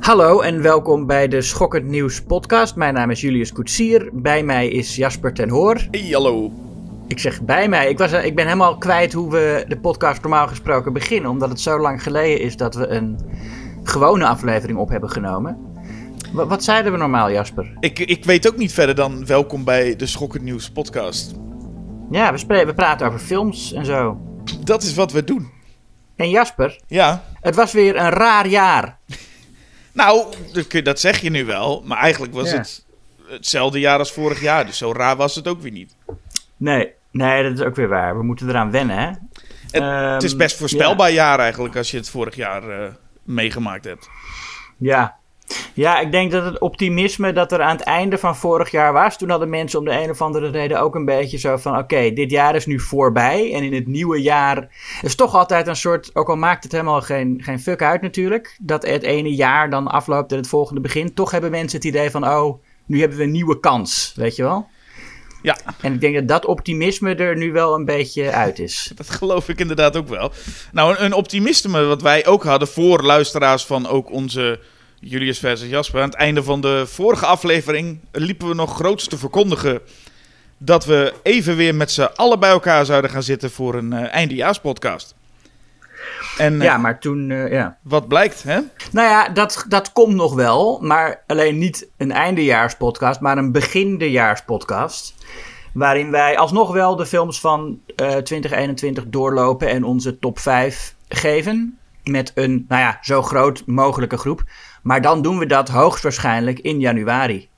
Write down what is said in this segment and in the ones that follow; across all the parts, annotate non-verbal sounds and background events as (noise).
Hallo en welkom bij de Schokkend Nieuws podcast. Mijn naam is Julius Koetsier. Bij mij is Jasper ten Hoor. Hey, hallo. Ik zeg bij mij. Ik, was, ik ben helemaal kwijt hoe we de podcast normaal gesproken beginnen. Omdat het zo lang geleden is dat we een gewone aflevering op hebben genomen. Wat, wat zeiden we normaal, Jasper? Ik, ik weet ook niet verder dan welkom bij de Schokkend Nieuws podcast. Ja, we, spreken, we praten over films en zo. Dat is wat we doen. En Jasper, Ja. het was weer een raar jaar. Nou, dat- zeg je nu wel. Maar eigenlijk was Ja. het hetzelfde jaar als vorig jaar. Dus zo raar was het ook weer niet. Nee, nee, dat is ook weer waar. We moeten eraan wennen, hè? Het, Ehm, het is best voorspelbaar jaar eigenlijk als je het vorig jaar eh, meegemaakt hebt. Ja. Ja, ik denk dat het optimisme dat er aan het einde van vorig jaar was, toen hadden mensen om de een of andere reden ook een beetje zo van: oké, dit jaar is nu voorbij. En in het nieuwe jaar is toch altijd een soort, ook al maakt het helemaal geen, geen fuck uit natuurlijk, dat het ene jaar dan afloopt en het volgende begint. Toch hebben mensen het idee van: oh, nu hebben we een nieuwe kans, weet je wel? Ja, En ik denk dat dat optimisme er nu wel een beetje uit is. (laughs) dat geloof ik inderdaad ook wel. Nou, een, een optimisme wat wij ook hadden voor luisteraars van ook onze Julius versus Jasper. Aan het einde van de vorige aflevering liepen we nog groots te verkondigen dat we even weer met z'n allen bij elkaar zouden gaan zitten voor een eh, eindejaarspodcast. En eh, Ja, maar toen, eh, ja. wat blijkt, hè? Nou ja, dat, dat komt nog wel. Maar alleen niet een eindejaarspodcast, maar een begindejaarspodcast. Waarin wij alsnog wel de films van eh 2021 doorlopen en onze top 5 geven. Met een, nou ja, zo groot mogelijke groep. Maar dan doen we dat hoogstwaarschijnlijk in januari.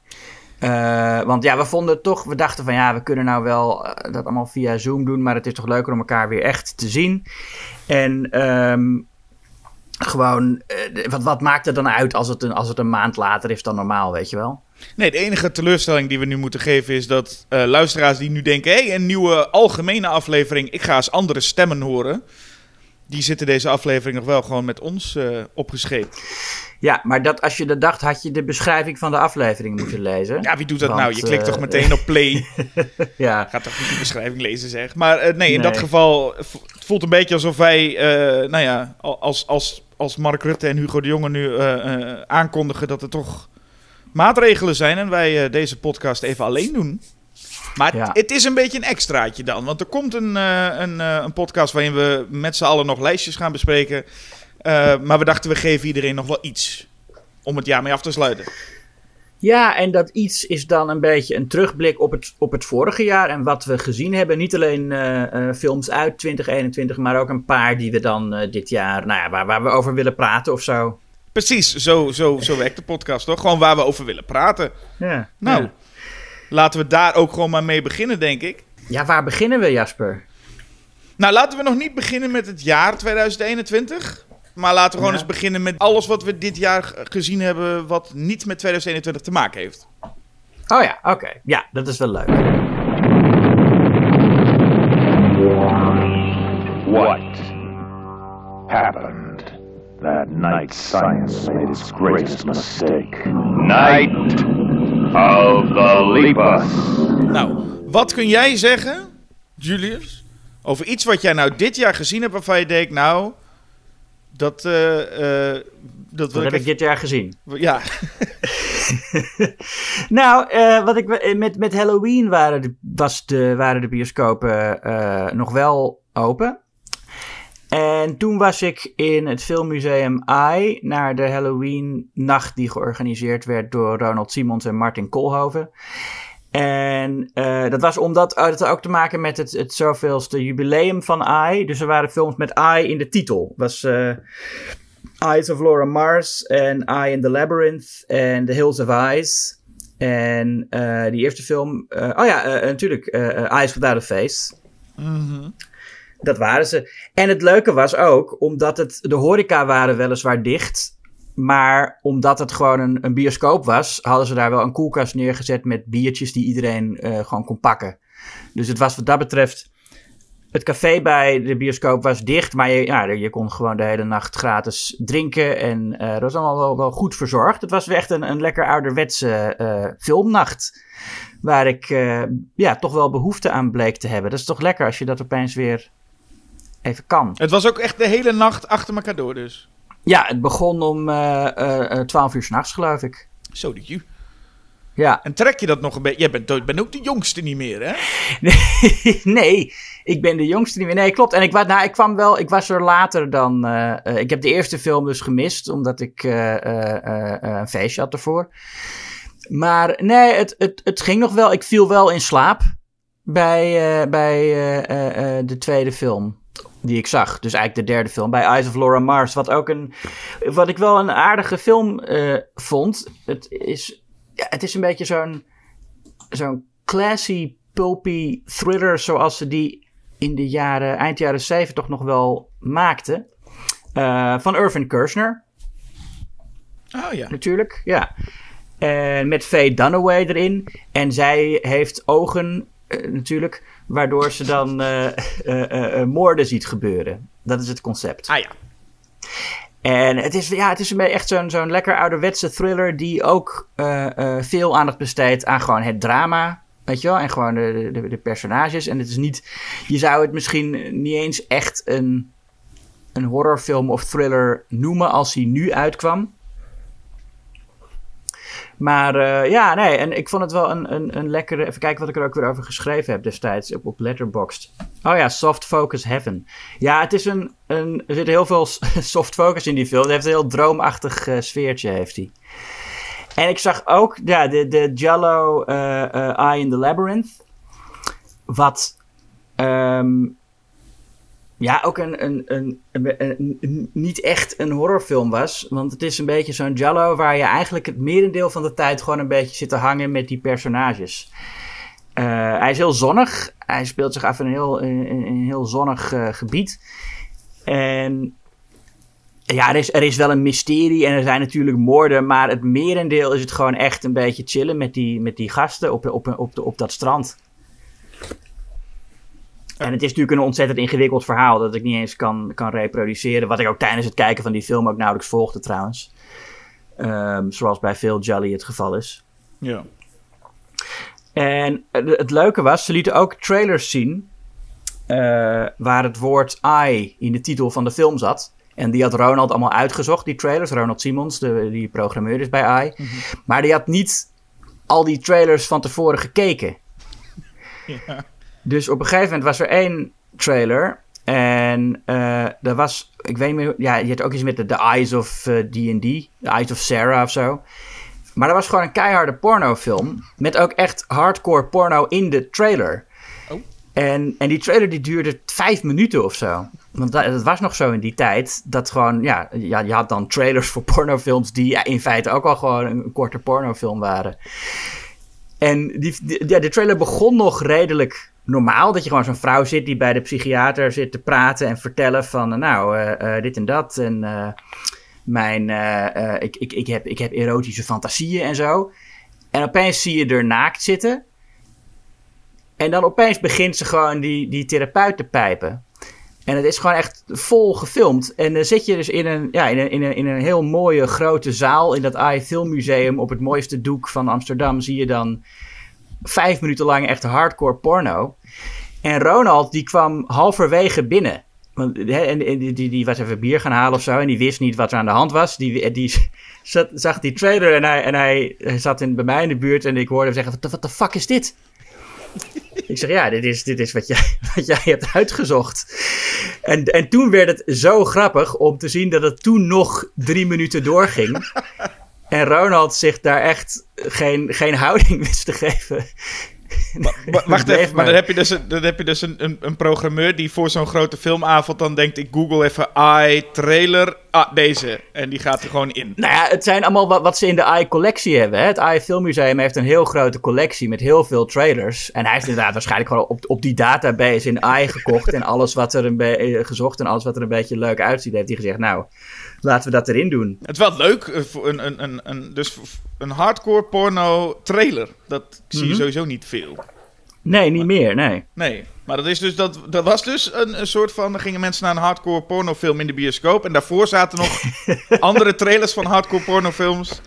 Eh, want ja, we vonden toch, we dachten van ja, we kunnen nou wel eh, dat allemaal via Zoom doen, maar het is toch leuker om elkaar weer echt te zien. En ehm, gewoon, eh, wat, wat maakt het dan uit als het, een, als het een maand later is dan normaal, weet je wel? Nee, de enige teleurstelling die we nu moeten geven is dat luisteraars die nu denken: hé, hey, een nieuwe algemene aflevering, ik ga eens andere stemmen horen. Die zitten deze aflevering nog wel gewoon met ons eh opgescheept. Ja, maar dat, als je dat dacht, had je de beschrijving van de aflevering moeten lezen. Ja, wie doet dat Want, nou? Je klikt eh, toch meteen op play. (laughs) Ja, Gaat toch niet de beschrijving lezen, zeg. Maar eh, nee, in dat geval het voelt een beetje alsof wij, nou ja, al- als, als, als Mark Rutte en Hugo de Jonge nu aankondigen dat er toch maatregelen zijn en wij deze podcast even alleen doen. Maar het- Ja. het is een beetje een extraatje dan, want er komt een, eh, een, eh, een podcast waarin we met z'n allen nog lijstjes gaan bespreken. Eh, maar we dachten, we geven iedereen nog wel iets om het jaar mee af te sluiten. ja, en dat iets is dan een beetje een terugblik op het, op het vorige jaar en wat we gezien hebben. Niet alleen films uit 2021, maar ook een paar die we dan dit jaar, nou ja, waar, waar we over willen praten of zo. Precies, zo, zo, zo werkt de podcast toch? Gewoon waar we over willen praten. Ja, Nou, ja. Laten we daar ook gewoon maar mee beginnen, denk ik. ja waar beginnen we, Jasper? Nou, laten we nog niet beginnen met het jaar 2021. Maar laten we gewoon Ja. eens beginnen met alles wat we dit jaar gezien hebben. wat niet met 2021 te maken heeft. Oh ja, oké. Ja, dat is wel leuk. What happened that night science made its greatest mistake? Night of the Lepus. Nou, wat kun jij zeggen, Julius, over iets wat jij nou dit jaar gezien hebt waarvan je denkt, nou, dat, eh, eh, dat wil Wat heb ik ik dit jaar gezien? Ja, (laughs) Nou, eh, wat ik, met, met Halloween waren de, was de, waren de bioscopen eh, nog wel open. En toen was ik in het filmmuseum AI naar de Halloween-nacht die georganiseerd werd door Ronald Simons en Martin Koolhoven. En eh, dat was omdat oh, dat had ook te maken met het, het zoveelste jubileum van AI. Dus er waren films met AI in de titel. Was eh, Eyes of Laura Mars en Eye in the Labyrinth en The Hills of Eyes. En die eerste film, oh ja, natuurlijk, Eyes Without a Face. Dat waren ze. En het leuke was ook, omdat het, de horeca waren weliswaar dicht. Maar omdat het gewoon een, een bioscoop was, hadden ze daar wel een koelkast neergezet met biertjes die iedereen eh, gewoon kon pakken. Dus het was wat dat betreft. Het café bij de bioscoop was dicht, maar je, ja, je kon gewoon de hele nacht gratis drinken. En eh, dat was allemaal wel, goed verzorgd. Het was echt een, een lekker ouderwetse eh, filmnacht. Waar ik ja, toch wel behoefte aan bleek te hebben. Dat is toch lekker als je dat opeens weer even kan. het was ook echt de hele nacht achter elkaar door dus. Ja, het begon om eh, eh, 12 uur s'nachts, geloof ik. Zo, die ju. Ja. En trek je dat nog een beetje... Jij bent, ook de jongste niet meer, hè? (laughs) Nee, nee, ik ben de jongste niet meer. Nee, klopt. En ik, nou, ik kwam wel, ik was er later dan. eh, eh, ik heb de eerste film dus gemist, omdat ik eh, eh, eh, eh, een feestje had ervoor. Maar nee, het, het, het ging nog wel. Ik viel wel in slaap bij, eh, bij eh, eh, eh, de tweede film die ik zag. Dus eigenlijk de derde film, bij Eyes of Laura Mars. Wat ook een, wat ik wel een aardige film eh, vond. Het is, ja, het is een beetje zo'n zo'n classy, pulpy thriller zoals ze die in de jaren, eind jaren 70 toch nog wel maakten. Eh, van Irvin Kershner, Oh ja. natuurlijk. Ja. En met Faye Dunaway erin. En zij heeft ogen, natuurlijk, waardoor ze dan eh, eh, eh, eh, moorden ziet gebeuren. Dat is het concept. Ah ja. En het is, ja, het is echt zo'n zo'n lekker ouderwetse thriller die ook eh, eh, veel aandacht besteedt aan gewoon het drama. Weet je wel? En gewoon de, de, de personages. En het is niet, je zou het misschien niet eens echt een, een horrorfilm of thriller noemen als hij nu uitkwam. Maar eh, ja, nee, en ik vond het wel een, een, een lekkere. Even kijken wat ik er ook weer over geschreven heb destijds op, Letterboxd. Oh ja, Soft Focus Heaven. Ja, het is een, een. Er zit heel veel (laughs) soft focus in die film. Het heeft een heel droomachtig eh, sfeertje, heeft hij. En ik zag ook ja, de, de Jello eh, Eye in the Labyrinth. Wat. ehm, ja, ook een, een, een, een, niet echt een horrorfilm was. Want het is een beetje zo'n Jello waar je eigenlijk het merendeel van de tijd gewoon een beetje zit te hangen met die personages. Eh, hij is heel zonnig. Hij speelt zich af in een heel, een heel zonnig eh, gebied. En ja, er is, er is wel een mysterie en er zijn natuurlijk moorden. Maar het merendeel is het gewoon echt een beetje chillen met die, met die gasten op, op, op, op dat strand. En het is natuurlijk een ontzettend ingewikkeld verhaal dat ik niet eens kan, kan reproduceren. Wat ik ook tijdens het kijken van die film ook nauwelijks volgde trouwens. Ehm, zoals bij veel Jolly het geval is. Ja. En het het leuke was, ze lieten ook trailers zien. eh, waar het woord I in de titel van de film zat. En die had Ronald allemaal uitgezocht, die trailers. Ronald Simons, de, die programmeur is bij I. Maar die had niet al die trailers van tevoren gekeken. Ja. Dus op een gegeven moment was er één trailer. En eh er was, ik weet niet meer, ja, je had ook iets met de, The Eyes of D&D. The Eyes of Sarah of zo. Maar dat was gewoon een keiharde pornofilm. Met ook echt hardcore porno in de trailer. Oh. En, en die trailer die duurde vijf minuten of zo. Want dat, dat was nog zo in die tijd. Dat gewoon, ja, ja, je had dan trailers voor pornofilms die ja, in feite ook al gewoon een, een korte pornofilm waren. En die, die- ja, de trailer begon nog redelijk normaal. Dat je gewoon zo'n vrouw zit die bij de psychiater zit te praten en vertellen van... Nou, eh, eh, dit en dat en eh, mijn, eh, eh, ik, ik, ik, heb, ik heb erotische fantasieën en zo. En opeens zie je er naakt zitten. En dan opeens begint ze gewoon die, die therapeut te pijpen. En het is gewoon echt vol gefilmd. En dan zit je dus in een, ja, in een, in een, in een heel mooie grote zaal in dat AI Filmmuseum op het mooiste doek van Amsterdam. Zie je dan vijf minuten lang echt hardcore porno. En Ronald die kwam halverwege binnen. Want, en, die, die, die was even bier gaan halen of zo. En die wist niet wat er aan de hand was. Die, die (laughs) zat, zag die trailer en, hij, en hij zat in, bij mij in de buurt. En ik hoorde hem zeggen: Wat de fuck is dit? Ik zeg, ja, dit is, dit is wat, jij, (laughs) wat jij hebt uitgezocht. En, en toen werd het zo grappig om te zien dat het toen nog drie minuten doorging. En Ronald zich daar echt geen, geen houding (laughs) wist te geven. Wa- (laughs) Wacht even, maar dan heb je dus, een, dan heb je dus een, een, een programmeur die voor zo'n grote filmavond dan denkt... ik google even i trailer, ah, deze. En die gaat er gewoon in. Nou ja, het zijn allemaal wat, wat ze in de AI-collectie hebben. Hè? Het AI-filmmuseum heeft een heel grote collectie met heel veel trailers. En hij heeft inderdaad waarschijnlijk gewoon op, op die database in AI gekocht. en alles wat er een eh, gezocht en alles wat er een beetje leuk uitziet, heeft hij gezegd: Nou, laten we dat erin doen. Het is wel leuk, eh, een, een, een, een, dus een hardcore porno trailer. Dat zie je Mhm. sowieso niet veel. Nee, niet meer, nee. Nee, maar dat, is dus, dat, dat was dus een, een soort van... Dan gingen mensen naar een hardcore pornofilm in de bioscoop... en daarvoor zaten nog (laughs) andere trailers van hardcore pornofilms...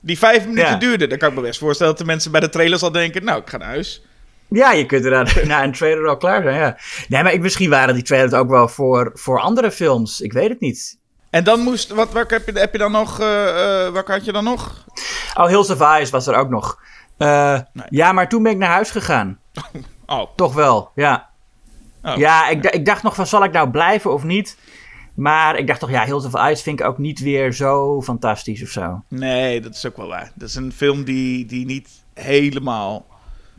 die vijf minuten Ja. duurden. Dan kan ik me best voorstellen dat de mensen bij de trailers al denken... nou, ik ga naar huis. Ja, je kunt er aan- (laughs) na een trailer al klaar zijn, ja. Nee, maar ik, misschien waren die trailers ook wel voor, voor andere films. Ik weet het niet. En dan moest, wat, welke heb je, heb je dan nog, eh eh, welke had je dan nog? Oh, Hills of Ice was er ook nog. Eh, Nee. Ja, maar toen ben ik naar huis gegaan. (laughs) Oh, Toch wel, ja. Oh. Ja, ik, ik dacht nog van, zal ik nou blijven of niet? Maar ik dacht toch, ja, Hills of Ice vind ik ook niet weer zo fantastisch of zo. nee, dat is ook wel waar. Dat is een film die, die niet helemaal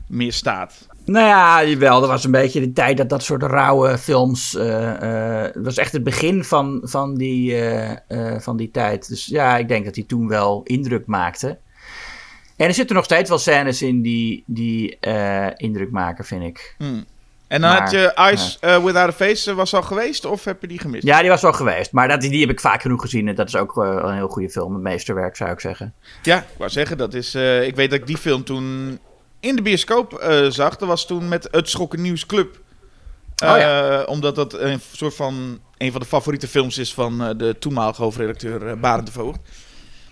meer staat. Nou ja, jawel, dat was een beetje de tijd dat dat soort rauwe films... eh, eh, Het was echt het begin van, van, die, eh, van die tijd. Dus ja, ik denk dat hij toen wel indruk maakte. En er zitten nog steeds wel scènes in die, die indruk maken, vind ik. Hmm. En dan Maar, had je Ice eh, Without a Face, was al geweest of heb je die gemist? Ja, die was wel geweest. Maar dat, die heb ik vaak genoeg gezien. En dat is ook een heel goede film. Een meesterwerk, zou ik zeggen. Ja, ik wou zeggen, dat is, ik weet dat ik die film toen in de bioscoop eh, zag. Dat was toen met Het Schokken Nieuws Club. Oh ja. Eh, Omdat dat een soort van een van de favoriete films is van eh, de toenmalige hoofdredacteur Barend de Voogd.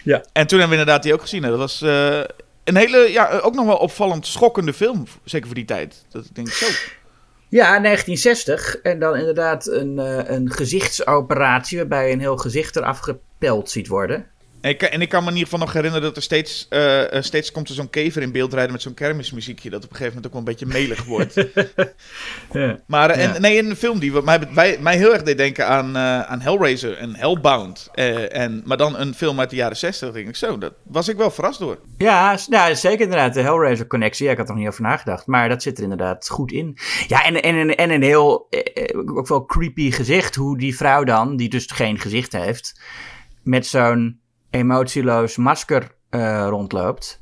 Ja. En toen hebben we inderdaad die ook gezien. hè. Dat was een hele, ja, ook nog wel opvallend schokkende film. Zeker voor die tijd. Dat ik denk, zo. Ja, 1960. En dan inderdaad een, een gezichtsoperatie... waarbij je een heel gezicht eraf gepeld ziet worden. En ik, en ik kan me in ieder geval nog herinneren dat er steeds, eh, eh, steeds komt er zo'n kever in beeld rijden met zo'n kermismuziekje. Dat op een gegeven moment ook wel een beetje melig wordt. (laughs) Ja. Maar eh, Ja. en, nee, een film die wat mij, mij, mij heel erg deed denken aan, eh, aan Hellraiser en Hellbound. Eh, en, maar dan een film uit de jaren 60. denk ik zo, dat was ik wel verrast door. Ja, ja, zeker inderdaad. De Hellraiser-connectie. Ja, ik had er nog niet over nagedacht. Maar dat zit er inderdaad goed in. Ja, en, en, en, en een heel, ook wel creepy gezicht. Hoe die vrouw dan, die dus geen gezicht heeft... met zo'n emotieloos masker eh, rondloopt.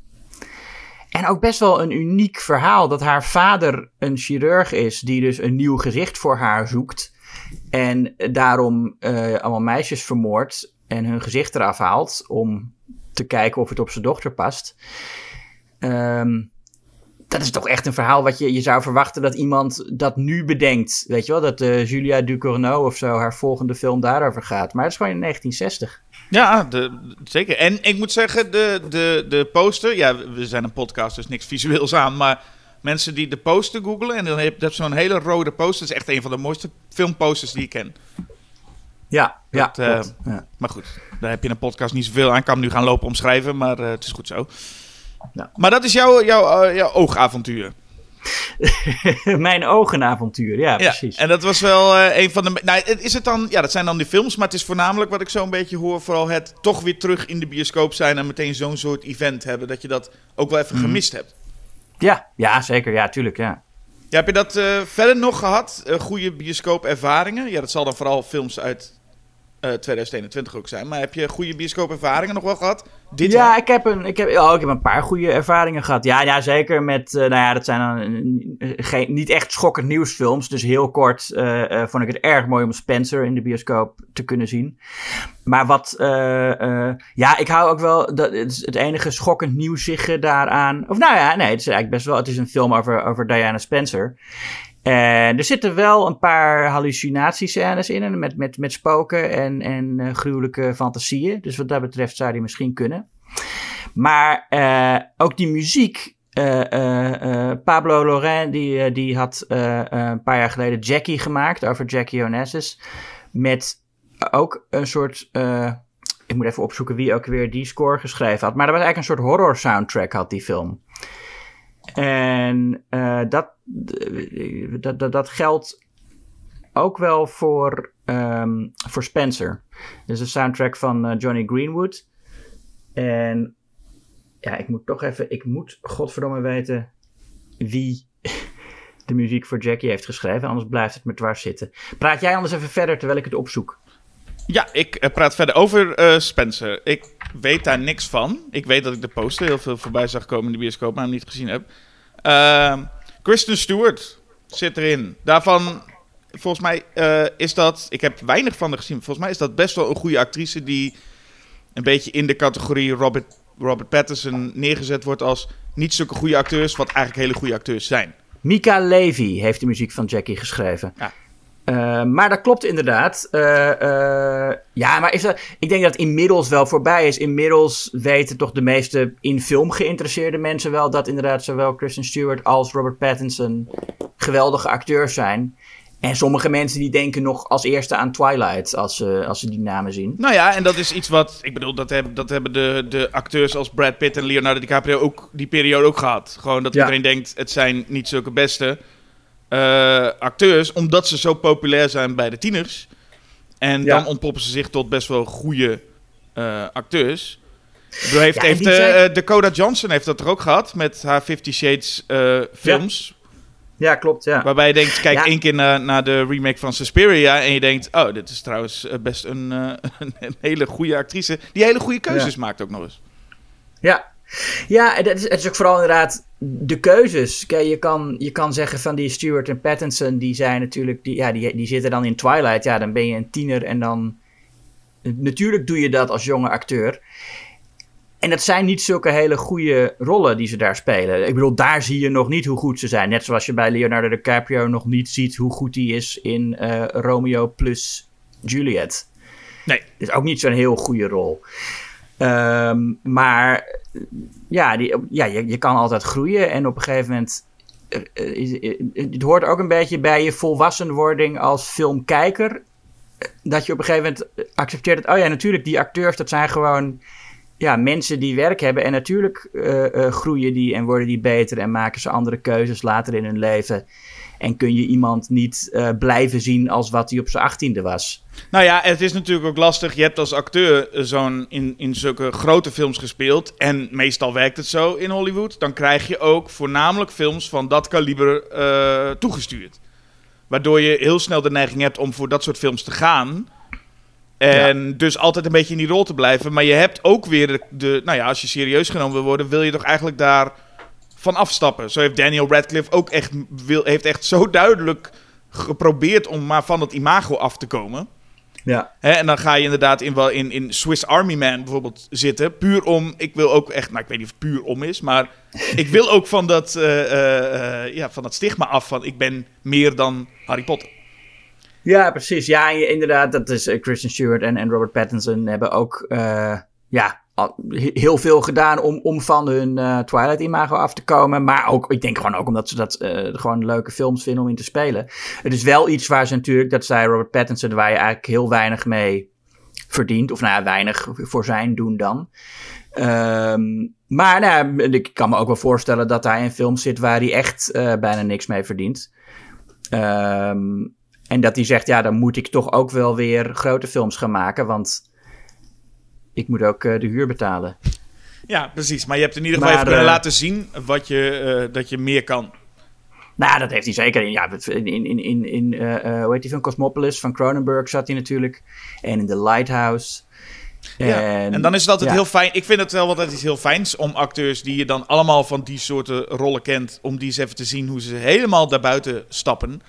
En ook best wel een uniek verhaal. Dat haar vader een chirurg is... die dus een nieuw gezicht voor haar zoekt... En daarom eh, allemaal meisjes vermoordt en hun gezicht eraf haalt om te kijken of het op zijn dochter past. Ehm, dat is toch echt een verhaal wat je, je zou verwachten dat iemand dat nu bedenkt. Weet je wel, dat eh, Julia Ducournau of zo haar volgende film daarover gaat. Maar het is gewoon in 1960. Ja, de, zeker. En ik moet zeggen, de, de, de poster... Ja, we zijn een podcast, dus niks visueels aan. Maar mensen die de poster googlen... en dan heb je zo'n hele rode poster. Dat is echt een van de mooiste filmposters die ik ken. Ja, ja, Dat, eh, ja. Maar goed, daar heb je in een podcast niet zoveel aan. Ik kan hem nu gaan lopen omschrijven, maar eh, het is goed zo. Ja. Maar dat is jouw, jouw, eh, jouw oogavontuur. (laughs) Mijn ogenavontuur, ja, precies. En dat was wel eh, een van de. Nou, is het dan. Ja, dat zijn dan die films. Maar het is voornamelijk wat ik zo een beetje hoor. Vooral het toch weer terug in de bioscoop zijn. En meteen zo'n soort event hebben. Dat je dat ook wel even Mhm. gemist hebt. Ja, ja, zeker. Ja, tuurlijk, ja. Ja, heb je dat eh, verder nog gehad? Eh, goede bioscoopervaringen? Ja, dat zal dan vooral films uit 2021 ook zijn. Maar heb je goede bioscoopervaringen nog wel gehad? Dit ja, jaar? ik heb, een, ik, heb, oh, ik heb een paar goede ervaringen gehad. Ja, ja zeker met, eh, nou ja, dat zijn dan eh, geen, niet echt schokkend nieuwsfilms. Dus heel kort eh, eh, vond ik het erg mooi om Spencer in de bioscoop te kunnen zien. Maar wat, eh, eh, ja, ik hou ook wel, dat, het, is het enige schokkend nieuwsige daaraan. Of nou ja, nee, het is eigenlijk best wel, het is een film over, over Diana Spencer. En er zitten wel een paar hallucinatiescènes in. Met, met, met spoken en, en eh, gruwelijke fantasieën. Dus wat dat betreft zou die misschien kunnen. Maar eh, ook die muziek. eh, Pablo Loren die, die had een paar jaar geleden Jackie gemaakt. Over Jackie Onassis. Met ook een soort... ik moet even opzoeken wie ook weer die score geschreven had. Maar dat was eigenlijk een soort horror soundtrack had die film. En dat, dat, dat, dat geldt ook wel voor, ehm, voor Spencer. Dus een soundtrack van eh, Johnny Greenwood. En ja, ik moet toch even, ik moet godverdomme weten wie (laughs) de muziek voor Jackie heeft geschreven. Anders blijft het me dwars zitten. Praat jij anders even verder terwijl ik het opzoek. Ja, ik eh, praat verder over eh, Spencer. Ik weet daar niks van. Ik weet dat ik de poster heel veel voorbij zag komen in de bioscoop, maar hem niet gezien heb. Ehm, Kristen Stewart zit erin. Daarvan, volgens mij eh, is dat... Ik heb weinig van haar gezien. Volgens mij is dat best wel een goede actrice die een beetje in de categorie Robert, Robert Pattinson neergezet wordt als niet zulke goede acteurs, wat eigenlijk hele goede acteurs zijn. Mika Levy heeft de muziek van Jackie geschreven. Ja. Eh, maar dat klopt inderdaad. Eh, eh, ja, maar is dat, ik denk dat het inmiddels wel voorbij is. Inmiddels weten toch de meeste in film geïnteresseerde mensen wel dat inderdaad zowel Kristen Stewart als Robert Pattinson geweldige acteurs zijn. En sommige mensen die denken nog als eerste aan Twilight als, ze als ze die namen zien. Nou ja, en dat is iets wat. Ik bedoel, dat hebben, dat hebben de, de acteurs als Brad Pitt en Leonardo DiCaprio ook die periode ook gehad. Gewoon dat Ja. iedereen denkt: het zijn niet zulke beste eh, acteurs, omdat ze zo populair zijn bij de tieners. En Ja. dan ontpoppen ze zich tot best wel goede eh, acteurs. Bedoel, heeft, Ja, heeft eh, zijn- Dakota Johnson heeft dat er ook gehad met haar Fifty Shades eh, films. Ja, klopt, ja. Waarbij je denkt, kijk Ja. één keer naar, naar de remake van Suspiria en je denkt, oh, dit is trouwens best een, eh, (laughs) een hele goede actrice. Die hele goede keuzes maakt ook nog eens. Ja, ja en dat is, het is ook vooral inderdaad de keuzes. Kijk, je kan, je kan zeggen van die Stewart en Pattinson, die zijn natuurlijk, die, ja, die, die zitten dan in Twilight. Ja, dan ben je een tiener en dan. Natuurlijk doe je dat als jonge acteur. En dat zijn niet zulke hele goede rollen die ze daar spelen. Ik bedoel, daar zie je nog niet hoe goed ze zijn. Net zoals je bij Leonardo DiCaprio nog niet ziet hoe goed hij is in eh, Romeo plus Juliet. Nee. is ook niet zo'n heel goede rol. Ehm, maar ja, die, ja je, je kan altijd groeien. En op een gegeven moment. eh, eh, eh, Het hoort ook een beetje bij je volwassenwording als filmkijker. Dat je op een gegeven moment accepteert dat. Oh ja, natuurlijk, die acteurs, dat zijn gewoon. Ja, mensen die werk hebben. En natuurlijk eh, eh, groeien die en worden die beter. En maken ze andere keuzes later in hun leven. En kun je iemand niet eh, blijven zien als wat hij op zijn achttiende was. Nou ja, het is natuurlijk ook lastig. Je hebt als acteur zo'n in, in zulke grote films gespeeld. En meestal werkt het zo in Hollywood. Dan krijg je ook voornamelijk films van dat kaliber toegestuurd. Waardoor je heel snel de neiging hebt om voor dat soort films te gaan. En dus altijd een beetje in die rol te blijven. Maar je hebt ook weer de, de. Nou ja, als je serieus genomen wil worden, wil je toch eigenlijk daar van afstappen. Zo heeft Daniel Radcliffe ook echt, wil, heeft echt zo duidelijk geprobeerd om maar van het imago af te komen. Ja. Hè, en dan ga je inderdaad in, wel in, in Swiss Army Man bijvoorbeeld zitten. Puur om, ik wil ook echt, nou ik weet niet of het puur om is, maar (laughs) ik wil ook van dat, eh, eh, eh, ja, van dat stigma af van ik ben meer dan Harry Potter. Ja, precies. Ja, inderdaad, dat is eh, Kristen Stewart en, en Robert Pattinson hebben ook eh, ja, heel veel gedaan om, om van hun eh, Twilight-imago af te komen. Maar ook, ik denk gewoon ook omdat ze dat eh, gewoon leuke films vinden om in te spelen. Het is wel iets waar ze natuurlijk, dat zei Robert Pattinson, waar je eigenlijk heel weinig mee verdient. Of nou ja, weinig voor zijn doen dan. Ehm, maar nou, ik kan me ook wel voorstellen dat hij in films zit waar hij echt bijna niks mee verdient. Ehm, en dat hij zegt, ja, dan moet ik toch ook wel weer grote films gaan maken, want ik moet ook eh, de huur betalen. Ja, precies. Maar je hebt in ieder geval Maar, even kunnen eh, laten zien wat je, eh, dat je meer kan. Nou, dat heeft hij zeker. In, ja, in, in, in, in hoe heet die film? Cosmopolis van Cronenberg zat hij natuurlijk. En in The Lighthouse. Ja. En dan is het altijd ja. heel fijn. Ik vind het wel altijd iets heel fijns om acteurs die je dan allemaal van die soorten rollen kent, om die eens even te zien hoe ze helemaal daarbuiten stappen.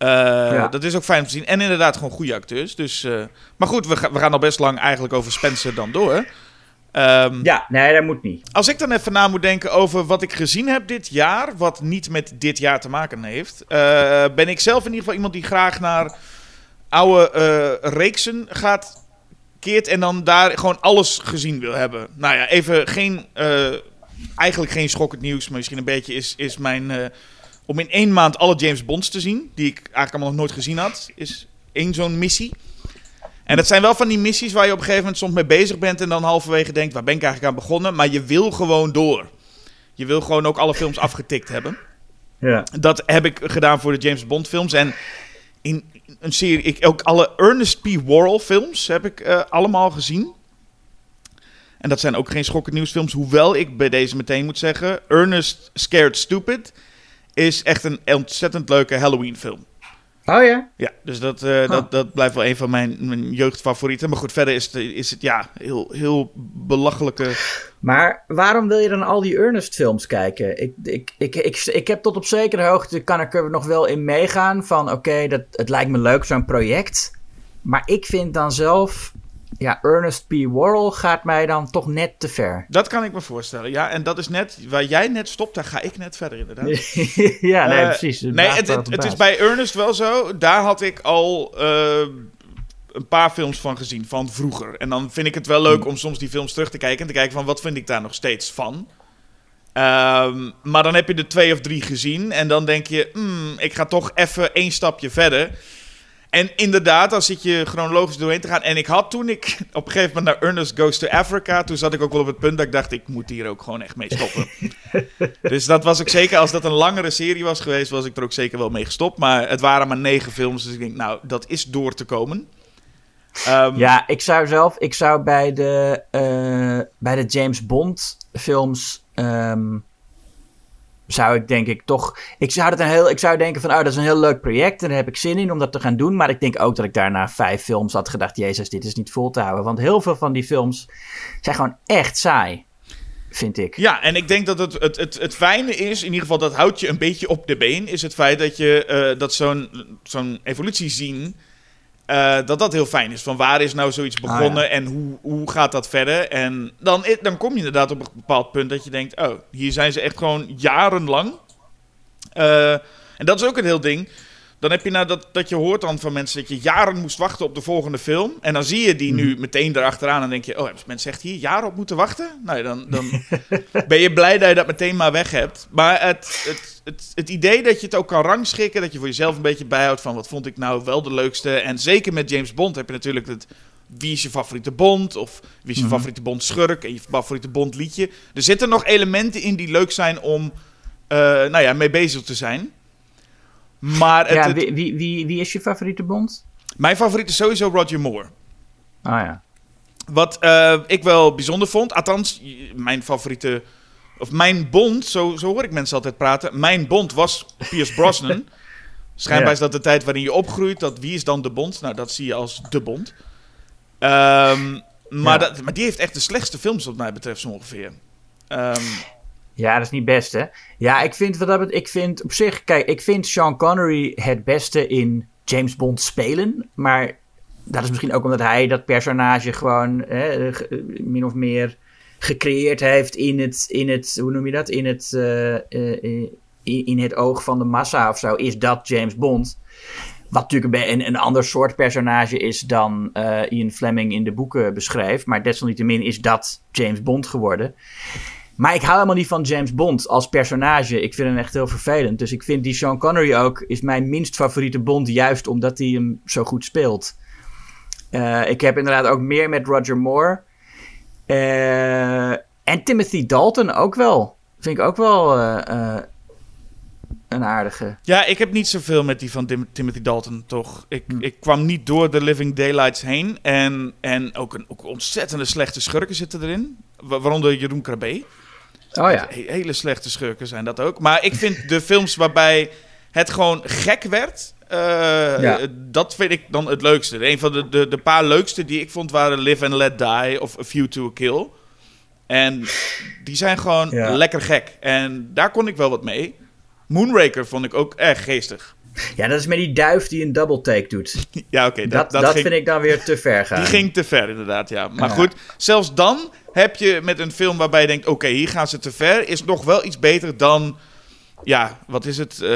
Eh, Dat is ook fijn om te zien. En inderdaad gewoon goede acteurs. Dus, eh, maar goed, we, ga- we gaan al best lang eigenlijk over Spencer dan door. Ehm, Ja, nee, dat moet niet. Als ik dan even na moet denken over wat ik gezien heb dit jaar, wat niet met dit jaar te maken heeft, eh, ben ik zelf in ieder geval iemand die graag naar oude reeksen gaat, keert en dan daar gewoon alles gezien wil hebben. Nou ja, even geen, eigenlijk geen schokkend nieuws, maar misschien een beetje is, is mijn, om in één maand alle James Bonds te zien, die ik eigenlijk allemaal nog nooit gezien had, is één zo'n missie. En dat zijn wel van die missies waar je op een gegeven moment soms mee bezig bent en dan halverwege denkt, waar ben ik eigenlijk aan begonnen? Maar je wil gewoon door. Je wil gewoon ook alle films afgetikt hebben. Ja. Dat heb ik gedaan voor de James Bond films. En in een serie, ik, ook alle Ernest P. Worrell films heb ik eh, allemaal gezien. En dat zijn ook geen schokkend nieuwsfilms. Hoewel ik bij deze meteen moet zeggen, Ernest Scared Stupid is echt een ontzettend leuke Halloween film. Oh ja? Ja, dus dat, eh, dat, dat blijft wel een van mijn, mijn jeugdfavorieten. Maar goed, verder is het, is het ja, heel, heel belachelijke... Maar waarom wil je dan al die Ernest films kijken? Ik, ik, ik, ik, ik heb tot op zekere hoogte, kan ik er nog wel in meegaan van oké, dat het lijkt me leuk zo'n project. Maar ik vind dan zelf, ja, Ernest P. Worrell gaat mij dan toch net te ver. Dat kan ik me voorstellen, ja. En dat is net, waar jij net stopt, daar ga ik net verder inderdaad. (laughs) ja, nee, Eh, precies. Nee, het, het, het is bij Ernest wel zo. Daar had ik al eh, een paar films van gezien, van vroeger. En dan vind ik het wel leuk om soms die films terug te kijken en te kijken van wat vind ik daar nog steeds van. Ehm, maar dan heb je er twee of drie gezien en dan denk je, hmm, ik ga toch even één stapje verder. En inderdaad, dan zit je chronologisch doorheen te gaan. En ik had toen ik (laughs) op een gegeven moment naar Ernest Goes to Africa... toen zat ik ook wel op het punt dat ik dacht... ik moet hier ook gewoon echt mee stoppen. (laughs) dus dat was ook zeker... als dat een langere serie was geweest... was ik er ook zeker wel mee gestopt. Maar het waren maar negen films. Dus ik denk, nou, dat is door te komen. Um, ja, ik zou zelf... ik zou bij de, uh, bij de James Bond films... Um, zou ik denk ik toch. Ik zou, het een heel, ik zou denken van, oh, dat is een heel leuk project. En daar heb ik zin in om dat te gaan doen. Maar ik denk ook dat ik daarna vijf films had gedacht: Jezus, dit is niet vol te houden. Want heel veel van die films zijn gewoon echt saai. Vind ik. Ja, en ik denk dat het, het, het, het fijne is, in ieder geval dat houdt je een beetje op de been, is het feit dat je uh, dat zo'n zo'n evolutie zien uh, dat dat heel fijn is. Van waar is nou zoiets ah, begonnen en hoe, hoe gaat dat verder? En dan, dan kom je inderdaad op een bepaald punt dat je denkt: oh, hier zijn ze echt gewoon jarenlang. Uh, en dat is ook een heel ding. Dan heb je nou dat, dat je hoort dan van mensen dat je jaren moest wachten op de volgende film. En dan zie je die nu mhm. meteen erachteraan en denk je, oh, hebben mensen echt hier jaren op moeten wachten? Nou, dan, dan (laughs) ben je blij dat je dat meteen maar weg hebt. Maar het, het, het, het idee dat je het ook kan rangschikken, dat je voor jezelf een beetje bijhoudt van wat vond ik nou wel de leukste. En zeker met James Bond heb je natuurlijk het wie is je favoriete Bond? Of wie is je mhm. favoriete Bond schurk? En je favoriete Bond liedje. Er zitten nog elementen in die leuk zijn om uh, nou ja, mee bezig te zijn. Maar het, ja, wie, wie, wie, wie, is je favoriete Bond? Mijn favoriet is sowieso Roger Moore. Ah ja. Wat uh, ik wel bijzonder vond, althans, mijn favoriete. Of mijn Bond, zo, zo hoor ik mensen altijd praten. Mijn Bond was Pierce Brosnan. (laughs) Schijnbaar ja. is dat de tijd waarin je opgroeit. Dat wie is dan de Bond? Nou, dat zie je als de Bond. Um, maar, ja. dat, maar die heeft echt de slechtste films, wat mij betreft, zo ongeveer. Um, ja, dat is niet best, hè? Ja, ik vind, wat dat, ik vind op zich... Kijk, ik vind Sean Connery het beste in James Bond spelen. Maar dat is misschien ook omdat hij dat personage gewoon hè, min of meer gecreëerd heeft in het, in het hoe noem je dat? In het, uh, in, het oog van de massa of zo, is dat James Bond. Wat natuurlijk een, een ander soort personage is dan Ian Fleming in de boeken beschrijft. Maar desalniettemin is dat James Bond geworden. Maar ik hou helemaal niet van James Bond als personage. Ik vind hem echt heel vervelend. Dus ik vind die Sean Connery ook is mijn minst favoriete Bond. Juist omdat hij hem zo goed speelt. Uh, ik heb inderdaad ook meer met Roger Moore. Uh, en Timothy Dalton ook wel. Vind ik ook wel uh, een aardige. Ja, ik heb niet zoveel met die van Tim Timothy Dalton, toch? Ik, hm. ik kwam niet door de Living Daylights heen. En, en ook een ook ontzettende slechte schurken zitten erin. Waaronder Jeroen Krabbe. Oh ja. hele slechte schurken zijn dat ook. Maar ik vind de films waarbij het gewoon gek werd. Uh, Dat vind ik dan het leukste. Een van de, de, de paar leukste die ik vond waren Live and Let Die of A View to a Kill. En die zijn gewoon lekker gek. En daar kon ik wel wat mee. Moonraker vond ik ook erg geestig. Ja, dat is met die duif die een double take doet. (laughs) ja, oké. dat, dat, dat vind ik dan weer te ver (laughs) gaan. Die ging te ver, inderdaad, ja. Maar goed, zelfs dan heb je met een film waarbij je denkt... oké, hier gaan ze te ver... is nog wel iets beter dan... ja, wat is het... Uh,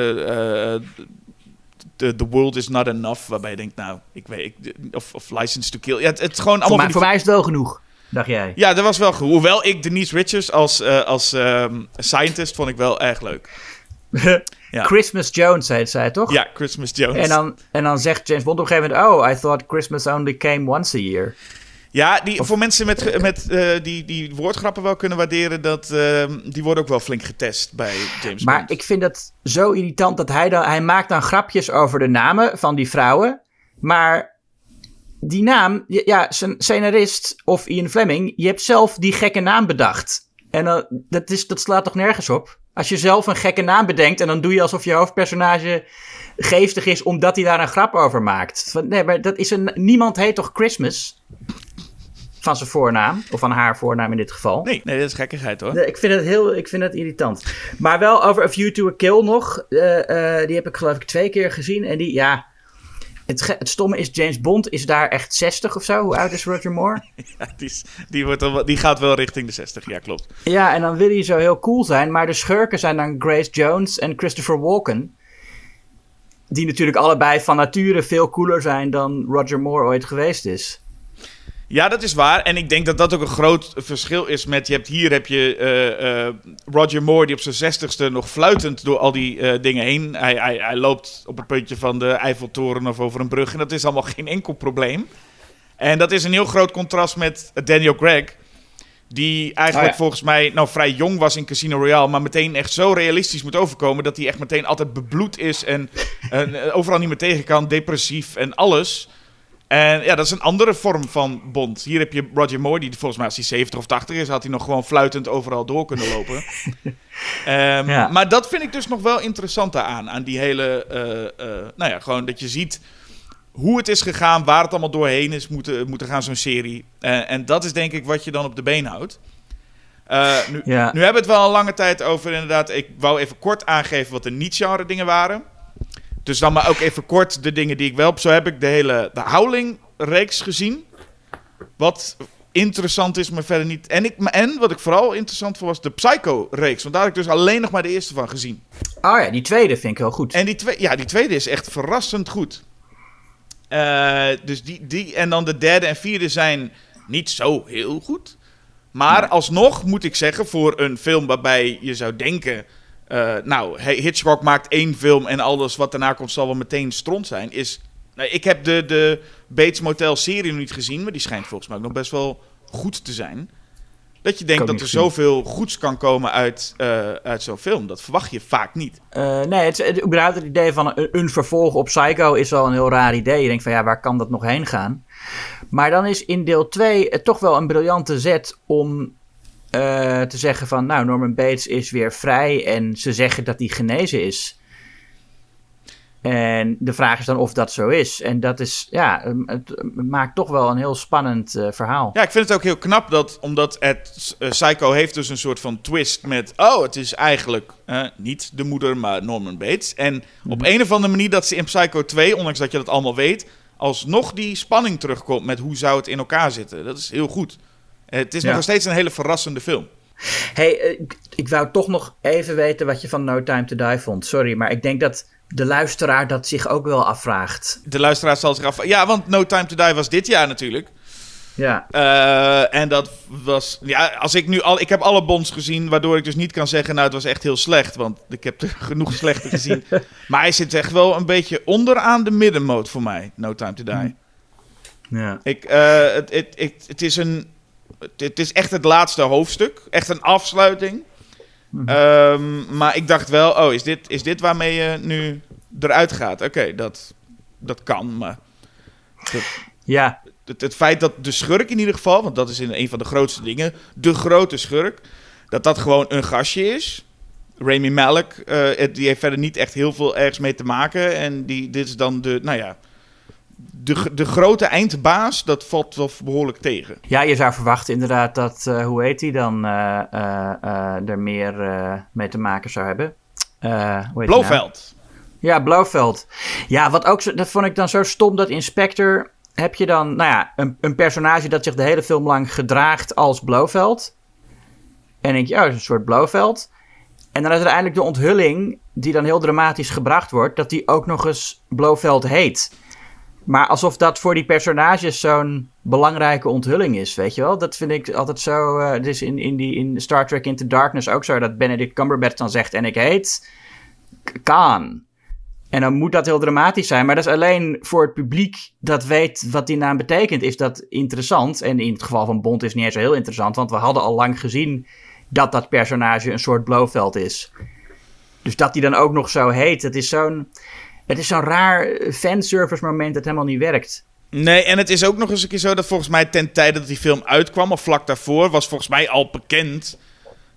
the, the World is Not Enough... waarbij je denkt, nou, ik weet... Ik, of, of License to Kill. Ja, het, het gewoon allemaal... Voor, voor mij is het wel genoeg, dacht jij? Ja, dat was wel goed. Hoewel ik Denise Richards als, uh, als um, scientist... vond ik wel erg leuk. (laughs) ja. Christmas Jones heet zij, toch? Ja, Christmas Jones. En dan, en dan zegt James Bond op een gegeven moment... oh, I thought Christmas only came once a year. Ja, die, voor mensen met, met, uh, die, die woordgrappen wel kunnen waarderen, dat, uh, die worden ook wel flink getest bij James maar Bond. ik vind dat zo irritant dat hij dan, hij maakt dan grapjes over de namen van die vrouwen. Maar die naam, ja, zijn scenarist of Ian Fleming, je hebt zelf die gekke naam bedacht. En uh, dat, is, dat slaat toch nergens op? Als je zelf een gekke naam bedenkt en dan doe je alsof je hoofdpersonage geestig is omdat hij daar een grap over maakt. Nee, maar dat is een, niemand heet toch Christmas? van zijn voornaam. Of van haar voornaam in dit geval. Nee, nee dat is gekkigheid hoor. Ik vind het heel ik vind het irritant. Maar wel over A View to a Kill nog. Uh, uh, die heb ik geloof ik twee keer gezien. En die, ja... Het, het, stomme is, James Bond is daar echt 60 of zo. Hoe oud is Roger Moore? (laughs) ja, die, is, die, wordt al, die gaat wel richting de 60, ja klopt. Ja, en dan wil hij zo heel cool zijn. Maar de schurken zijn dan Grace Jones en Christopher Walken. Die natuurlijk allebei van nature veel cooler zijn dan Roger Moore ooit geweest is. Ja, dat is waar. En ik denk dat dat ook een groot verschil is met... Je hebt, hier heb je eh, eh, Roger Moore die op zijn zestigste nog fluitend door al die eh, dingen heen. Hij, hij, hij loopt op het puntje van de Eiffeltoren of over een brug. En dat is allemaal (laughs) geen enkel probleem. En dat is een heel groot contrast met Daniel Craig. Die eigenlijk Oh ja. volgens mij nou, vrij jong was in Casino Royale. Maar meteen echt zo realistisch moet overkomen. Dat hij echt meteen altijd bebloed is. En eh, overal niet meer tegen kan. Depressief en alles. En ja, dat is een andere vorm van Bond. Hier heb je Roger Moore, die volgens mij als hij 70 of 80 is, had hij nog gewoon fluitend overal door kunnen lopen. (laughs) Ehm, Ja. Maar dat vind ik dus nog wel interessant daaraan. Aan die hele, eh, eh, nou ja, gewoon dat je ziet hoe het is gegaan, waar het allemaal doorheen is moeten, moeten gaan, zo'n serie. En dat is denk ik wat je dan op de been houdt. Eh, nu, Ja. nu hebben we het wel een lange tijd over, inderdaad. Ik wou even kort aangeven wat de niet-genre dingen waren. Dus dan maar ook even kort de dingen die ik wel... Zo heb ik de hele de Howling-reeks gezien. Wat interessant is, maar verder niet... En, ik, en wat ik vooral interessant vond was de Psycho-reeks. Want daar heb ik dus alleen nog maar de eerste van gezien. Oh ja, die tweede vind ik heel goed. En die, twee, ja, die tweede is echt verrassend goed. Eh, dus die, die en dan de derde en vierde zijn niet zo heel goed. Maar alsnog moet ik zeggen, voor een film waarbij je zou denken... eh, nou, Hitchcock maakt één film en alles wat daarna komt zal wel meteen stront zijn. Is, nou, ik heb de, de Bates Motel serie nog niet gezien, maar die schijnt volgens mij ook nog best wel goed te zijn. Dat je denkt dat er zoveel goeds kan komen uit, eh, uit zo'n film. Dat verwacht je vaak niet. Eh, nee, het, het, überhaupt het idee van een, een vervolg op Psycho is wel een heel raar idee. Je denkt van ja, waar kan dat nog heen gaan? Maar dan is in deel 2 het toch wel een briljante zet om eh, te zeggen van... Nou, Norman Bates is weer vrij en ze zeggen dat hij genezen is. En de vraag is dan of dat zo is. En dat is, ja, het, maakt toch wel een heel spannend eh, verhaal. Ja, ik vind het ook heel knap dat, omdat het eh, Psycho heeft dus een soort van twist met, oh, het is eigenlijk niet de moeder, maar Norman Bates. En op een of andere manier dat ze in Psycho 2, ondanks dat je dat allemaal weet, alsnog die spanning terugkomt met hoe zou het in elkaar zitten. Dat is heel goed. Het is Ja. nog steeds een hele verrassende film. Hey, eh, ik, ik wou toch nog even weten wat je van No Time to Die vond. Sorry, maar ik denk dat de luisteraar dat zich ook wel afvraagt. De luisteraar zal zich af... Ja, want No Time to Die was dit jaar natuurlijk. Ja, Eh, en dat was. Ja, als ik nu al. Ik heb alle bonds gezien. Waardoor ik dus niet kan zeggen. Nou, het was echt heel slecht. Want ik heb er (laughs) genoeg slechte gezien. (laughs) maar hij zit echt wel een beetje onderaan de middenmoot voor mij. No Time to Die. ja. Ik, eh, het, het, het, het is een. Het, is echt het laatste hoofdstuk. Echt een afsluiting. Ehm, maar ik dacht wel. Oh, is dit, is dit waarmee je nu eruit gaat? Oké, dat, dat kan. Maar. ja. het, het feit dat de schurk in ieder geval, want dat is in een van de grootste dingen, de grote schurk, dat dat gewoon een gastje is. Rami Malek, eh, die heeft verder niet echt heel veel ergens mee te maken. En die, dit is dan de, nou ja, de, de grote eindbaas, dat valt wel behoorlijk tegen. ja, je zou verwachten inderdaad dat, eh, hoe heet hij dan, eh, eh, er meer mee te maken zou hebben. Nou? Blofeld. Ja, Blofeld. Ja, wat ook, zo- dat vond ik dan zo stom, dat Inspector heb je dan, nou ja, een, een personage dat zich de hele film lang gedraagt als Blofeld. En denk je, oh, dat is een soort Blofeld. En dan is er uiteindelijk de onthulling, die dan heel dramatisch gebracht wordt, dat die ook nog eens Blofeld heet. Maar alsof dat voor die personages zo'n belangrijke onthulling is, weet je wel? Dat vind ik altijd zo. het is in, in, die, in Star Trek Into Darkness ook zo dat Benedict Cumberbatch dan zegt: En ik heet Khan. En dan moet dat heel dramatisch zijn. Maar dat is alleen voor het publiek dat weet wat die naam betekent, is dat interessant. En in het geval van Bond is het niet eens zo heel interessant, want we hadden al lang gezien dat dat personage een soort Blofeld is. Dus dat die dan ook nog zo heet, het is zo'n. Het is zo'n raar fanservice moment dat helemaal niet werkt. Nee, en het is ook nog eens een keer zo dat volgens mij ten tijde dat die film uitkwam, of vlak daarvoor, was volgens mij al bekend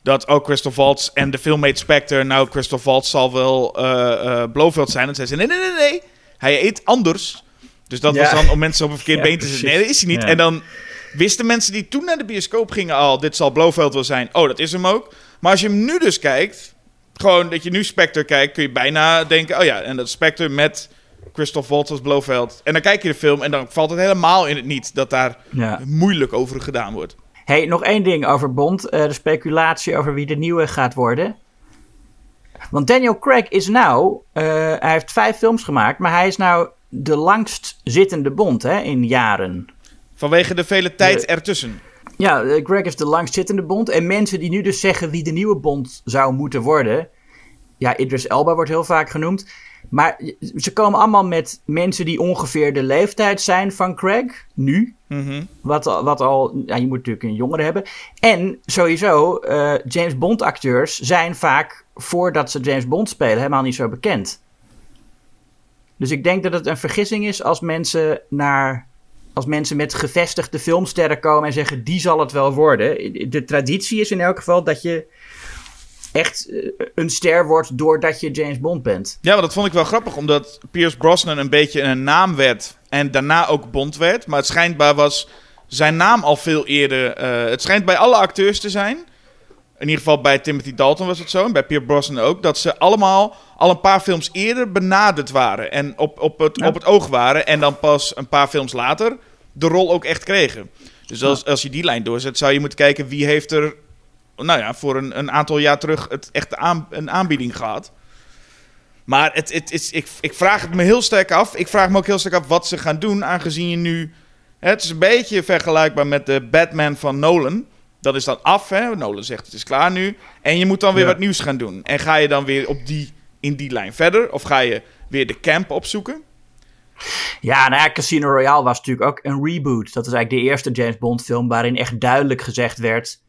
dat ook Christoph Waltz en de filmmate Spectre, nou, Christoph Waltz zal wel eh Blofeld zijn. En zei ze, nee, nee, nee, nee, hij eet anders. Dus dat Ja. was dan om mensen op een verkeerd (laughs) Ja, been te zetten. Nee, dat is hij niet. Ja. En dan wisten mensen die toen naar de bioscoop gingen al, dit zal Blofeld wel zijn. Oh, dat is hem ook. Maar als je hem nu dus kijkt, gewoon dat je nu Spectre kijkt, kun je bijna denken, oh ja, en dat Spectre met Christoph Waltz als Blofeld. En dan kijk je de film en dan valt het helemaal in het niet dat daar Ja. moeilijk over gedaan wordt. Hey, nog één ding over Bond. eh, de speculatie over wie de nieuwe gaat worden. Want Daniel Craig is nou... eh, hij heeft vijf films gemaakt, maar hij is nou de langst zittende Bond hè, in jaren. Vanwege de vele tijd De- ertussen. Ja, eh, Greg is de langstzittende bond. En mensen die nu dus zeggen wie de nieuwe bond zou moeten worden. Ja, Idris Elba wordt heel vaak genoemd. Maar ze komen allemaal met mensen die ongeveer de leeftijd zijn van Craig. Nu. Mhm. Wat, al- wat al, ja, je moet natuurlijk een jongere hebben. En sowieso, eh, James Bond acteurs zijn vaak, voordat ze James Bond spelen, helemaal niet zo bekend. Dus ik denk dat het een vergissing is als mensen naar, als mensen met gevestigde filmsterren komen en zeggen, die zal het wel worden. De traditie is in elk geval dat je echt eh, een ster wordt doordat je James Bond bent. Ja, maar dat vond ik wel grappig, omdat Pierce Brosnan een beetje een naam werd en daarna ook Bond werd. Maar het schijnbaar was zijn naam al veel eerder. eh, het schijnt bij alle acteurs te zijn. In ieder geval bij Timothy Dalton was het zo. En bij Pierce Brosnan ook. Dat ze allemaal al een paar films eerder benaderd waren. En op, op, het, Ja. op het oog waren. En dan pas een paar films later de rol ook echt kregen. Dus als, als je die lijn doorzet, zou je moeten kijken wie heeft er. Nou ja, voor een, een aantal jaar terug het echt aan, een aanbieding gehad. Maar het, het is, ik, ik vraag het me heel sterk af. Ik vraag me ook heel sterk af wat ze gaan doen, aangezien je nu... Het is een beetje vergelijkbaar met de Batman van Nolan. Dat is dan af, hè. Nolan zegt het is klaar nu. En je moet dan weer Ja. wat nieuws gaan doen. En ga je dan weer op die, in die lijn verder? Of ga je weer de camp opzoeken? Ja, nou ja, Casino Royale was natuurlijk ook een reboot. Dat is eigenlijk de eerste James Bond film waarin echt duidelijk gezegd werd...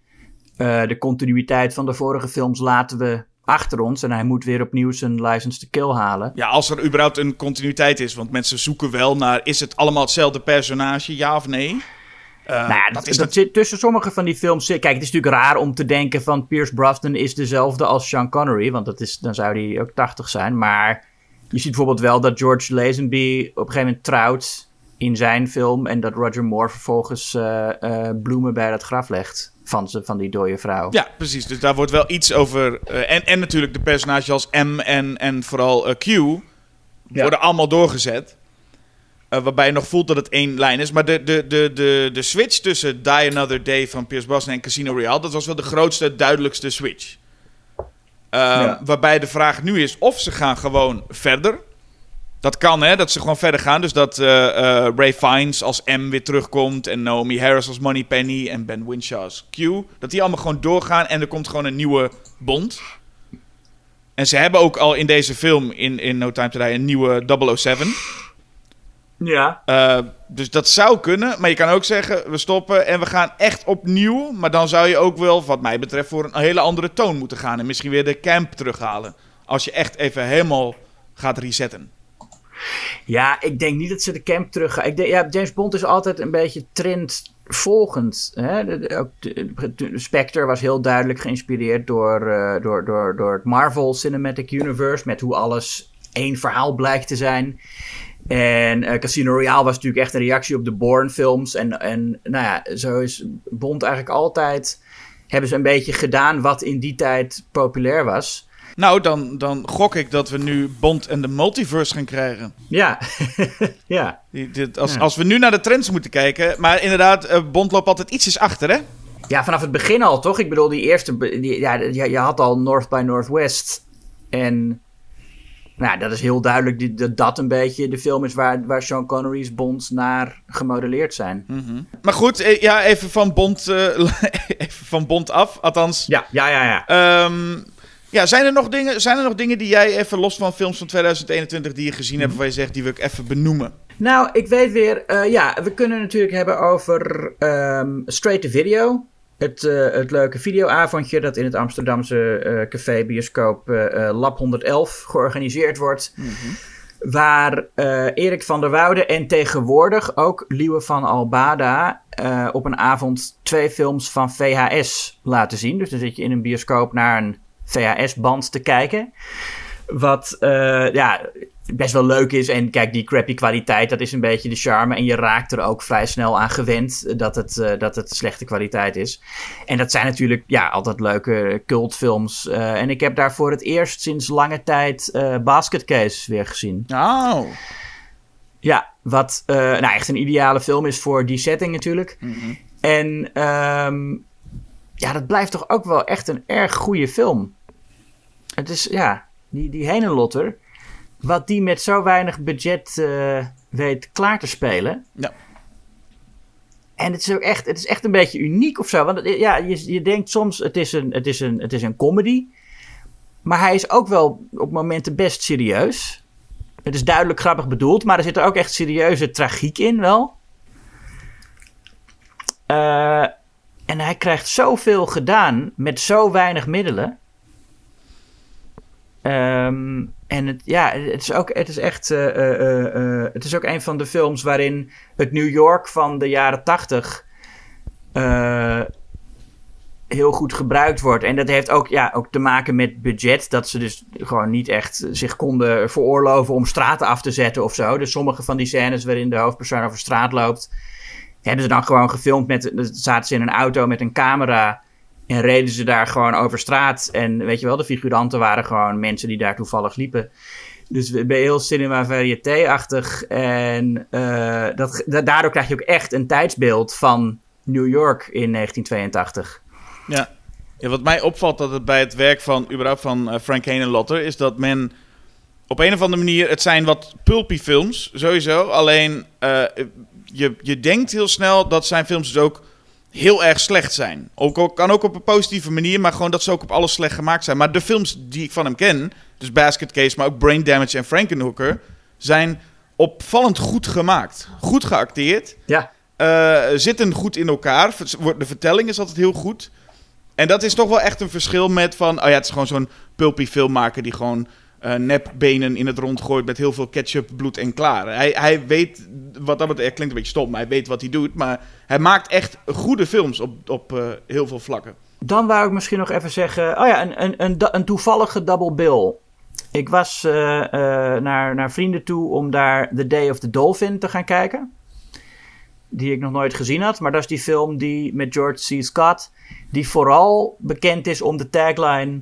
eh, de continuïteit van de vorige films laten we achter ons... en hij moet weer opnieuw zijn License to Kill halen. Ja, als er überhaupt een continuïteit is. Want mensen zoeken wel naar... Is het allemaal hetzelfde personage, ja of nee? Eh, nou ja, dat dat, is dat zit tussen sommige van die films... Kijk, het is natuurlijk raar om te denken van... Pierce Brosnan is dezelfde als Sean Connery... want dat is, dan zou hij ook 80 zijn. Maar je ziet bijvoorbeeld wel dat George Lazenby... op een gegeven moment trouwt in zijn film... en dat Roger Moore vervolgens eh, eh, bloemen bij dat graf legt... van, ze, van die dode vrouw. Ja, precies. Dus daar wordt wel iets over. eh, en, en natuurlijk de personages als M en, en vooral Q. worden allemaal doorgezet. Waarbij je nog voelt dat het één lijn is. Maar de, de, de, de, de switch tussen Die Another Day van Pierce Brosnan en Casino Royale... dat was wel de grootste, duidelijkste switch. Eh, Ja. Waarbij de vraag nu is of ze gaan gewoon verder. Dat kan, hè, dat ze gewoon verder gaan. Dus dat eh, eh, Ray Fiennes als M weer terugkomt... en Naomi Harris als Moneypenny en Ben Whishaw als Q. Dat die allemaal gewoon doorgaan en er komt gewoon een nieuwe Bond. En ze hebben ook al in deze film, in, in No Time To Die, een nieuwe 007. Ja. Eh, dus dat zou kunnen. Maar je kan ook zeggen, we stoppen en we gaan echt opnieuw. Maar dan zou je ook wel, wat mij betreft, voor een hele andere toon moeten gaan. En misschien weer de camp terughalen. Als je echt even helemaal gaat resetten. Ja, ik denk niet dat ze de camp terug gaan. Ik denk, ja, James Bond is altijd een beetje trendvolgend. Hè? De, de- ook de- de Spectre was heel duidelijk geïnspireerd door, eh, door, door, door het Marvel Cinematic Universe. Met hoe alles één verhaal blijkt te zijn. En eh, Casino Royale was natuurlijk echt een reactie op de Bourne-films. En, en nou ja, zo is Bond eigenlijk altijd... Hebben ze een beetje gedaan wat in die tijd populair was. Nou, dan, dan gok ik dat we nu Bond en de Multiverse gaan krijgen. Ja, (laughs) ja. Die- dit- Als, Ja. als we nu naar de trends moeten kijken. Maar inderdaad, eh, Bond loopt altijd ietsjes achter, hè? Ja, vanaf het begin al, toch? Ik bedoel, die eerste... Die, ja, je had al North by Northwest. En... Nou, dat is heel duidelijk dat dat een beetje de film is waar, waar Sean Connery's Bonds naar gemodelleerd zijn. Maar goed, eh, ja, even van Bond, eh, (laughs) even van Bond af. Althans, Ja, ja, ja, ja. Ehm, ja, zijn er, nog dingen, zijn er nog dingen die jij even los van films van 2021 die je gezien hebt, waar je zegt die wil ik even benoemen? Nou, ik weet weer... eh, ja, we kunnen natuurlijk hebben over ehm, Straight to Video. Het, eh, het leuke videoavondje dat in het Amsterdamse eh, café bioscoop eh, Lab 111 georganiseerd wordt. Waar eh, Erik van der Woude en tegenwoordig ook Liewe van Albada op een avond twee films van VHS laten zien. Dus dan zit je in een bioscoop naar een VHS-band te kijken. Wat ja, best wel leuk is. En kijk, die crappy kwaliteit, dat is een beetje de charme. En je raakt er ook vrij snel aan gewend dat het, eh, dat het slechte kwaliteit is. En dat zijn natuurlijk ja, altijd leuke cultfilms. Eh, en ik heb daar voor het eerst sinds lange tijd eh Basket Case weer gezien. Oh. Ja, wat eh, nou echt een ideale film is voor die setting natuurlijk. En ehm, ja, dat blijft toch ook wel echt een erg goede film. Het is, ja, die, die Henenlotter, wat die met zo weinig budget eh, weet klaar te spelen. Ja. en het is ook echt, het is echt een beetje uniek of zo. Want het- ja, je, je denkt soms, het is, een, het, is een, het is een comedy. Maar hij is ook wel op momenten best serieus. Het is duidelijk grappig bedoeld, maar er zit er ook echt serieuze tragiek in wel. Eh, en hij krijgt zoveel gedaan met zo weinig middelen. Ehm, en het, ja, het is ook, het is echt, eh, eh, eh, het is ook een van de films waarin het New York van de jaren tachtig heel goed gebruikt wordt. En dat heeft ook, ja, ook te maken met budget. Dat ze dus gewoon niet echt zich konden veroorloven om straten af te zetten of zo. Dus sommige van die scènes waarin de hoofdpersoon over straat loopt, hebben ze dan gewoon gefilmd met. zaten ze in een auto met een camera. En reden ze daar gewoon over straat. En weet je wel, de figuranten waren gewoon mensen die daar toevallig liepen. Dus ben heel cinema variété-achtig. En eh, dat, da- daardoor krijg je ook echt een tijdsbeeld van New York in 1982. Ja. ja, wat mij opvalt dat het bij het werk van, überhaupt van eh, Frank Henenlotter, is dat men op een of andere manier, het zijn wat pulpy films, sowieso. Alleen, eh, je, je denkt heel snel dat zijn films dus ook heel erg slecht zijn. Ook, kan ook op een positieve manier, maar gewoon dat ze ook op alles slecht gemaakt zijn. Maar de films die ik van hem ken, dus Basket Case, maar ook Brain Damage en Frankenhooker, zijn opvallend goed gemaakt. Goed geacteerd. Ja. Eh, zitten goed in elkaar. De vertelling is altijd heel goed. En dat is toch wel echt een verschil met van... Oh ja, het is gewoon zo'n pulpy filmmaker die gewoon eh nepbenen in het rond gooit... met heel veel ketchup, bloed en klaar. Hij, hij weet, wat dat betreft, klinkt een beetje stom, maar hij weet wat hij doet. Maar hij maakt echt goede films op, op eh, heel veel vlakken. Dan wou ik misschien nog even zeggen... Oh ja, een, een, een, toevallige double bill. Ik was eh, naar, naar vrienden toe om daar The Day of the Dolphin te gaan kijken. Die ik nog nooit gezien had. Maar dat is die film die met George C. Scott... die vooral bekend is om de tagline...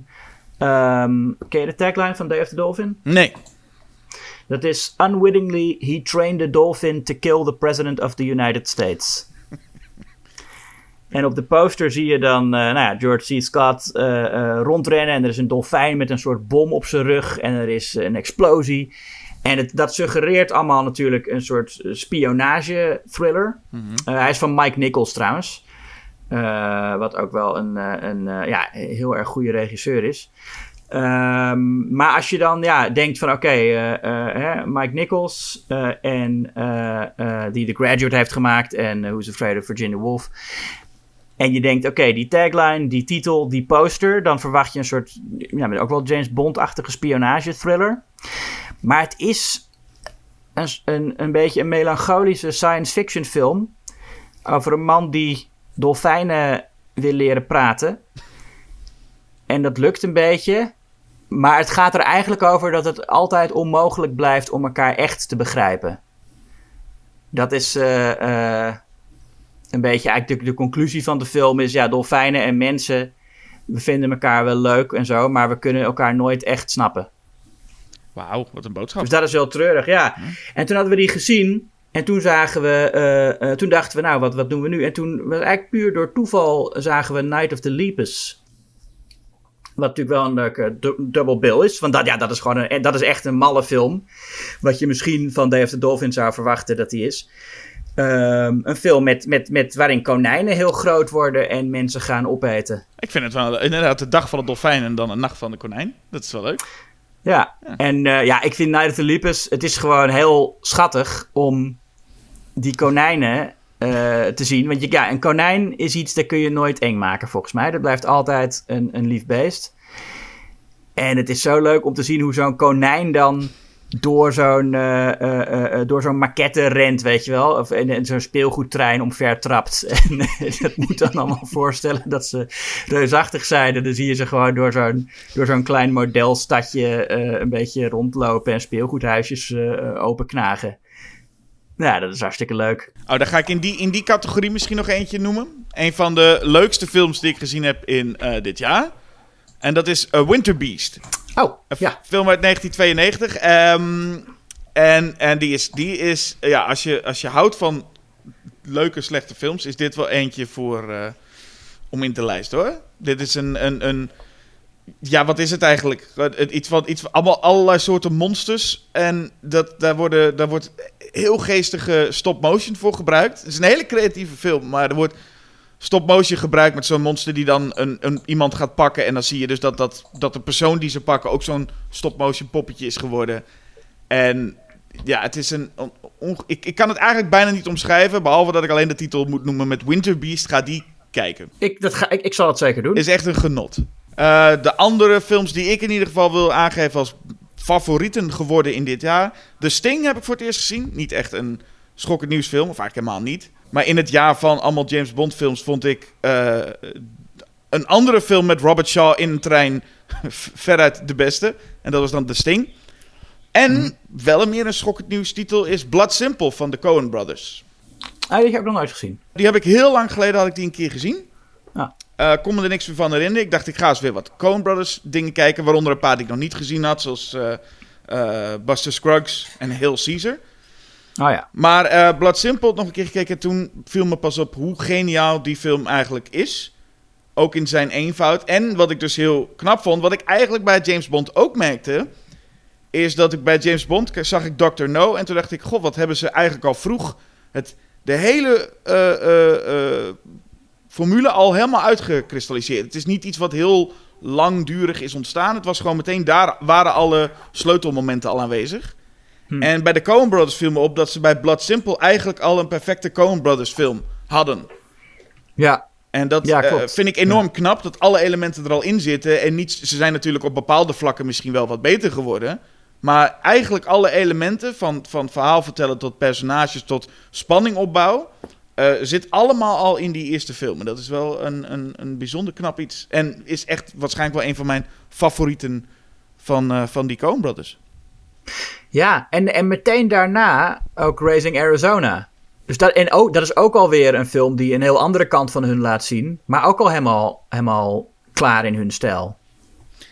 ehm ken je de tagline van Day of the Dolphin? Nee. Dat is unwittingly he trained a dolphin to kill the president of the United States. en op de poster zie je dan eh, nou ja, George C. Scott eh, eh, rondrennen en er is een dolfijn met een soort bom op zijn rug en er is een explosie. En het, dat suggereert allemaal natuurlijk een soort spionage-thriller. Eh, hij is van Mike Nichols trouwens. Eh, wat ook wel een, eh, een eh, ja, heel erg goede regisseur is. Ehm, maar als je dan ja, denkt van oké, Mike Nichols en die The Graduate heeft gemaakt en Who's Afraid of Virginia Woolf. En je denkt oké, die tagline, die titel, die poster, dan verwacht je een soort, ja, ook wel James Bond-achtige spionage thriller. Maar het is een, een, een beetje een melancholische science fiction film over een man die dolfijnen wil leren praten. En dat lukt een beetje. Maar het gaat er eigenlijk over dat het altijd onmogelijk blijft om elkaar echt te begrijpen. Dat is eh, eh, een beetje eigenlijk de, de conclusie van de film is... Ja, dolfijnen en mensen, we vinden elkaar wel leuk en zo... maar we kunnen elkaar nooit echt snappen. Wauw, wat een boodschap. Dus dat is heel treurig, ja. En toen hadden we die gezien. En toen zagen we, eh, eh, toen dachten we, nou, wat, wat doen we nu? En toen was eigenlijk puur door toeval zagen we Night of the Lepus. Wat natuurlijk wel een leuke du- double bill is. Want dat, ja, dat is gewoon een, dat is echt een malle film. Wat je misschien van of the Dolphin zou verwachten dat die is. Ehm, een film met, met, met, waarin konijnen heel groot worden en mensen gaan opeten. Ik vind het wel inderdaad de dag van de dolfijn en dan een nacht van de konijn. Dat is wel leuk. Ja, en eh, ja, ik vind Night of the Lepus, het is gewoon heel schattig om die konijnen eh, te zien. Want ja, een konijn is iets, dat kun je nooit eng maken volgens mij. Dat blijft altijd een, een lief beest. En het is zo leuk om te zien hoe zo'n konijn dan door zo'n eh, eh, door zo'n maquette rent, weet je wel. Of in, zo'n speelgoedtrein omver trapt. (laughs) En dat moet dan allemaal voorstellen dat ze reusachtig zijn. En dan zie je ze gewoon door zo'n, door zo'n klein modelstadje eh, een beetje rondlopen en speelgoedhuisjes openknagen. Ja, dat is hartstikke leuk. Oh, dan ga ik in die, in die categorie misschien nog eentje noemen. Een van de leukste films die ik gezien heb in eh, dit jaar. En dat is uh, Winter Beast. Oh, Een ja. film uit 1992. Ehm, en en die is, die is ja, als je, als je houdt van leuke, slechte films, is dit wel eentje voor, eh, om in te lijsten hoor. Dit is een, een, een ja, wat is het eigenlijk? Het- Iets van, iets van allemaal, allerlei soorten monsters. En dat, daar, worden, daar wordt heel geestige stop-motion voor gebruikt. Het is een hele creatieve film, maar er wordt stop-motion gebruikt met zo'n monster die dan een, een, iemand gaat pakken. En dan zie je dus dat, dat, dat de persoon die ze pakken ook zo'n stop-motion poppetje is geworden. En ja, het is een. on- ik, ik kan het eigenlijk bijna niet omschrijven, behalve dat ik alleen de titel moet noemen met Winter Beast. Ga die kijken. Ik, dat ga, ik, ik zal het zeker doen. Is echt een genot. Eh, de andere films die ik in ieder geval wil aangeven als favorieten geworden in dit jaar. The Sting heb ik voor het eerst gezien. Niet echt een schokkend nieuwsfilm, of eigenlijk helemaal niet. Maar in het jaar van allemaal James Bond films vond ik eh, een andere film met Robert Shaw in een trein (laughs) veruit de beste. En dat was dan The Sting. En wel een meer een schokkend nieuwstitel is Blood Simple van de Coen Brothers. Ah, die heb ik nog nooit gezien. Die heb ik heel lang geleden had ik die een keer gezien. Ja. Eh, kon me er niks meer van herinneren. Ik dacht, ik ga eens weer wat Coen Brothers dingen kijken. Waaronder een paar die ik nog niet gezien had. Zoals eh, eh, Buster Scruggs en Hail Caesar. Oh ja. Maar Blood Simple nog een keer gekeken. En toen viel me pas op hoe geniaal die film eigenlijk is. Ook in zijn eenvoud. En wat ik dus heel knap vond. Wat ik eigenlijk bij James Bond ook merkte. Is dat ik bij James Bond zag ik Dr. No. En toen dacht ik, god, wat hebben ze eigenlijk al vroeg. Het, de hele formule al helemaal uitgekristalliseerd. Het is niet iets wat heel langdurig is ontstaan. Het was gewoon meteen, daar waren alle sleutelmomenten al aanwezig. Hm. En bij de Coen Brothers viel me op dat ze bij Blood Simple eigenlijk al een perfecte Coen Brothers film hadden. Ja, En dat Ja, eh, vind ik enorm knap, dat alle elementen er al in zitten. En niet, ze zijn natuurlijk op bepaalde vlakken misschien wel wat beter geworden. Maar eigenlijk alle elementen, van, van verhaal vertellen tot personages tot spanningopbouw... eh, zit allemaal al in die eerste film. En dat is wel een, een, een bijzonder knap iets. En is echt waarschijnlijk wel een van mijn favorieten van, eh, van die Coen Brothers. ja. En, en meteen daarna ook Raising Arizona. Dus dat, en ook, dat is ook alweer een film die een heel andere kant van hun laat zien. Maar ook al helemaal, helemaal klaar in hun stijl.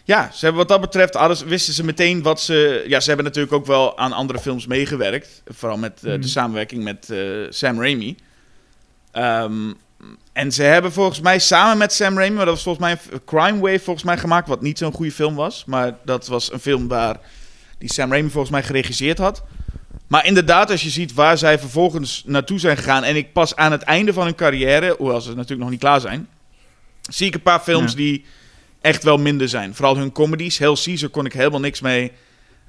Ja, ze hebben wat dat betreft alles, wisten ze meteen wat ze. Ja, ze hebben natuurlijk ook wel aan andere films meegewerkt. Vooral met eh, de samenwerking met Sam Raimi. Ehm, en ze hebben volgens mij samen met Sam Raimi, maar dat was volgens mij een Crime Wave volgens mij gemaakt, wat niet zo'n goede film was. Maar dat was een film waar die Sam Raimi volgens mij geregisseerd had. Maar inderdaad, als je ziet waar zij vervolgens naartoe zijn gegaan. En ik pas aan het einde van hun carrière, hoewel ze natuurlijk nog niet klaar zijn, zie ik een paar films Ja. die echt wel minder zijn. Vooral hun comedies. Hail Caesar kon ik helemaal niks mee.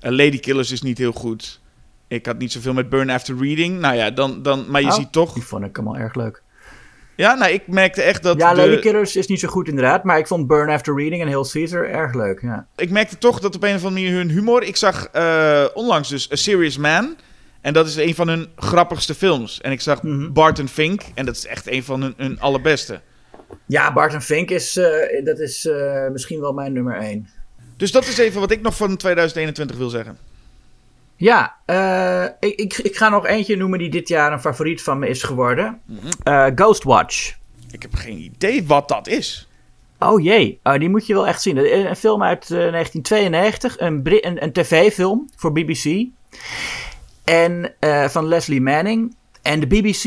Uh, Lady Killers is niet heel goed. Ik had niet zoveel met Burn After Reading. Nou ja, dan, dan, maar je Oh, ziet toch... Die vond ik helemaal erg leuk. Ja, nou, ik merkte echt dat... ja, de- Lady Killers is niet zo goed inderdaad. Maar ik vond Burn After Reading en Hail Caesar erg leuk. Ja. ik merkte toch dat op een of andere manier hun humor... Ik zag eh, onlangs dus A Serious Man. En dat is een van hun grappigste films. En ik zag Mhm. Barton Fink. En dat is echt een van hun, hun allerbeste. Ja, Barton Fink is, eh, dat is eh, misschien wel mijn nummer één. Dus dat is even wat ik nog van 2021 wil zeggen. Ja, eh, ik, ik, ik ga nog eentje noemen die dit jaar een favoriet van me is geworden. Mhm. Eh, Ghostwatch. Ik heb geen idee wat dat is. Oh jee, oh, die moet je wel echt zien. Een film uit eh, 1992, een, een, een tv-film voor BBC. En eh, van Leslie Manning. En de BBC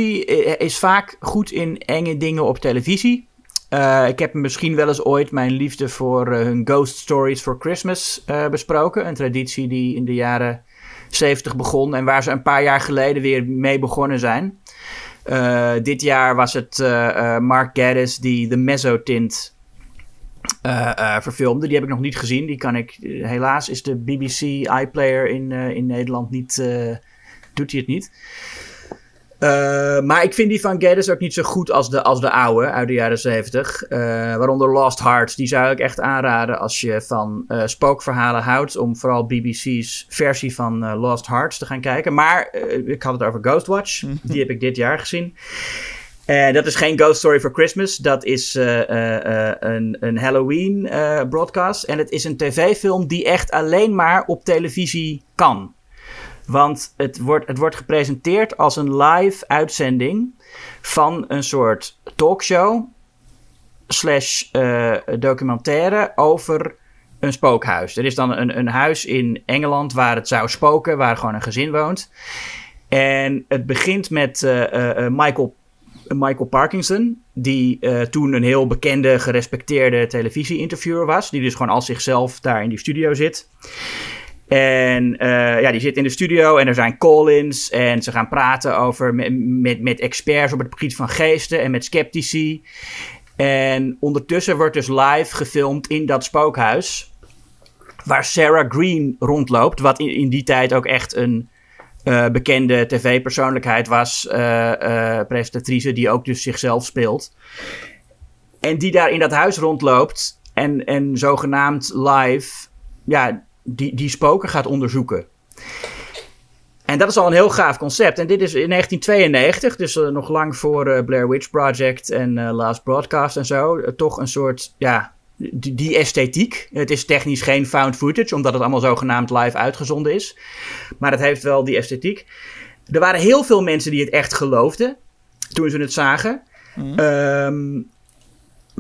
is vaak goed in enge dingen op televisie. Eh, ik heb misschien wel eens ooit mijn liefde voor eh, hun Ghost Stories for Christmas eh, besproken. Een traditie die in de jaren 70 begon en waar ze een paar jaar geleden weer mee begonnen zijn. Eh, dit jaar was het eh, eh, Mark Gatiss die de Mezzotint verfilmde. Die heb ik nog niet gezien. Die kan ik, helaas is de BBC iPlayer in, in Nederland niet, doet hij het niet. Eh, maar ik vind die van Geddes ook niet zo goed als de, als de oude uit de jaren 70. Eh, waaronder Lost Hearts. Die zou ik echt aanraden als je van eh, spookverhalen houdt. Om vooral BBC's versie van Lost Hearts te gaan kijken. Maar ik had het over Ghostwatch. Die heb ik dit jaar gezien. Eh, dat is geen Ghost Story for Christmas. Dat is een, een Halloween broadcast. En het is een tv-film die echt alleen maar op televisie kan. Want het wordt, het wordt gepresenteerd als een live uitzending van een soort talkshow slash eh, documentaire over een spookhuis. Er is dan een, een huis in Engeland waar het zou spoken, waar gewoon een gezin woont. En het begint met eh, eh, Michael, Michael Parkinson, die toen een heel bekende, gerespecteerde televisie-interviewer was. Die dus gewoon als zichzelf daar in die studio zit. En uh, ja, die zit in de studio en er zijn call-ins. En ze gaan praten over met, met, met experts op het gebied van geesten en met sceptici. En ondertussen wordt dus live gefilmd in dat spookhuis. Waar Sarah Green rondloopt. Wat in, in die tijd ook echt een uh, bekende tv-persoonlijkheid was. Uh, presentatrice die ook dus zichzelf speelt. En die daar in dat huis rondloopt. En, en zogenaamd live. Ja, die, die spoken gaat onderzoeken. En dat is al een heel gaaf concept. En dit is in 1992, dus uh, nog lang voor uh, Blair Witch Project en uh, Last Broadcast en zo. toch een soort, ja, die, die, esthetiek. Het is technisch geen found footage, omdat het allemaal zogenaamd live uitgezonden is. Maar het heeft wel die esthetiek. Er waren heel veel mensen die het echt geloofden toen ze het zagen. Mm. Um,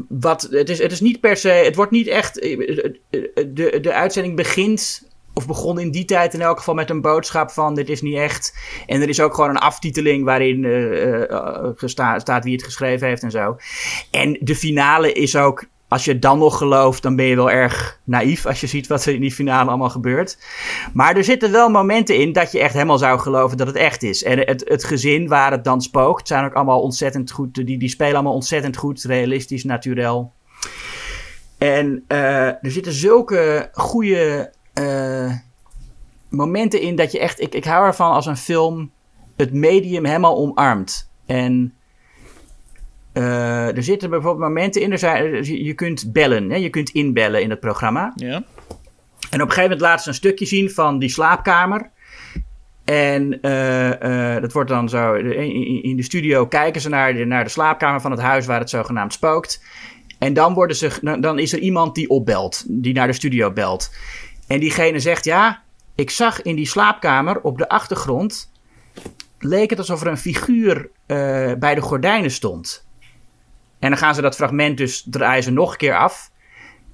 wat, het, is, het is niet per se, het wordt niet echt, de, de uitzending begint of begon in die tijd in elk geval met een boodschap van dit is niet echt. En er is ook gewoon een aftiteling waarin uh, staat wie het geschreven heeft en zo. En de finale is ook, als je dan nog gelooft, dan ben je wel erg naïef als je ziet wat er in die finale allemaal gebeurt. Maar er zitten wel momenten in dat je echt helemaal zou geloven dat het echt is. En het, het gezin waar het dan spookt, zijn ook allemaal ontzettend goed, die, die spelen allemaal ontzettend goed, realistisch, natuurlijk. En uh, er zitten zulke goede uh, momenten in dat je echt. Ik, ik hou ervan als een film het medium helemaal omarmt. En uh, er zitten bijvoorbeeld momenten in. Er zijn, je kunt bellen, hè? je kunt inbellen in het programma. Ja. En op een gegeven moment laten ze een stukje zien van die slaapkamer. En uh, dat wordt dan zo. In, de studio kijken ze naar de, naar de slaapkamer van het huis waar het zogenaamd spookt. En dan, worden ze, dan is er iemand die opbelt, die naar de studio belt. En diegene zegt: Ja, ik zag in die slaapkamer op de achtergrond. leek het alsof er een figuur bij de gordijnen stond. En dan gaan ze dat fragment dus draaien ze nog een keer af.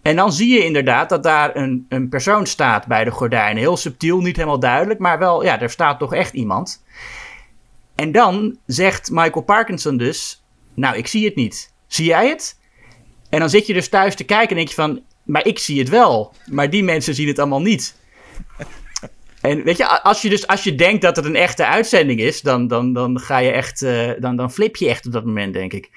En dan zie je inderdaad dat daar een, een persoon staat bij de gordijnen. Heel subtiel, niet helemaal duidelijk, maar wel, ja, er staat toch echt iemand. En dan zegt Michael Parkinson dus: Nou, ik zie het niet. Zie jij het? En dan zit je dus thuis te kijken en denk je van: maar ik zie het wel. Maar die mensen zien het allemaal niet. En weet je, als je dus als je denkt dat het een echte uitzending is, dan, dan, dan ga je echt, uh, dan, dan flip je echt op dat moment, denk ik.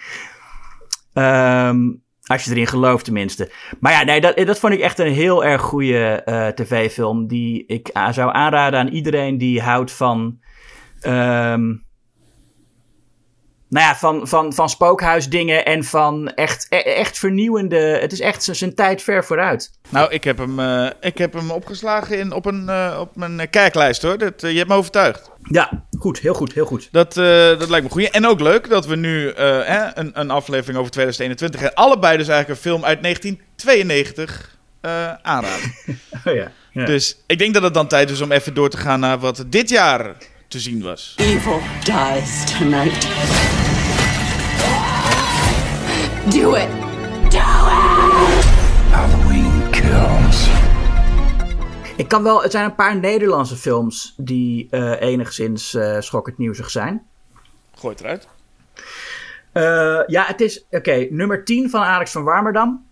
Um, als je erin gelooft, tenminste. Maar ja, nee, dat, dat vond ik echt een heel erg goede uh, tv-film. Die ik uh, zou aanraden aan iedereen die houdt van. Um, nou ja, van, van, van spookhuisdingen en van echt, e, echt vernieuwende. Het is echt zijn tijd ver vooruit. Nou, ik heb hem, uh, ik heb hem opgeslagen in, op, een, uh, op mijn kijklijst hoor. Dat, uh, je hebt me overtuigd. Ja, goed, heel goed, heel goed. Dat, dat lijkt me goed. En ook leuk dat we nu een, een aflevering over 2021 en allebei dus eigenlijk een film uit 1992 aanraden. (laughs) oh ja, ja. Dus ik denk dat het dan tijd is om even door te gaan naar wat dit jaar te zien was. Evil dies tonight. Do it! Do it! Halloween kills. Ik kan wel, het zijn een paar Nederlandse films die uh, enigszins uh, schokkend nieuwsig zijn. Gooi het eruit. Uh, ja, het is, oké, okay, nummer 10 van Alex van Warmerdam.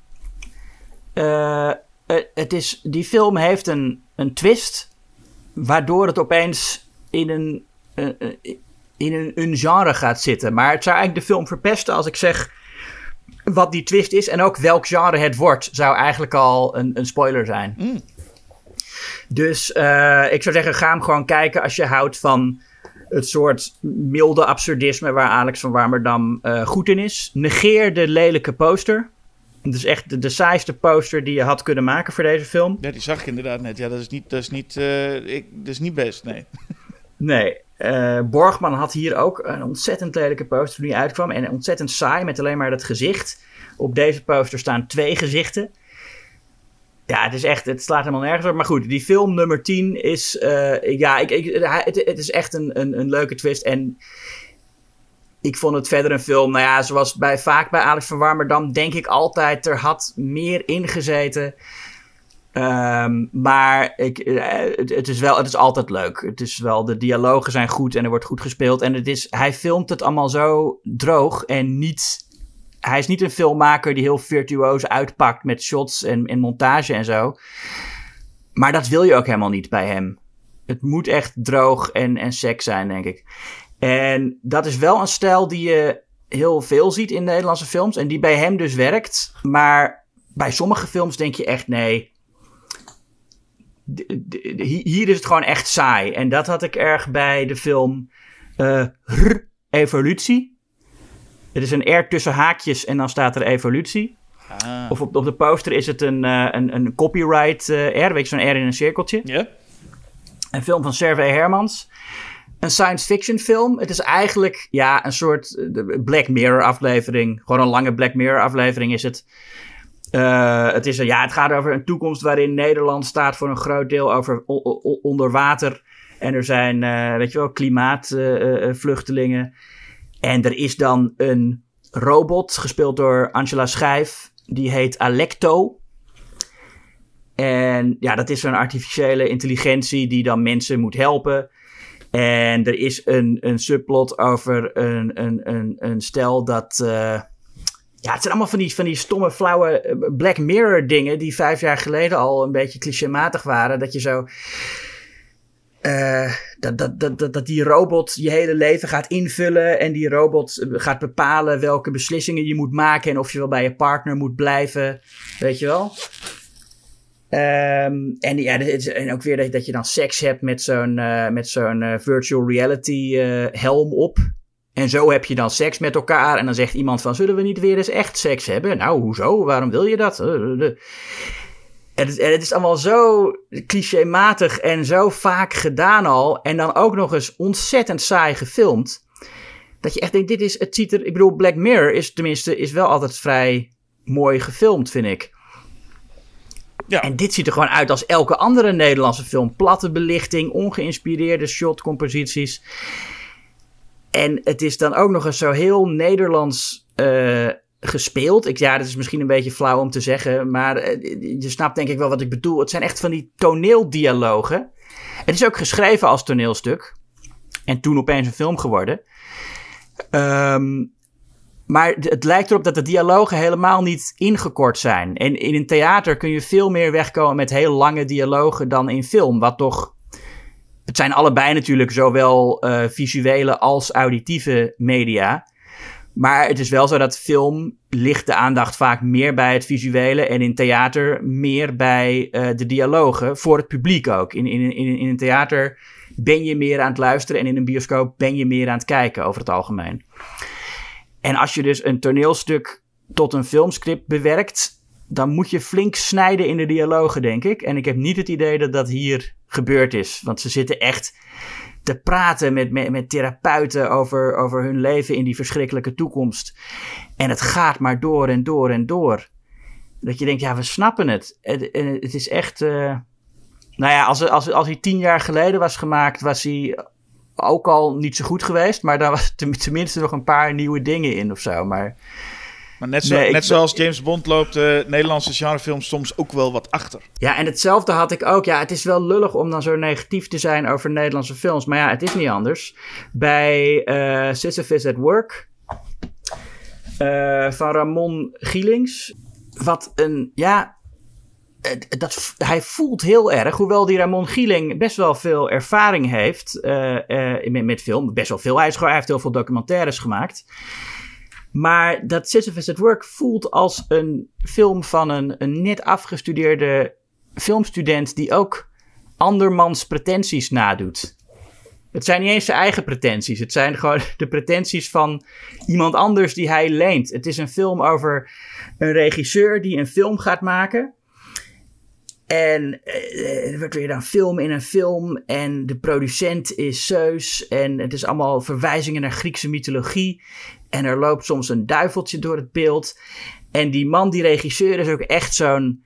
het is, die film heeft een, een twist, waardoor het opeens in een, uh, in een, een, genre gaat zitten. Maar het zou eigenlijk de film verpesten als ik zeg wat die twist is en ook welk genre het wordt. Zou eigenlijk al een, een spoiler zijn. Mm. Dus uh, ik zou zeggen, ga hem gewoon kijken als je houdt van het soort milde absurdisme waar Alex van Warmerdam uh, goed in is. Negeer de lelijke poster. Het is echt de, de saaiste poster die je had kunnen maken voor deze film. Ja, die zag ik inderdaad net. Ja, dat is niet, dat is niet, uh, ik, dat is niet best, nee. (laughs) Nee, uh, Borgman had hier ook een ontzettend lelijke poster toen hij uitkwam. En ontzettend saai met alleen maar dat gezicht. Op deze poster staan twee gezichten. Ja, het is echt, het slaat helemaal nergens op. Maar goed, die film nummer 10 is, uh, ja, ik, ik, het, het, is echt een, een, een, leuke twist. En ik vond het verder een film, nou ja, zoals bij, vaak bij Alex van Warmerdam, denk ik altijd, er had meer ingezeten. Um, maar ik, eh, het, is wel, het is altijd leuk. Het is wel, de dialogen zijn goed en er wordt goed gespeeld. En het is, hij filmt het allemaal zo droog en niet hij is niet een filmmaker die heel virtuoos uitpakt met shots en, en montage en zo. Maar dat wil je ook helemaal niet bij hem. Het moet echt droog en, en seks zijn, denk ik. En dat is wel een stijl die je heel veel ziet in Nederlandse films. En die bij hem dus werkt. Maar bij sommige films denk je echt, nee. Hier is het gewoon echt saai. En dat had ik erg bij de film uh, Evolutie. Het is een R tussen haakjes en dan staat er evolutie. Ah. Of op, op de poster is het een, uh, een, een copyright uh, R, weet je, zo'n R in een cirkeltje. Ja. Een film van Serve Hermans een science fiction film. Het is eigenlijk ja, een soort eh, Black Mirror aflevering. Gewoon een lange Black Mirror aflevering is het. Uh, het, is, ja, het gaat over een toekomst waarin Nederland staat voor een groot deel over onder water. En er zijn, uh, weet je wel, klimaatvluchtelingen. en er is dan een robot, gespeeld door Angela Schijf. Die heet Alecto. En ja, dat is zo'n artificiële intelligentie die dan mensen moet helpen. En er is een, een subplot over een, een, een, een stel dat. Uh, ja, het zijn allemaal van die, van die stomme, flauwe eh, Black Mirror dingen. die vijf jaar geleden al een beetje clichématig waren. Dat je zo. Uh, dat, dat, dat, dat die robot je hele leven gaat invullen. En die robot gaat bepalen welke beslissingen je moet maken. En of je wel bij je partner moet blijven. Weet je wel? Um, en, ja, en ook weer dat, dat je dan seks hebt met zo'n met zo'n virtual reality helm op. En zo heb je dan seks met elkaar. En dan zegt iemand van, zullen we niet weer eens echt seks hebben? Nou, hoezo? Waarom wil je dat? En het, en het is allemaal zo clichématig en zo vaak gedaan al. En dan ook nog eens ontzettend saai gefilmd. Dat je echt denkt, dit is, het ziet er, ik bedoel, Black Mirror is tenminste, is wel altijd vrij mooi gefilmd, vind ik. Ja. En dit ziet er gewoon uit als elke andere Nederlandse film. Platte belichting, ongeïnspireerde shotcomposities. En het is dan ook nog eens zo heel Nederlands uh, gespeeld. Ik, ja, dat is misschien een beetje flauw om te zeggen. Maar uh, je snapt denk ik wel wat ik bedoel. Het zijn echt van die toneeldialogen. Het is ook geschreven als toneelstuk. En toen opeens een film geworden. Um, maar het lijkt erop dat de dialogen helemaal niet ingekort zijn. En in een theater kun je veel meer wegkomen met heel lange dialogen dan in film. Wat toch. Het zijn allebei natuurlijk zowel uh, visuele als auditieve media. Maar het is wel zo dat film ligt de aandacht vaak meer bij het visuele en in theater meer bij uh, de dialogen. Voor het publiek ook. In, in, in, in een theater ben je meer aan het luisteren en in een bioscoop ben je meer aan het kijken over het algemeen. En als je dus een toneelstuk tot een filmscript bewerkt, dan moet je flink snijden in de dialogen, denk ik. En ik heb niet het idee dat dat hier gebeurd is. Want ze zitten echt te praten met, met, therapeuten over, over hun leven in die verschrikkelijke toekomst. En het gaat maar door en door en door. Dat je denkt, ja, we snappen het. Het, het is echt. Uh, nou ja, als, als, als hij tien jaar geleden was gemaakt, was hij ook al niet zo goed geweest. Maar daar was (laughs) tenminste nog een paar nieuwe dingen in of zo. Maar, maar net, zo, net zoals James Bond loopt de Nederlandse genrefilm soms ook wel wat achter. Ja, en hetzelfde had ik ook. Ja, het is wel lullig om dan zo negatief te zijn over Nederlandse films. Maar ja, het is niet anders. Bij uh, Sisyphus at Work uh, van Ramon Gielings. Wat een, ja, dat, hij voelt heel erg, hoewel die Ramon Gieling best wel veel ervaring heeft uh, uh, met, met, film. Best wel veel. Hij, is, hij heeft heel veel documentaires gemaakt. Maar dat Sisyphus at Work voelt als een film van een, net afgestudeerde filmstudent die ook andermans pretenties nadoet. Het zijn niet eens zijn eigen pretenties. Het zijn gewoon (laughs) de pretenties van iemand anders die hij leent. Het is een film over een regisseur die een film gaat maken. En uh, er wordt weer dan film in een film. En de producent is Zeus. En het is allemaal verwijzingen naar Griekse mythologie. En er loopt soms een duiveltje door het beeld. En die man, die regisseur, is ook echt zo'n.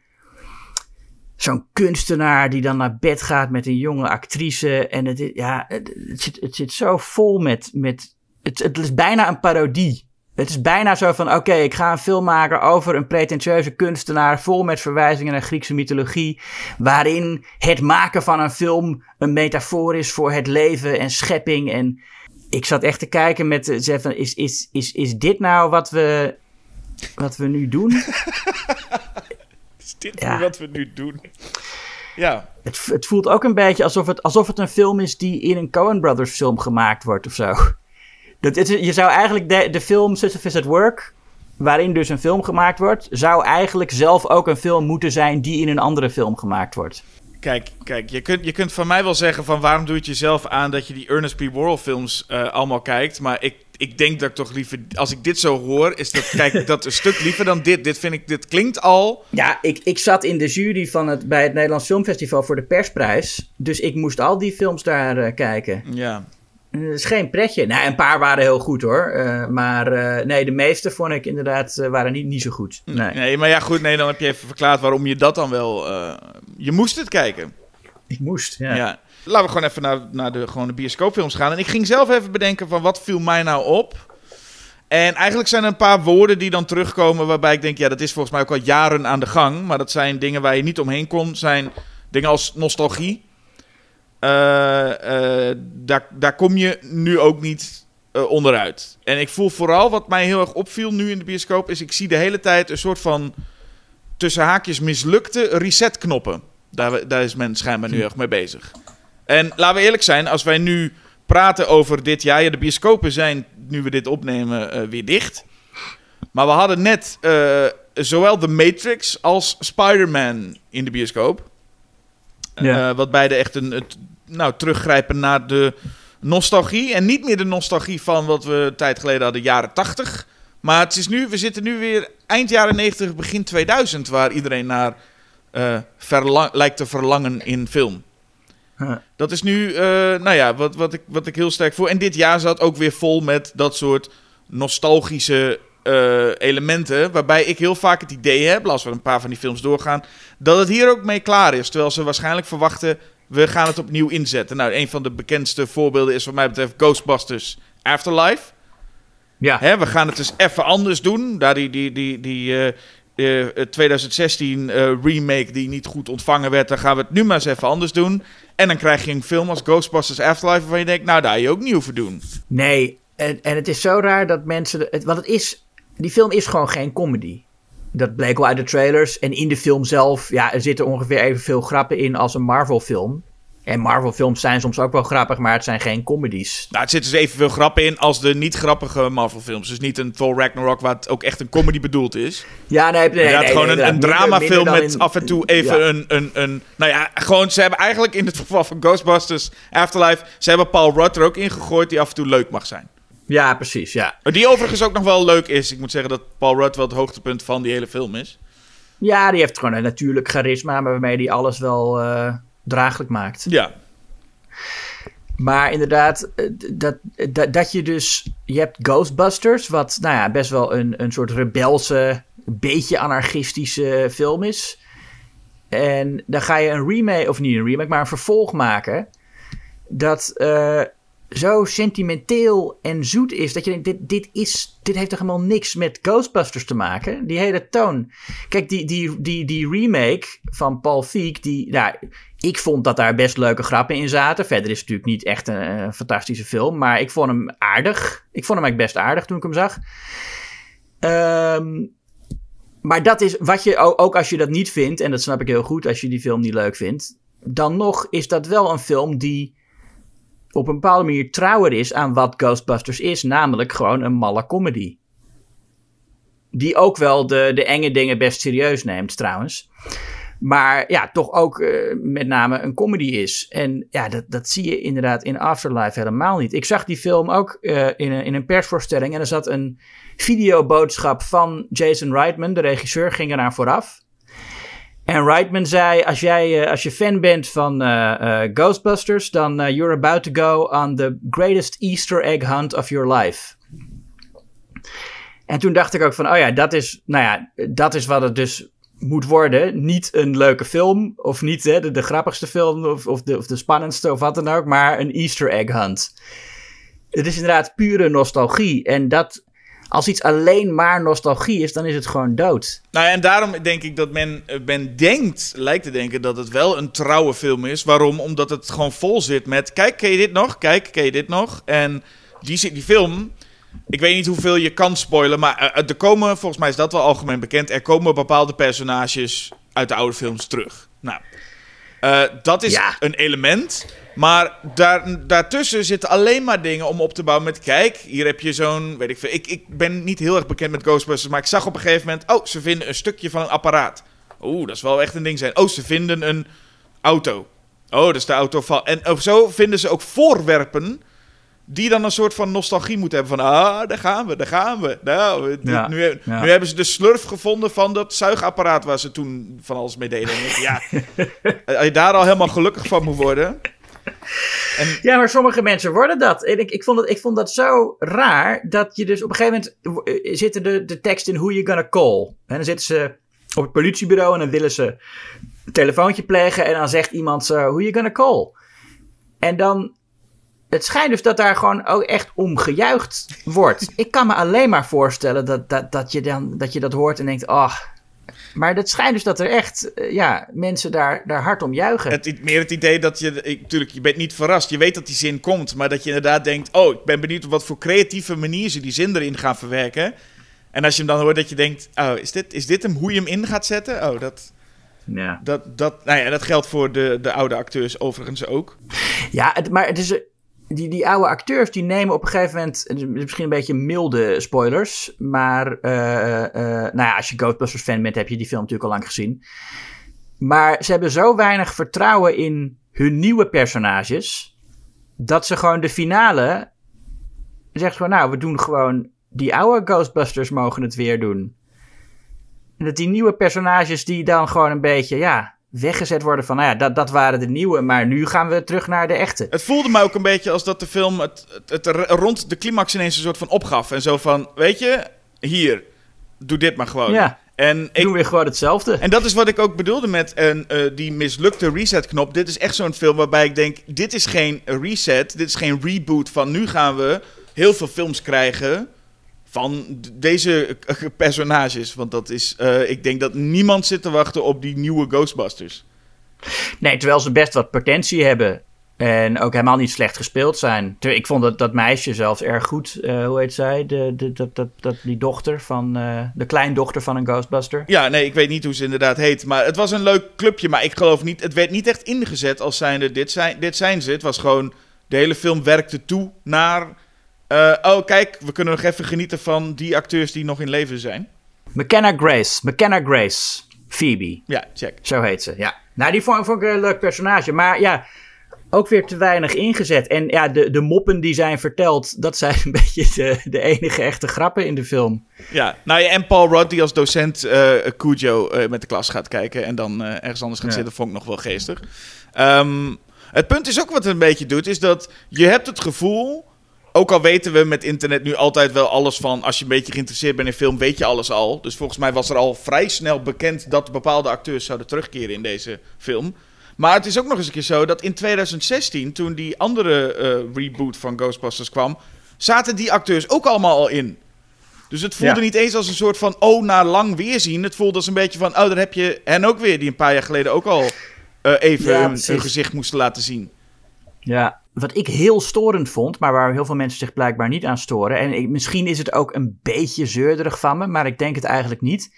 Zo'n kunstenaar die dan naar bed gaat met een jonge actrice. En het, ja, het, zit, het zit zo vol met. met het, het is bijna een parodie het is bijna zo van: oké, ik ga een film maken over een pretentieuze kunstenaar. vol met verwijzingen naar Griekse mythologie. waarin het maken van een film een metafoor is voor het leven en schepping. En ik zat echt te kijken met: zeggen, is, is, is, is dit nou wat we wat we nu doen. (laughs) Is dit Ja. wat we nu doen? Ja, Het, het voelt ook een beetje alsof het, alsof het een film is die in een Coen Brothers film gemaakt wordt of zo. Dat is, je zou eigenlijk de, de film Sisyphus at Work, waarin dus een film gemaakt wordt, zou eigenlijk zelf ook een film moeten zijn die in een andere film gemaakt wordt. Kijk, kijk je, kunt, je kunt van mij wel zeggen van waarom doe je het jezelf aan dat je die Ernest P. Worrell films eh, allemaal kijkt. Maar ik, ik denk dat ik toch liever, als ik dit zo hoor, is dat, kijk (laughs) dat een stuk liever dan dit. Dit vind ik, dit klinkt al... Ja, ik, ik zat in de jury van het, bij het Nederlands Filmfestival voor de persprijs. Dus ik moest al die films daar eh, kijken. Ja, Het is geen pretje. Nou, een paar waren heel goed hoor. Eh, maar eh, nee, de meeste vond ik inderdaad eh, waren niet, niet zo goed. Nee. nee, maar ja goed, nee, dan heb je even verklaard waarom je dat dan wel... eh, je moest het kijken. Ik moest, ja. Ja. Laten we gewoon even naar, naar de, gewoon de bioscoopfilms gaan. En ik ging zelf even bedenken van wat viel mij nou op. En eigenlijk zijn er een paar woorden die dan terugkomen waarbij ik denk, ja, dat is volgens mij ook al jaren aan de gang. Maar dat zijn dingen waar je niet omheen kon. Zijn dingen als nostalgie. Eh, eh, daar, daar kom je nu ook niet eh, onderuit. En ik voel vooral wat mij heel erg opviel nu in de bioscoop, is ik zie de hele tijd een soort van tussen haakjes mislukte resetknoppen. Daar, daar is men schijnbaar nu erg mee bezig. En laten we eerlijk zijn, als wij nu praten over dit jaar, ja, de bioscopen zijn, nu we dit opnemen, weer dicht. Maar we hadden net zowel The Matrix als Spider-Man in de bioscoop. Ja. Eh, wat beide echt een, het, nou, teruggrijpen naar de nostalgie. En niet meer de nostalgie van wat we een tijd geleden hadden, jaren 80. Maar het is nu, we zitten nu weer eind jaren 90, begin 2000, waar iedereen naar eh, verla- lijkt te verlangen in film. Huh. Dat is nu, eh, nou ja, wat, wat, ik, wat ik heel sterk voel. En dit jaar zat ook weer vol met dat soort nostalgische eh, elementen. Waarbij ik heel vaak het idee heb, als we een paar van die films doorgaan, dat het hier ook mee klaar is. Terwijl ze waarschijnlijk verwachten, we gaan het opnieuw inzetten. Nou, een van de bekendste voorbeelden is wat mij betreft Ghostbusters Afterlife. Ja. Hè, we gaan het dus even anders doen. Daar die, die, die, die eh, eh, 2016 eh, remake die niet goed ontvangen werd, dan gaan we het nu maar eens even anders doen. En dan krijg je een film als Ghostbusters Afterlife waarvan je denkt, nou daar je ook niet hoeven doen. Nee, en, en het is zo raar dat mensen... Het, want het is... Die film is gewoon geen comedy. Dat bleek wel uit de trailers. En in de film zelf, ja, er zitten ongeveer evenveel grappen in als een Marvel-film. En Marvel-films zijn soms ook wel grappig, maar het zijn geen comedies. Nou, het zit dus evenveel grappen in als de niet grappige Marvel films. Dus niet een Thor Ragnarok waar het ook echt een comedy bedoeld is. Ja, nee, nee, Inderdaad, nee, gewoon nee, een, dramafilm met in- af en toe even Ja. een, een, een... Nou ja, gewoon, ze hebben eigenlijk in het geval van Ghostbusters Afterlife... Ze hebben Paul Rudd er ook ingegooid die af en toe leuk mag zijn. Ja, precies, ja. Die overigens ook nog wel leuk is. Ik moet zeggen dat Paul Rudd wel het hoogtepunt van die hele film is. Ja, die heeft gewoon een natuurlijk charisma waarmee die alles wel eh draaglijk maakt. Ja, Maar inderdaad, eh, dat, dat, dat je dus... Je hebt Ghostbusters, wat nou ja, best wel een, een soort rebelse, beetje anarchistische film is. En dan ga je een remake, of niet een remake, maar een vervolg maken. Dat eh, zo sentimenteel en zoet is. Dat je denkt, dit, dit, is, dit heeft toch helemaal niks met Ghostbusters te maken? Die hele toon. Kijk, die, die, die, die remake van Paul Feig, die, nou, ik vond dat daar best leuke grappen in zaten. Verder is het natuurlijk niet echt een, fantastische film, maar ik vond hem aardig. Ik vond hem eigenlijk best aardig toen ik hem zag. Ehm, maar dat is wat je ook als je dat niet vindt, en dat snap ik heel goed als je die film niet leuk vindt, dan nog is dat wel een film die op een bepaalde manier trouwer is aan wat Ghostbusters is, namelijk gewoon een malle comedy. Die ook wel de, de enge dingen best serieus neemt, trouwens. Maar ja, toch ook eh, met name een comedy is. En ja, dat, dat zie je inderdaad in Afterlife helemaal niet. Ik zag die film ook eh, in, een, in een persvoorstelling. En er zat een videoboodschap van Jason Reitman, de regisseur, ging eraan vooraf. En Reitman zei: Als, jij, eh, als je fan bent van eh, eh, Ghostbusters, dan you're about to go on the greatest Easter egg hunt of your life. En toen dacht ik ook van, oh ja, dat is, nou ja, dat is wat het dus moet worden. Niet een leuke film, of niet hè, de, de grappigste film, of, of, de, of de spannendste, of wat dan ook, maar een Easter egg hunt. Het is inderdaad pure nostalgie. En dat, als iets alleen maar nostalgie is, dan is het gewoon dood. Nou en daarom denk ik dat men, eh, men denkt, lijkt te denken dat het wel een trouwe film is. Waarom? Omdat het gewoon vol zit met, kijk, ken je dit nog? Kijk, ken je dit nog? En die, die film ik weet niet hoeveel je kan spoilen, maar eh, er komen, volgens mij is dat wel algemeen bekend, er komen bepaalde personages uit de oude films terug. Nou, eh, dat is Ja. een element. Maar daar, daartussen zitten alleen maar dingen om op te bouwen met... Kijk, hier heb je zo'n... Weet ik veel. Ik, ik ben niet heel erg bekend met Ghostbusters... maar ik zag op een gegeven moment... Oh, ze vinden een stukje van een apparaat. Oeh, dat is wel echt een ding zijn. Oh, ze vinden een auto. Oh, dat is de auto van... En of zo vinden ze ook voorwerpen... die dan een soort van nostalgie moeten hebben. Van, ah, daar gaan we, daar gaan we. Nou, Ja, nu, ja. nu hebben ze de slurf gevonden van dat zuigapparaat... waar ze toen van alles mee deden. En ja, (laughs) als je daar al helemaal gelukkig van moet worden... Ja, maar sommige mensen worden dat. En ik, ik, vond het, ik vond dat zo raar dat je dus op een gegeven moment eh, zitten de, de tekst in Who You Gonna Call. En dan zitten ze op het politiebureau en dan willen ze een telefoontje plegen en dan zegt iemand zo, Who You Gonna Call? En dan, het schijnt dus dat daar gewoon ook echt om gejuicht wordt. (laughs) ik kan me alleen maar voorstellen dat, dat, dat, je, dan, dat je dat hoort en denkt, ah. Maar het schijnt dus dat er echt, eh, ja, mensen daar, daar hard om juichen. Het, meer het idee dat je... ik- Tuurlijk, je bent niet verrast. Je weet dat die zin komt. Maar dat je inderdaad denkt... Oh, ik ben benieuwd op wat voor creatieve manier ze die zin erin gaan verwerken. En als je hem dan hoort dat je denkt... Oh, is dit, is dit hem hoe je hem in gaat zetten? Oh, dat... ja. Dat, dat, nou ja, dat geldt voor de, de oude acteurs overigens ook. Ja, het, maar het is, die, die oude acteurs die nemen op een gegeven moment, misschien een beetje milde spoilers, maar eh, eh, nou ja, als je Ghostbusters fan bent heb je die film natuurlijk al lang gezien. Maar ze hebben zo weinig vertrouwen in hun nieuwe personages, dat ze gewoon de finale, zegt gewoon nou, we doen gewoon, die oude Ghostbusters mogen het weer doen. En dat die nieuwe personages die dan gewoon een beetje, ja, weggezet worden van, nou ja, dat, dat waren de nieuwe, maar nu gaan we terug naar de echte. Het voelde me ook een beetje als dat de film het, het, rond de climax ineens een soort van opgaf. En zo van, weet je, hier, doe dit maar gewoon. Ja. En Ik ik, doe weer gewoon hetzelfde. En dat is wat ik ook bedoelde met een, eh, die mislukte reset-knop. Dit is echt zo'n film waarbij ik denk: dit is geen reset, dit is geen reboot van nu gaan we heel veel films krijgen van deze personages. Want dat is, eh, ik denk dat niemand zit te wachten op die nieuwe Ghostbusters. Nee, terwijl ze best wat potentie hebben. En ook helemaal niet slecht gespeeld zijn. Ik vond dat, dat meisje zelfs erg goed. eh, hoe heet zij? De, de, dat, dat, dat, die dochter van. eh, de kleindochter van een Ghostbuster. Ja, nee, ik weet niet hoe ze inderdaad heet. Maar het was een leuk clubje. Maar ik geloof niet, het werd niet echt ingezet als zijnde: dit zijn, dit zijn ze. Het was gewoon, de hele film werkte toe naar. Eh, oh, kijk, we kunnen nog even genieten van die acteurs die nog in leven zijn. McKenna Grace. McKenna Grace. Phoebe. Ja, check. Zo heet ze, ja. Nou, die vond, vond ik een leuk personage. Maar ja, ook weer te weinig ingezet. En ja, de, de moppen die zijn verteld, dat zijn een (laughs) beetje de, de enige echte grappen in de film. Ja, nou ja, en Paul Rudd die als docent eh Cujo eh, met de klas gaat kijken en dan ergens anders gaat Ja. zitten, vond ik nog wel geestig. Ehm, het punt is ook wat het een beetje doet, is dat je hebt het gevoel, ook al weten we met internet nu altijd wel alles van, als je een beetje geïnteresseerd bent in film, weet je alles al. Dus volgens mij was er al vrij snel bekend dat bepaalde acteurs zouden terugkeren in deze film. Maar het is ook nog eens een keer zo dat in 2016, toen die andere eh, reboot van Ghostbusters kwam, zaten die acteurs ook allemaal al in. Dus het voelde Ja. niet eens als een soort van, oh, na lang weerzien. Het voelde als een beetje van, oh, daar heb je hen ook weer, die een paar jaar geleden ook al eh, even Ja, hun, precies. hun gezicht moesten laten zien. Ja, wat ik heel storend vond, maar waar heel veel mensen zich blijkbaar niet aan storen. En misschien is het ook een beetje zeurderig van me, maar ik denk het eigenlijk niet.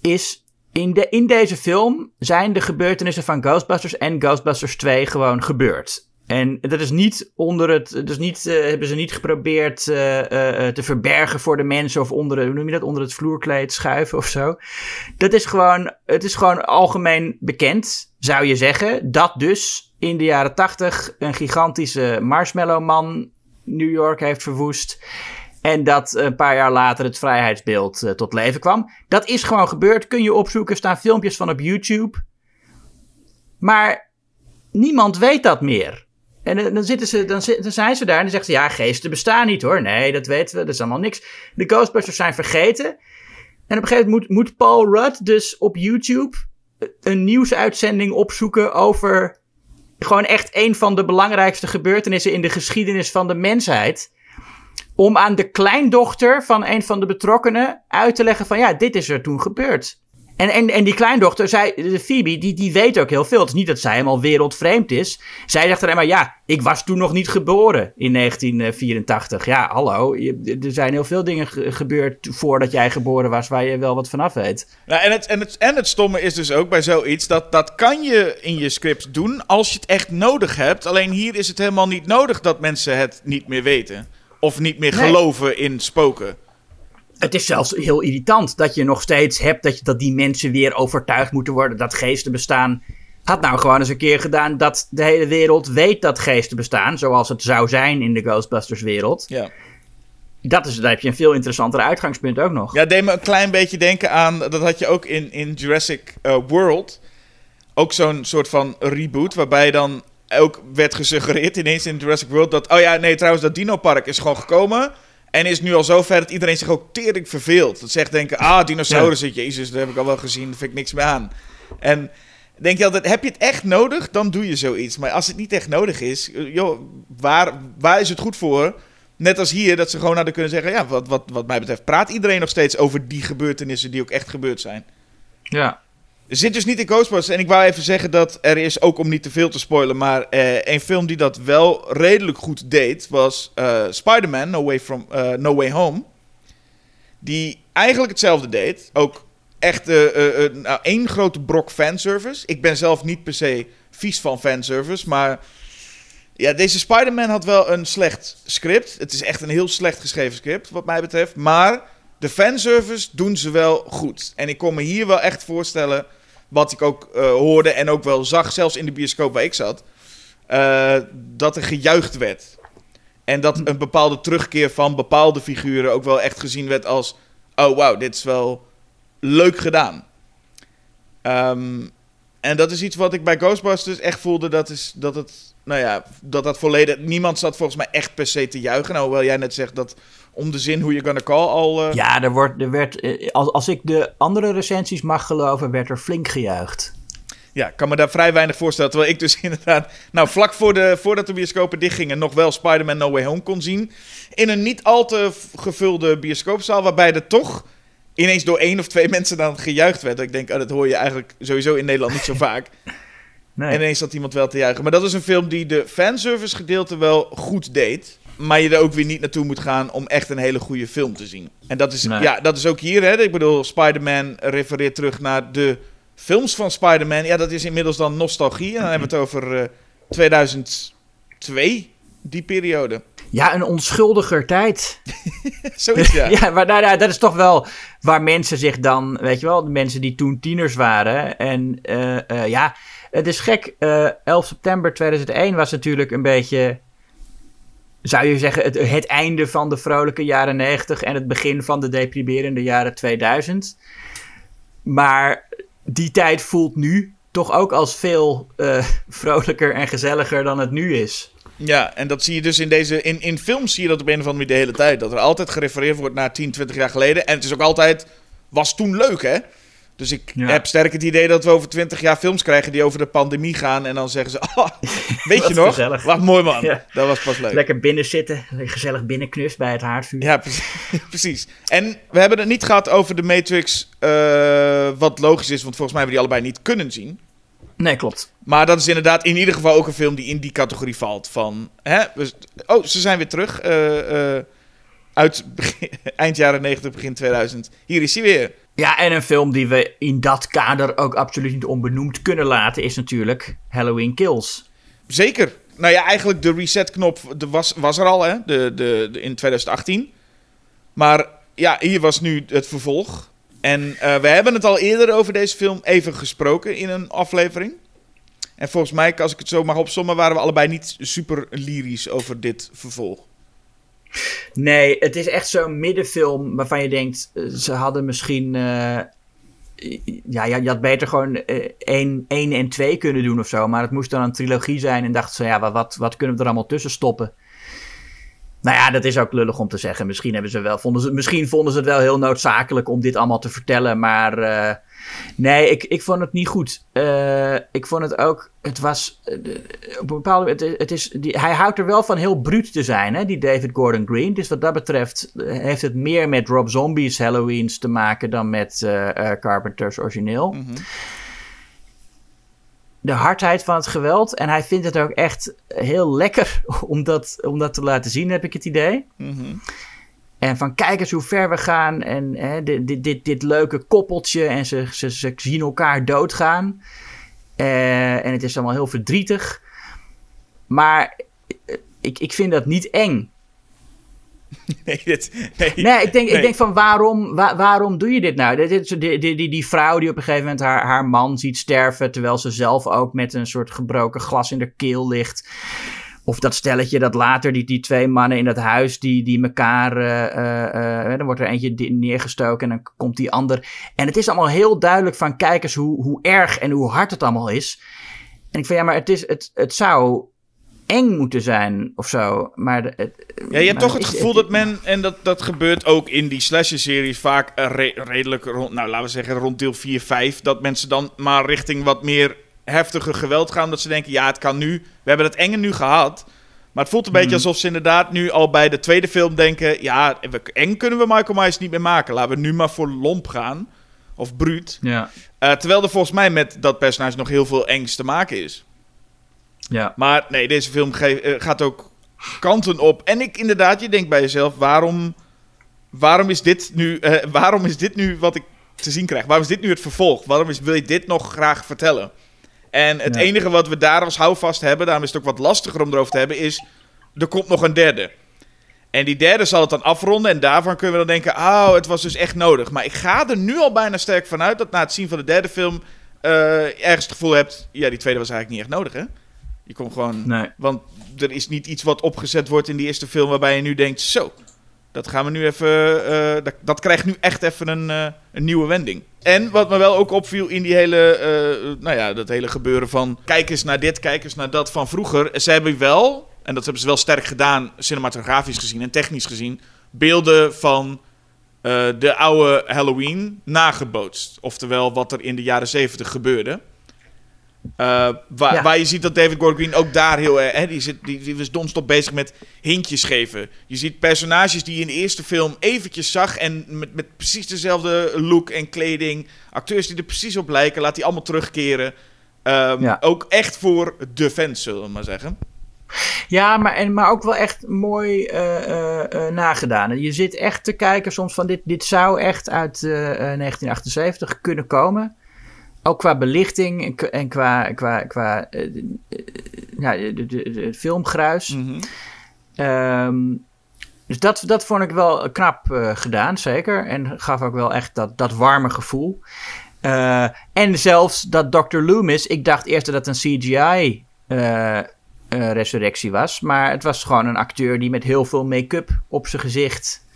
Is in, de, in deze film zijn de gebeurtenissen van Ghostbusters en Ghostbusters 2 gewoon gebeurd. En dat is niet onder het. Dus niet, eh, hebben ze niet geprobeerd eh, eh, te verbergen voor de mensen. Of onder, hoe noem je dat? Onder het vloerkleed schuiven of zo. Dat is gewoon. Het is gewoon algemeen bekend, zou je zeggen. Dat dus in de jaren tachtig een gigantische marshmallow man New York heeft verwoest. En dat een paar jaar later het vrijheidsbeeld eh, tot leven kwam. Dat is gewoon gebeurd. Kun je opzoeken. staan filmpjes van op YouTube. Maar niemand weet dat meer. En eh, dan, zitten ze, dan, zi- dan zijn ze daar en dan zeggen ze... Ja, geesten bestaan niet hoor. Nee, dat weten we. Dat is allemaal niks. De Ghostbusters zijn vergeten. En op een gegeven moment moet, moet Paul Rudd dus op YouTube... een nieuwsuitzending opzoeken over... gewoon echt een van de belangrijkste gebeurtenissen... in de geschiedenis van de mensheid om aan de kleindochter van een van de betrokkenen uit te leggen van ja, dit is er toen gebeurd. En, en, en die kleindochter, zij, Phoebe, die, die weet ook heel veel. Het is niet dat zij helemaal wereldvreemd is. Zij zegt alleen maar, ja, ik was toen nog niet geboren in 1984. Ja, hallo, je- er zijn heel veel dingen ge- gebeurd voordat jij geboren was... waar je wel wat vanaf weet. Nou, en, het, en, het, en het stomme is dus ook bij zoiets, dat, dat kan je in je script doen als je het echt nodig hebt. Alleen hier is het helemaal niet nodig dat mensen het niet meer weten. Of niet meer Nee. geloven in spoken. Het is zelfs heel irritant dat je nog steeds hebt dat, je, dat die mensen weer overtuigd moeten worden dat geesten bestaan. Had nou gewoon eens een keer gedaan dat de hele wereld weet dat geesten bestaan, zoals het zou zijn in de Ghostbusters wereld. Ja. Dat is, daar heb je een veel interessanter uitgangspunt ook nog. Ja, deed me een klein beetje denken aan. Dat had je ook in, in Jurassic eh, World. Ook zo'n soort van reboot. Waarbij dan ook werd gesuggereerd ineens in Jurassic World. Dat. Oh ja, nee, trouwens, dat Dino-park is gewoon gekomen. En is nu al zo ver dat iedereen zich ook tering verveelt. Dat zegt denken: ah, dinosaurussen, jezus, dat heb ik al wel gezien. Daar vind ik niks meer aan. En denk je altijd: heb je het echt nodig? Dan doe je zoiets. Maar als het niet echt nodig is, eh, joh, waar, waar is het goed voor? Net als hier, dat ze gewoon hadden kunnen zeggen: ja, wat, wat, wat mij betreft, praat iedereen nog steeds over die gebeurtenissen die ook echt gebeurd zijn. Ja. Zit dus niet in Ghostbusters. En ik wou even zeggen dat er is, ook om niet te veel te spoilen, maar eh, een film die dat wel redelijk goed deed, was eh, Spider-Man no, Way from, eh, no Way Home. Die eigenlijk hetzelfde deed. Ook echt nou, één grote brok fanservice. Ik ben zelf niet per se vies van fanservice, maar ja, deze Spider-Man had wel een slecht script. Het is echt een heel slecht geschreven script, wat mij betreft. Maar de fanservice doen ze wel goed. En ik kon me hier wel echt voorstellen, wat ik ook eh, hoorde en ook wel zag, zelfs in de bioscoop waar ik zat, eh, dat er gejuicht werd. En dat een bepaalde terugkeer van bepaalde figuren ook wel echt gezien werd als: oh wauw, dit is wel leuk gedaan. Ehm, en dat is iets wat ik bij Ghostbusters echt voelde, dat, is, dat het, nou ja, dat dat volledig, niemand zat volgens mij echt per se te juichen. Nou, hoewel jij net zegt dat om de zin hoe je gonna call al... eh, Ja, er wordt, er werd, eh, als, als ik de andere recensies mag geloven, werd er flink gejuicht. Ja, ik kan me daar vrij weinig voorstellen. Terwijl ik dus (laughs) inderdaad, nou vlak voor de, voordat de bioscopen dichtgingen, nog wel Spider-Man No Way Home kon zien. In een niet al te gevulde bioscoopzaal, waarbij er toch ineens door één of twee (laughs) mensen dan gejuicht werd. Ik denk, oh, dat hoor je eigenlijk sowieso in Nederland niet zo (laughs) vaak. Nee. En ineens zat iemand wel te juichen. Maar dat is een film die de fanservice gedeelte wel goed deed. Maar je er ook weer niet naartoe moet gaan om echt een hele goede film te zien. En dat is, Nee. ja, dat is ook hier. Hè. Ik bedoel, Spider-Man refereert terug naar de films van Spider-Man. Ja, dat is inmiddels dan nostalgie. En dan hebben we het over eh, 2002, die periode. Ja, een onschuldiger tijd. (laughs) Zoiets, ja. (laughs) Ja, maar nou, nou, dat is toch wel waar mensen zich dan, weet je wel, de mensen die toen tieners waren. En eh, eh, ja, het is gek. eh 11 september 2001 was natuurlijk een beetje, zou je zeggen, het, het einde van de vrolijke jaren 90 en het begin van de deprimerende jaren 2000. Maar die tijd voelt nu toch ook als veel eh, (laughs) vrolijker en gezelliger dan het nu is. Ja, en dat zie je dus in deze. In, in films zie je dat op een of andere manier de hele tijd. Dat er altijd gerefereerd wordt naar 10, 20 jaar geleden. En het is ook altijd. Was toen leuk, hè? Dus ik Ja. heb sterk het idee dat we over 20 jaar films krijgen die over de pandemie gaan. En dan zeggen ze. Oh, (laughs) weet je nog? gezellig. Wat mooi man. Ja. Dat was pas leuk. Lekker binnen zitten, gezellig binnenknust bij het haardvuur. Ja, (laughs) precies. En we hebben het niet gehad over de Matrix. eh, wat logisch is, want volgens mij hebben we die allebei niet kunnen zien. Nee, klopt. Maar dat is inderdaad in ieder geval ook een film die in die categorie valt. Van, hè? oh, ze zijn weer terug. eh, uit begin- (laughs) eind jaren 90, begin 2000. Hier is hij weer. Ja, en een film die we in dat kader ook absoluut niet onbenoemd kunnen laten is natuurlijk Halloween Kills. Zeker. Nou ja, eigenlijk de reset-knop de was, was er al hè? De, de, de- in 2018. Maar ja, hier was nu het vervolg. En eh, we hebben het al eerder over deze film even gesproken in een aflevering. En volgens mij, als ik het zo mag opsommen, waren we allebei niet super lyrisch over dit vervolg. Nee, het is echt zo'n middenfilm waarvan je denkt, eh, ze hadden misschien... eh, ja, je had beter gewoon eh, één, één en twee kunnen doen of zo. Maar het moest dan een trilogie zijn en dachten ze, ja, wat, wat, kunnen we er allemaal tussen stoppen? Nou ja, dat is ook lullig om te zeggen. Misschien, hebben ze wel, vonden, ze, misschien vonden ze het wel heel noodzakelijk om dit allemaal te vertellen. Maar nee, ik, ik vond het niet goed. Uh, ik vond het ook. Het was. Uh, op een bepaalde het, het is, die, Hij houdt er wel van heel bruut te zijn, hè, die David Gordon Green. Dus wat dat betreft heeft het meer met Rob Zombie's Halloween's te maken dan met Carpenter's origineel. Mm -hmm de hardheid van het geweld. En hij vindt het ook echt heel lekker (laughs) om dat, om dat te laten zien, heb ik het idee. Mm -hmm. En van kijk eens hoe ver we gaan. En hè, dit, dit, dit, dit, leuke koppeltje. En ze, ze, ze zien elkaar doodgaan. Uh, en het is allemaal heel verdrietig. Maar ik, ik vind dat niet eng. (laughs) Nee, dit, nee, nee, ik, denk, nee. ik denk van waarom, waar, waarom doe je dit nou? Dit, die, die, die vrouw die op een gegeven moment haar, haar man ziet sterven... terwijl ze zelf ook met een soort gebroken glas in de keel ligt. Of dat stelletje dat later, die, die twee mannen in dat huis... die, die elkaar... Uh, uh, dan wordt er eentje neergestoken en dan komt die ander. En het is allemaal heel duidelijk van... kijk eens hoe, hoe erg en hoe hard het allemaal is. En ik vind ja, maar het, is, het, het zou eng moeten zijn of zo. Maar het, ja, je hebt toch het gevoel dat men, en dat, dat gebeurt ook in die slasher-series vaak re redelijk rond, nou laten we zeggen rond deel 4, 5, dat mensen dan maar richting wat meer heftige geweld gaan. Dat ze denken, ja, het kan nu, we hebben het enge nu gehad. Maar het voelt een beetje alsof ze inderdaad nu al bij de tweede film denken, ja, eng kunnen we Michael Myers niet meer maken. Laten we nu maar voor lomp gaan. Of bruut. Ja. Uh, terwijl er volgens mij met dat personage nog heel veel engs te maken is. Ja. Maar nee, deze film gaat ook kanten op. En ik inderdaad, je denkt bij jezelf, waarom, waarom, is dit nu, uh, waarom is dit nu wat ik te zien krijg? Waarom is dit nu het vervolg? Waarom is, wil je dit nog graag vertellen? En het ja. enige wat we daar als houvast hebben, daarom is het ook wat lastiger om erover te hebben, is er komt nog een derde. En die derde zal het dan afronden en daarvan kunnen we dan denken, oh, het was dus echt nodig. Maar ik ga er nu al bijna sterk vanuit dat na het zien van de derde film uh, ergens het gevoel hebt, ja, die tweede was eigenlijk niet echt nodig, hè? Je komt gewoon. Nee. Want er is niet iets wat opgezet wordt in die eerste film waarbij je nu denkt: zo, dat gaan we nu even. Uh, dat, dat, krijgt nu echt even een, uh, een, nieuwe wending. En wat me wel ook opviel in die hele. Uh, nou ja, dat hele gebeuren van. Kijk eens naar dit, kijk eens naar dat van vroeger. Ze hebben wel, en dat hebben ze wel sterk gedaan, cinematografisch gezien en technisch gezien. beelden van. de oude Halloween nagebootst. Oftewel wat er in de jaren zeventig gebeurde. Uh, waar, ja. waar, je ziet dat David Gordon Green ook daar heel erg... Hè, die, zit, die, die was domstop bezig met hintjes geven. Je ziet personages die je in de eerste film eventjes zag... en met, met precies dezelfde look en kleding... acteurs die er precies op lijken, laat die allemaal terugkeren. Um, ja. Ook echt voor de fans, zullen we maar zeggen. Ja, maar, en, maar ook wel echt mooi uh, uh, uh, nagedaan. Je zit echt te kijken soms van dit, dit zou echt uit 1978 kunnen komen ook qua belichting en qua, qua, qua uh, ja, de, de, de, filmgruis. Mm -hmm. um, dus dat, dat vond ik wel knap uh, gedaan, zeker. En gaf ook wel echt dat, dat warme gevoel. Uh, en zelfs dat Dr. Loomis, ik dacht eerst dat het een CGI resurrectie was. Maar het was gewoon een acteur die met heel veel make-up op zijn gezicht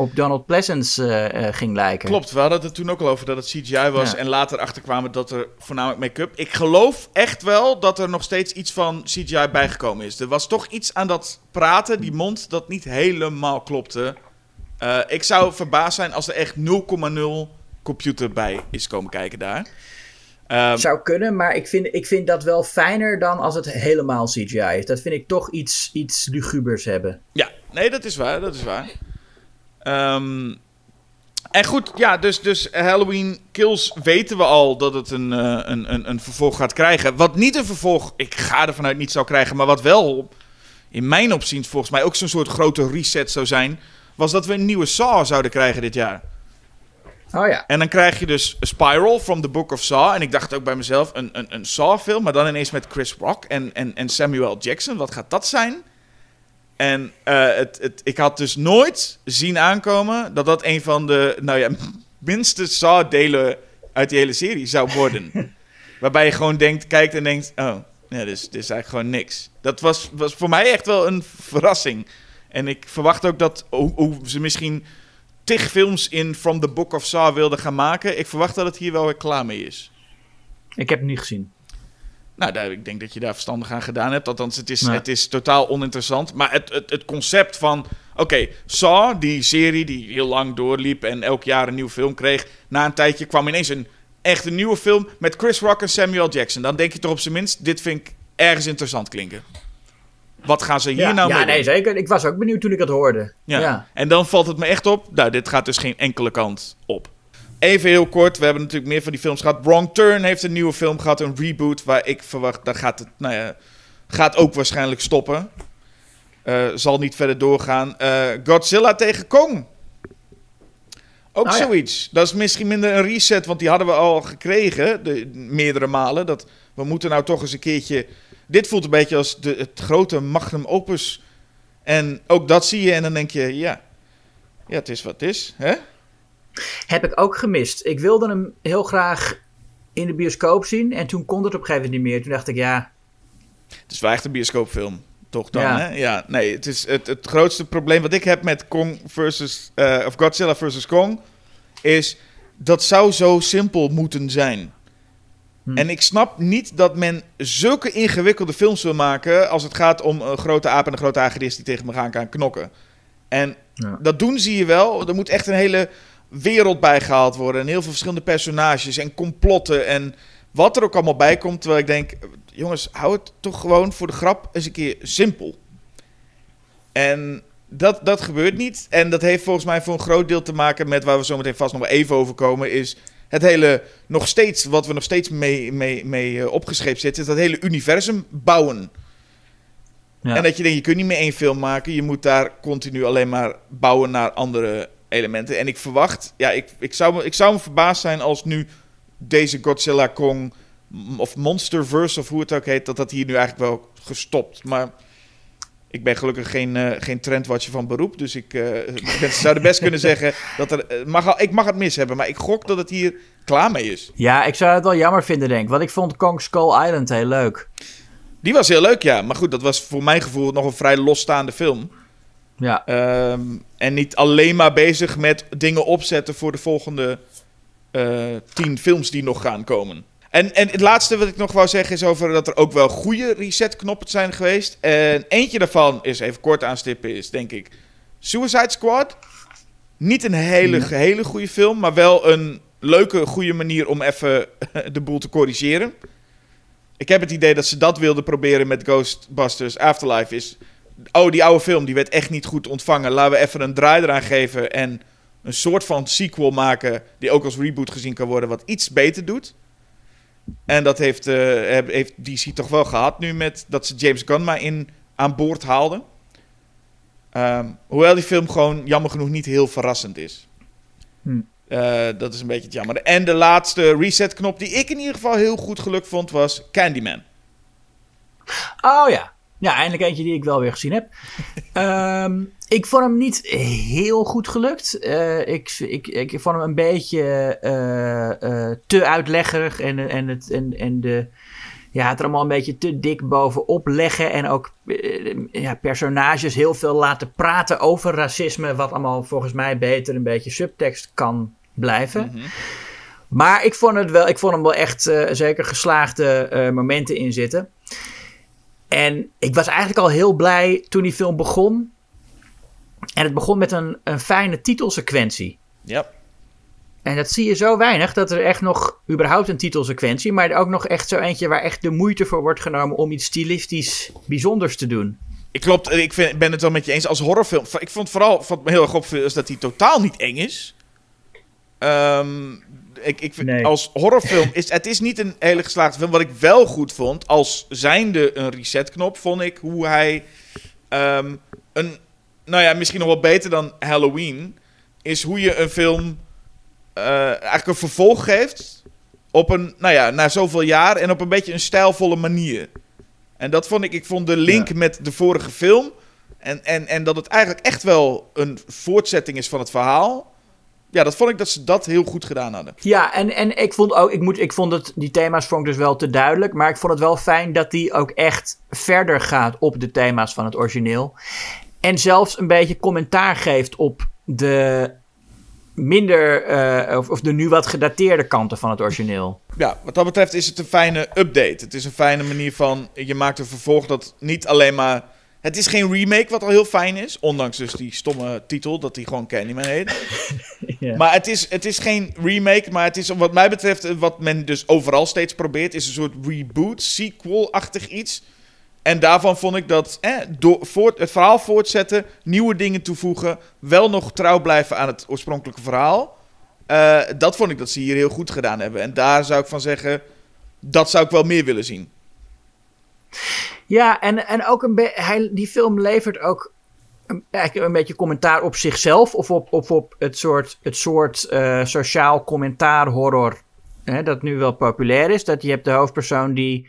op Donald Pleasence uh, uh, ging lijken. Klopt, we hadden het er toen ook al over dat het CGI was. Ja. En later achterkwamen dat er voornamelijk make-up. Ik geloof echt wel dat er nog steeds iets van CGI bijgekomen is. Er was toch iets aan dat praten, die mond, dat niet helemaal klopte. Uh, ik zou verbaasd zijn als er echt 0,0 computer bij is komen kijken daar. Um, zou kunnen, maar ik vind, ik vind dat wel fijner dan als het helemaal CGI is. Dat vind ik toch iets, iets lugubers hebben. Ja, nee, dat is waar, dat is waar. Um, en goed, ja, dus, dus Halloween Kills weten we al dat het een, uh, een, een, een vervolg gaat krijgen. Wat niet een vervolg, ik ga ervan uit niet zou krijgen, maar wat wel in mijn opziens volgens mij ook zo'n soort grote reset zou zijn, was dat we een nieuwe Saw zouden krijgen dit jaar. Oh ja. En dan krijg je dus Spiral from the Book of Saw. En ik dacht ook bij mezelf, een, een, een Saw-film, maar dan ineens met Chris Rock en, en, en Samuel Jackson. Wat gaat dat zijn? En uh, het, het, ik had dus nooit zien aankomen dat dat een van de, nou ja, (laughs) minste Saw-delen uit die hele serie zou worden. (laughs) Waarbij je gewoon denkt, kijkt en denkt, oh, ja, dus dit is eigenlijk gewoon niks. Dat was, was voor mij echt wel een verrassing. En ik verwacht ook dat, hoe, hoe ze misschien tig films in From the Book of Saw wilden gaan maken. Ik verwacht dat het hier wel weer klaar mee is. Ik heb het niet gezien. Nou, daar, ik denk dat je daar verstandig aan gedaan hebt. Althans, het is, Ja. het is totaal oninteressant. Maar het, het, het concept van... Oké, Saw, die serie die heel lang doorliep... en elk jaar een nieuwe film kreeg... na een tijdje kwam ineens een echt een nieuwe film... met Chris Rock en Samuel Jackson. Dan denk je toch op zijn minst... dit vind ik ergens interessant klinken. Wat gaan ze hier ja, nou ja mee nee, doen? zeker. Ik was ook benieuwd toen ik het hoorde. Ja. Ja. En dan valt het me echt op. Nou, dit gaat dus geen enkele kant op. Even heel kort, we hebben natuurlijk meer van die films gehad. Wrong Turn heeft een nieuwe film gehad, een reboot, waar ik verwacht, dat gaat het, nou ja, gaat ook waarschijnlijk stoppen. Eh, zal niet verder doorgaan. Eh, Godzilla tegen Kong. Ook Oh ja. zoiets. Dat is misschien minder een reset, want die hadden we al gekregen, de, meerdere malen. Dat we moeten nou toch eens een keertje. Dit voelt een beetje als de, het grote magnum opus. En ook dat zie je en dan denk je, ja, ja het is wat het is. Hè? Heb ik ook gemist. Ik wilde hem heel graag in de bioscoop zien. En toen kon het op een gegeven moment niet meer. Toen dacht ik, ja, Het is wel echt een bioscoopfilm. Toch dan, Ja. hè? Ja, nee, het is het, het grootste probleem wat ik heb met Kong versus, eh, of Godzilla versus Kong, is dat zou zo simpel moeten zijn. Hm. En ik snap niet dat men zulke ingewikkelde films wil maken als het gaat om een grote aap en een grote hagedis die tegen elkaar gaan knokken. En Ja. dat doen zie je wel. Er moet echt een hele wereld bij gehaald worden. En heel veel verschillende personages en complotten en wat er ook allemaal bij komt. Terwijl ik denk, jongens, hou het toch gewoon voor de grap eens een keer simpel. En dat, dat gebeurt niet. En dat heeft volgens mij voor een groot deel te maken met waar we zo meteen vast nog wel even over komen. Is het hele, nog steeds, wat we nog steeds mee, mee, mee eh, opgescheept zitten, is dat hele universum bouwen. Ja. En dat je denkt, je kunt niet meer één film maken. Je moet daar continu alleen maar bouwen naar andere elementen. En ik verwacht, ja, ik, ik, zou, me, ik zou me verbaasd zijn als nu deze Godzilla Kong of Monsterverse of hoe het ook heet, dat dat hier nu eigenlijk wel gestopt. Maar ik ben gelukkig geen, eh, geen trendwatcher van beroep. Dus ik eh, mensen zouden best kunnen zeggen dat er. eh, mag, al- ik mag het mis hebben, maar ik gok dat het hier klaar mee is. ja, ik zou het wel jammer vinden, denk ik. Want ik vond Kong Skull Island heel leuk. Die was heel leuk, ja. Maar goed, dat was voor mijn gevoel nog een vrij losstaande film. Ja, Ehm, en niet alleen maar bezig met dingen opzetten voor de volgende eh, tien films die nog gaan komen. En, en het laatste wat ik nog wou zeggen is over dat er ook wel goede resetknoppen zijn geweest. En eentje daarvan is even kort aanstippen, is denk ik Suicide Squad. Niet een hele, hele goede film, maar wel een leuke, goede manier om even (laughs) de boel te corrigeren. Ik heb het idee dat ze dat wilden proberen met Ghostbusters Afterlife. Is, oh, die oude film die werd echt niet goed ontvangen. Laten we even een draai eraan geven en een soort van sequel maken... die ook als reboot gezien kan worden, wat iets beter doet. En dat heeft, eh, heb- heeft DC toch wel gehad nu met dat ze James Gunn maar in, aan boord haalden. Ehm, hoewel die film gewoon jammer genoeg niet heel verrassend is. Hm. Eh, dat is een beetje het jammer. En de laatste reset-knop die ik in ieder geval heel goed gelukt vond was Candyman. Oh ja. Ja, eindelijk eentje die ik wel weer gezien heb. (laughs) Ehm, ik vond hem niet heel goed gelukt. Eh, ik, ik, ik vond hem een beetje eh, eh, te uitleggerig. En, en, het, en, en de, ja, het er allemaal een beetje te dik bovenop leggen. En ook ja, personages heel veel laten praten over racisme. Wat allemaal volgens mij beter een beetje subtekst kan blijven. Maar ik vond, het wel, ik vond hem wel echt zeker geslaagde momenten in zitten. En ik was eigenlijk al heel blij toen die film begon. En het begon met een, een fijne titelsequentie. Ja. En dat zie je zo weinig, dat er echt nog überhaupt een titelsequentie, maar ook nog echt zo eentje waar echt de moeite voor wordt genomen om iets stilistisch bijzonders te doen. Ik klopt, ik vind, ben het wel met je eens. Als horrorfilm, ik vond vooral wat me heel erg opviel is dat hij totaal niet eng is. Ehm, ik, ik, vind- Nee. Als horrorfilm is het is niet een hele geslaagde film. Wat ik wel goed vond, als zijnde een resetknop, vond ik hoe hij ehm, een, nou ja, misschien nog wel beter dan Halloween, is hoe je een film eh, eigenlijk een vervolg geeft op een, nou ja, na zoveel jaar en op een beetje een stijlvolle manier. En dat vond ik, ik vond de link Ja. met de vorige film en, en, en dat het eigenlijk echt wel een voortzetting is van het verhaal. Ja, dat vond ik dat ze dat heel goed gedaan hadden. Ja, en, en ik vond ook, ik, moet, ik vond het, die thema's vond ik dus wel te duidelijk, maar ik vond het wel fijn dat die ook echt verder gaat op de thema's van het origineel. En zelfs een beetje commentaar geeft op de minder, eh, of, of de nu wat gedateerde kanten van het origineel. Ja, wat dat betreft is het een fijne update. Het is een fijne manier van, je maakt een vervolg dat niet alleen maar... Het is geen remake, wat al heel fijn is. Ondanks dus die stomme titel, dat hij gewoon Candyman heet. (laughs) Ja. Maar het is, het is geen remake, maar het is wat mij betreft... wat men dus overal steeds probeert... is een soort reboot, sequel-achtig iets. En daarvan vond ik dat eh, door, voort, het verhaal voortzetten... nieuwe dingen toevoegen... wel nog trouw blijven aan het oorspronkelijke verhaal... eh, dat vond ik dat ze hier heel goed gedaan hebben. En daar zou ik van zeggen... dat zou ik wel meer willen zien. Ja, en, en ook een hij, die film levert ook een, eigenlijk een beetje commentaar op zichzelf. Of op, op, op het soort, het soort eh, sociaal commentaar horror hè, dat nu wel populair is. Dat je hebt de hoofdpersoon die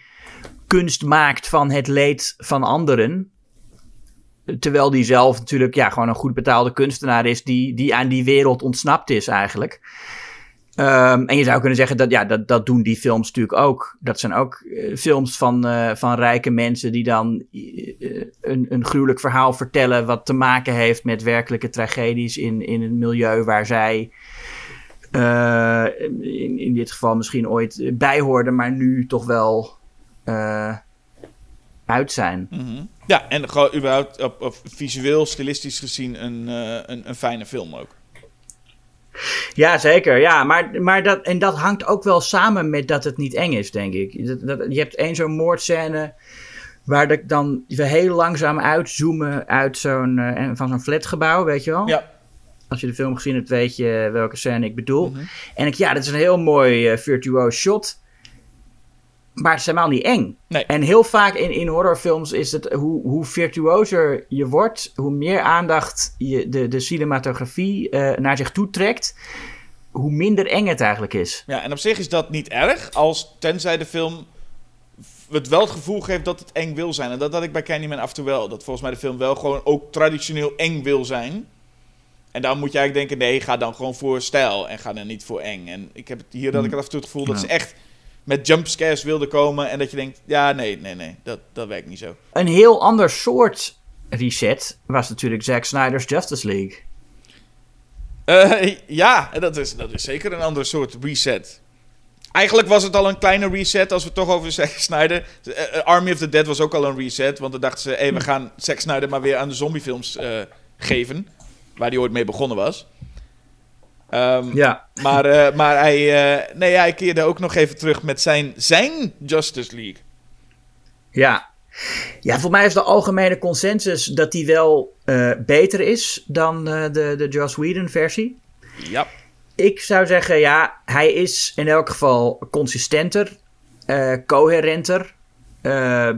kunst maakt van het leed van anderen. Terwijl die zelf natuurlijk ja, gewoon een goed betaalde kunstenaar is die, die aan die wereld ontsnapt is eigenlijk. Ehm, en je zou kunnen zeggen dat ja, dat, dat doen die films natuurlijk ook. Dat zijn ook eh, films van, eh, van rijke mensen die dan eh, een, een gruwelijk verhaal vertellen. wat te maken heeft met werkelijke tragedies in, in een milieu waar zij. in, in dit geval misschien ooit bij hoorden, maar nu toch wel uit zijn. Ja, en gewoon überhaupt op, op visueel, stilistisch gezien een, een, een fijne film ook. Ja, zeker. Ja, maar, maar dat, en dat hangt ook wel samen met dat het niet eng is, denk ik. Dat, dat, je hebt één zo'n moordscène waar dat dan we heel langzaam uitzoomen uit zo'n, eh, van zo'n flatgebouw, weet je wel? Ja, Als je de film gezien hebt, weet je welke scène ik bedoel. En ik, ja, dat is een heel mooi eh, virtuoos shot. Maar het is helemaal niet eng. Nee. En heel vaak in, in horrorfilms is het hoe, hoe virtuozer je wordt, hoe meer aandacht je de, de cinematografie eh, naar zich toe trekt, hoe minder eng het eigenlijk is. ja, en op zich is dat niet erg, als tenzij de film het wel het gevoel geeft dat het eng wil zijn. En dat had ik bij Candyman af en toe wel. Dat volgens mij de film wel gewoon ook traditioneel eng wil zijn. En dan moet je eigenlijk denken, nee, ga dan gewoon voor stijl en ga dan niet voor eng. En ik heb het hier dat ik af en toe het gevoel dat ze echt met jumpscares wilden komen. En dat je denkt, ja, nee, nee, nee, dat, dat werkt niet zo. Een heel ander soort reset was natuurlijk Zack Snyder's Justice League. Eh, ja, dat is, dat is zeker een ander soort reset. Eigenlijk was het al een kleine reset als we het toch over Zack Snyder. Eh, eh, Army of the Dead was ook al een reset. Want dan dachten ze, hey, we gaan Zack Snyder maar weer aan de zombiefilms geven. Waar hij ooit mee begonnen was. Ehm, Ja. Maar, eh, maar hij, eh, nee, hij keerde ook nog even terug met zijn, zijn Justice League. Ja. Ja, voor mij is de algemene consensus dat die wel eh, beter is dan de, de Joss Whedon versie. Ja. Ik zou zeggen, ja, hij is in elk geval consistenter, coherenter.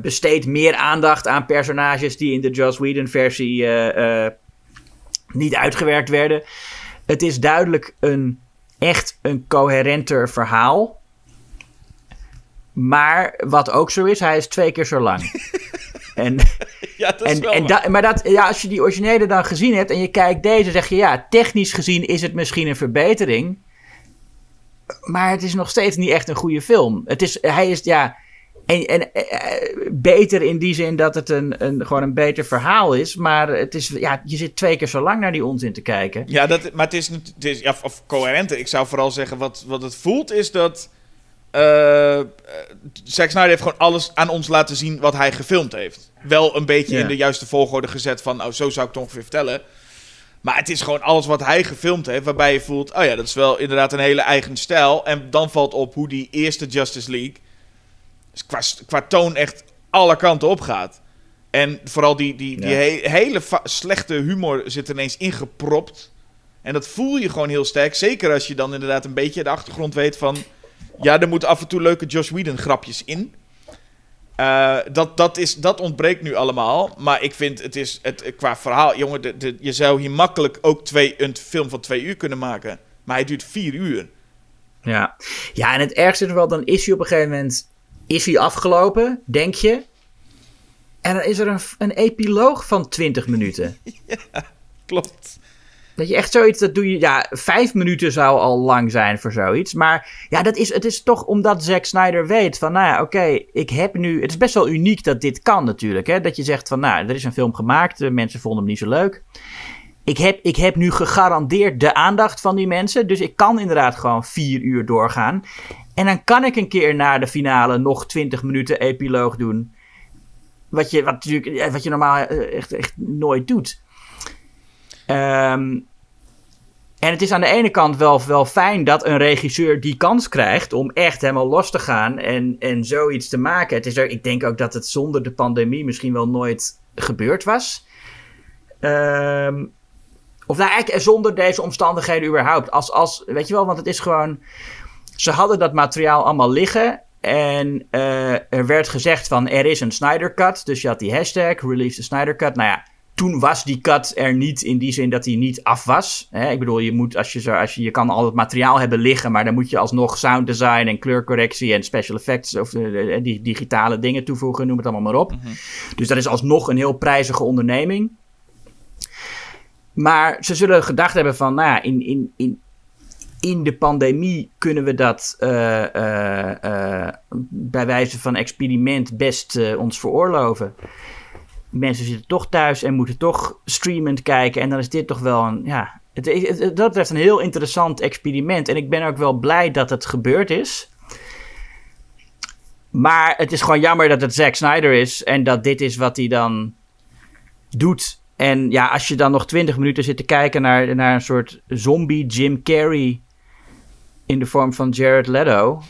besteedt meer aandacht aan personages die in de Joss Whedon versie niet uitgewerkt werden. Het is duidelijk een echt een coherenter verhaal. Maar wat ook zo is, hij is twee keer zo lang. (laughs) en ja, dat is wel en da- maar dat, ja, als je die originele dan gezien hebt en je kijkt deze, zeg je ja, technisch gezien is het misschien een verbetering. Maar het is nog steeds niet echt een goede film. Het is, hij is ja. En, en eh, beter in die zin dat het een, een, gewoon een beter verhaal is. Maar het is, ja, je zit twee keer zo lang naar die onzin te kijken. Ja, dat, maar het is, het is ja, of, coherenter. Ik zou vooral zeggen, wat, wat het voelt is dat... eh, Zack Snyder heeft gewoon alles aan ons laten zien wat hij gefilmd heeft. Wel een beetje Ja. in de juiste volgorde gezet van, nou, zo zou ik het ongeveer vertellen. Maar het is gewoon alles wat hij gefilmd heeft, waarbij je voelt, oh ja, dat is wel inderdaad een hele eigen stijl. En dan valt op hoe die eerste Justice League qua, qua toon echt alle kanten op gaat. En vooral die, die, die Ja. he- hele slechte humor zit ineens ingepropt. En dat voel je gewoon heel sterk. Zeker als je dan inderdaad een beetje de achtergrond weet van... Ja, er moeten af en toe leuke Josh Whedon grapjes in. Eh, dat, dat, is, dat ontbreekt nu allemaal. Maar ik vind het is het, qua verhaal... Jongen, de, de, je zou hier makkelijk ook twee, een film van twee uur kunnen maken. Maar hij duurt vier uur. Ja. ja, en het ergste is wel, dan is hij op een gegeven moment is hij afgelopen, denk je. En dan is er een, een epiloog van 20 minuten. (laughs) Klopt. Dat je echt zoiets, dat doe je, ja, vijf minuten zou al lang zijn voor zoiets. Maar ja, dat is, het is toch omdat Zack Snyder weet van, nou ja, oké, ik heb nu, het is best wel uniek dat dit kan natuurlijk. Hè? Dat je zegt van, nou, er is een film gemaakt, de mensen vonden hem niet zo leuk. Ik heb, ik heb nu gegarandeerd de aandacht van die mensen. Dus ik kan inderdaad gewoon vier uur doorgaan. En dan kan ik een keer na de finale nog 20 minuten epiloog doen. Wat je, wat, natuurlijk- wat je normaal eh, echt, echt nooit doet. Ehm, en het is aan de ene kant wel, wel fijn dat een regisseur die kans krijgt om echt helemaal los te gaan en, en zoiets te maken. Het is ook, ik denk ook dat het zonder de pandemie misschien wel nooit gebeurd was. Ehm, of nou, eigenlijk zonder deze omstandigheden überhaupt. Als, als, weet je wel, want het is gewoon. Ze hadden dat materiaal allemaal liggen. En eh, er werd gezegd van er is een Snyder Cut. Dus je had die hashtag, release the Snyder Cut. Nou ja, toen was die cut er niet in die zin dat hij niet af was. Hè? Ik bedoel, je, moet als je, zo, als je, je kan al het materiaal hebben liggen, maar dan moet je alsnog sound design en kleurcorrectie en special effects of eh, die digitale dingen toevoegen, noem het allemaal maar op. Dus dat is alsnog een heel prijzige onderneming. Maar ze zullen gedacht hebben van, nou ja, in, in, in, in de pandemie kunnen we dat eh, eh, eh, bij wijze van experiment best ons veroorloven. Mensen zitten toch thuis en moeten toch streamend kijken. En dan is dit toch wel een, ja, het- dat betreft een heel interessant experiment. En ik ben ook wel blij dat het gebeurd is. Maar het is gewoon jammer dat het Zack Snyder is en dat dit is wat hij dan doet. En ja, als je dan nog twintig minuten zit te kijken naar, naar een soort zombie Jim Carrey in de vorm van Jared Leto,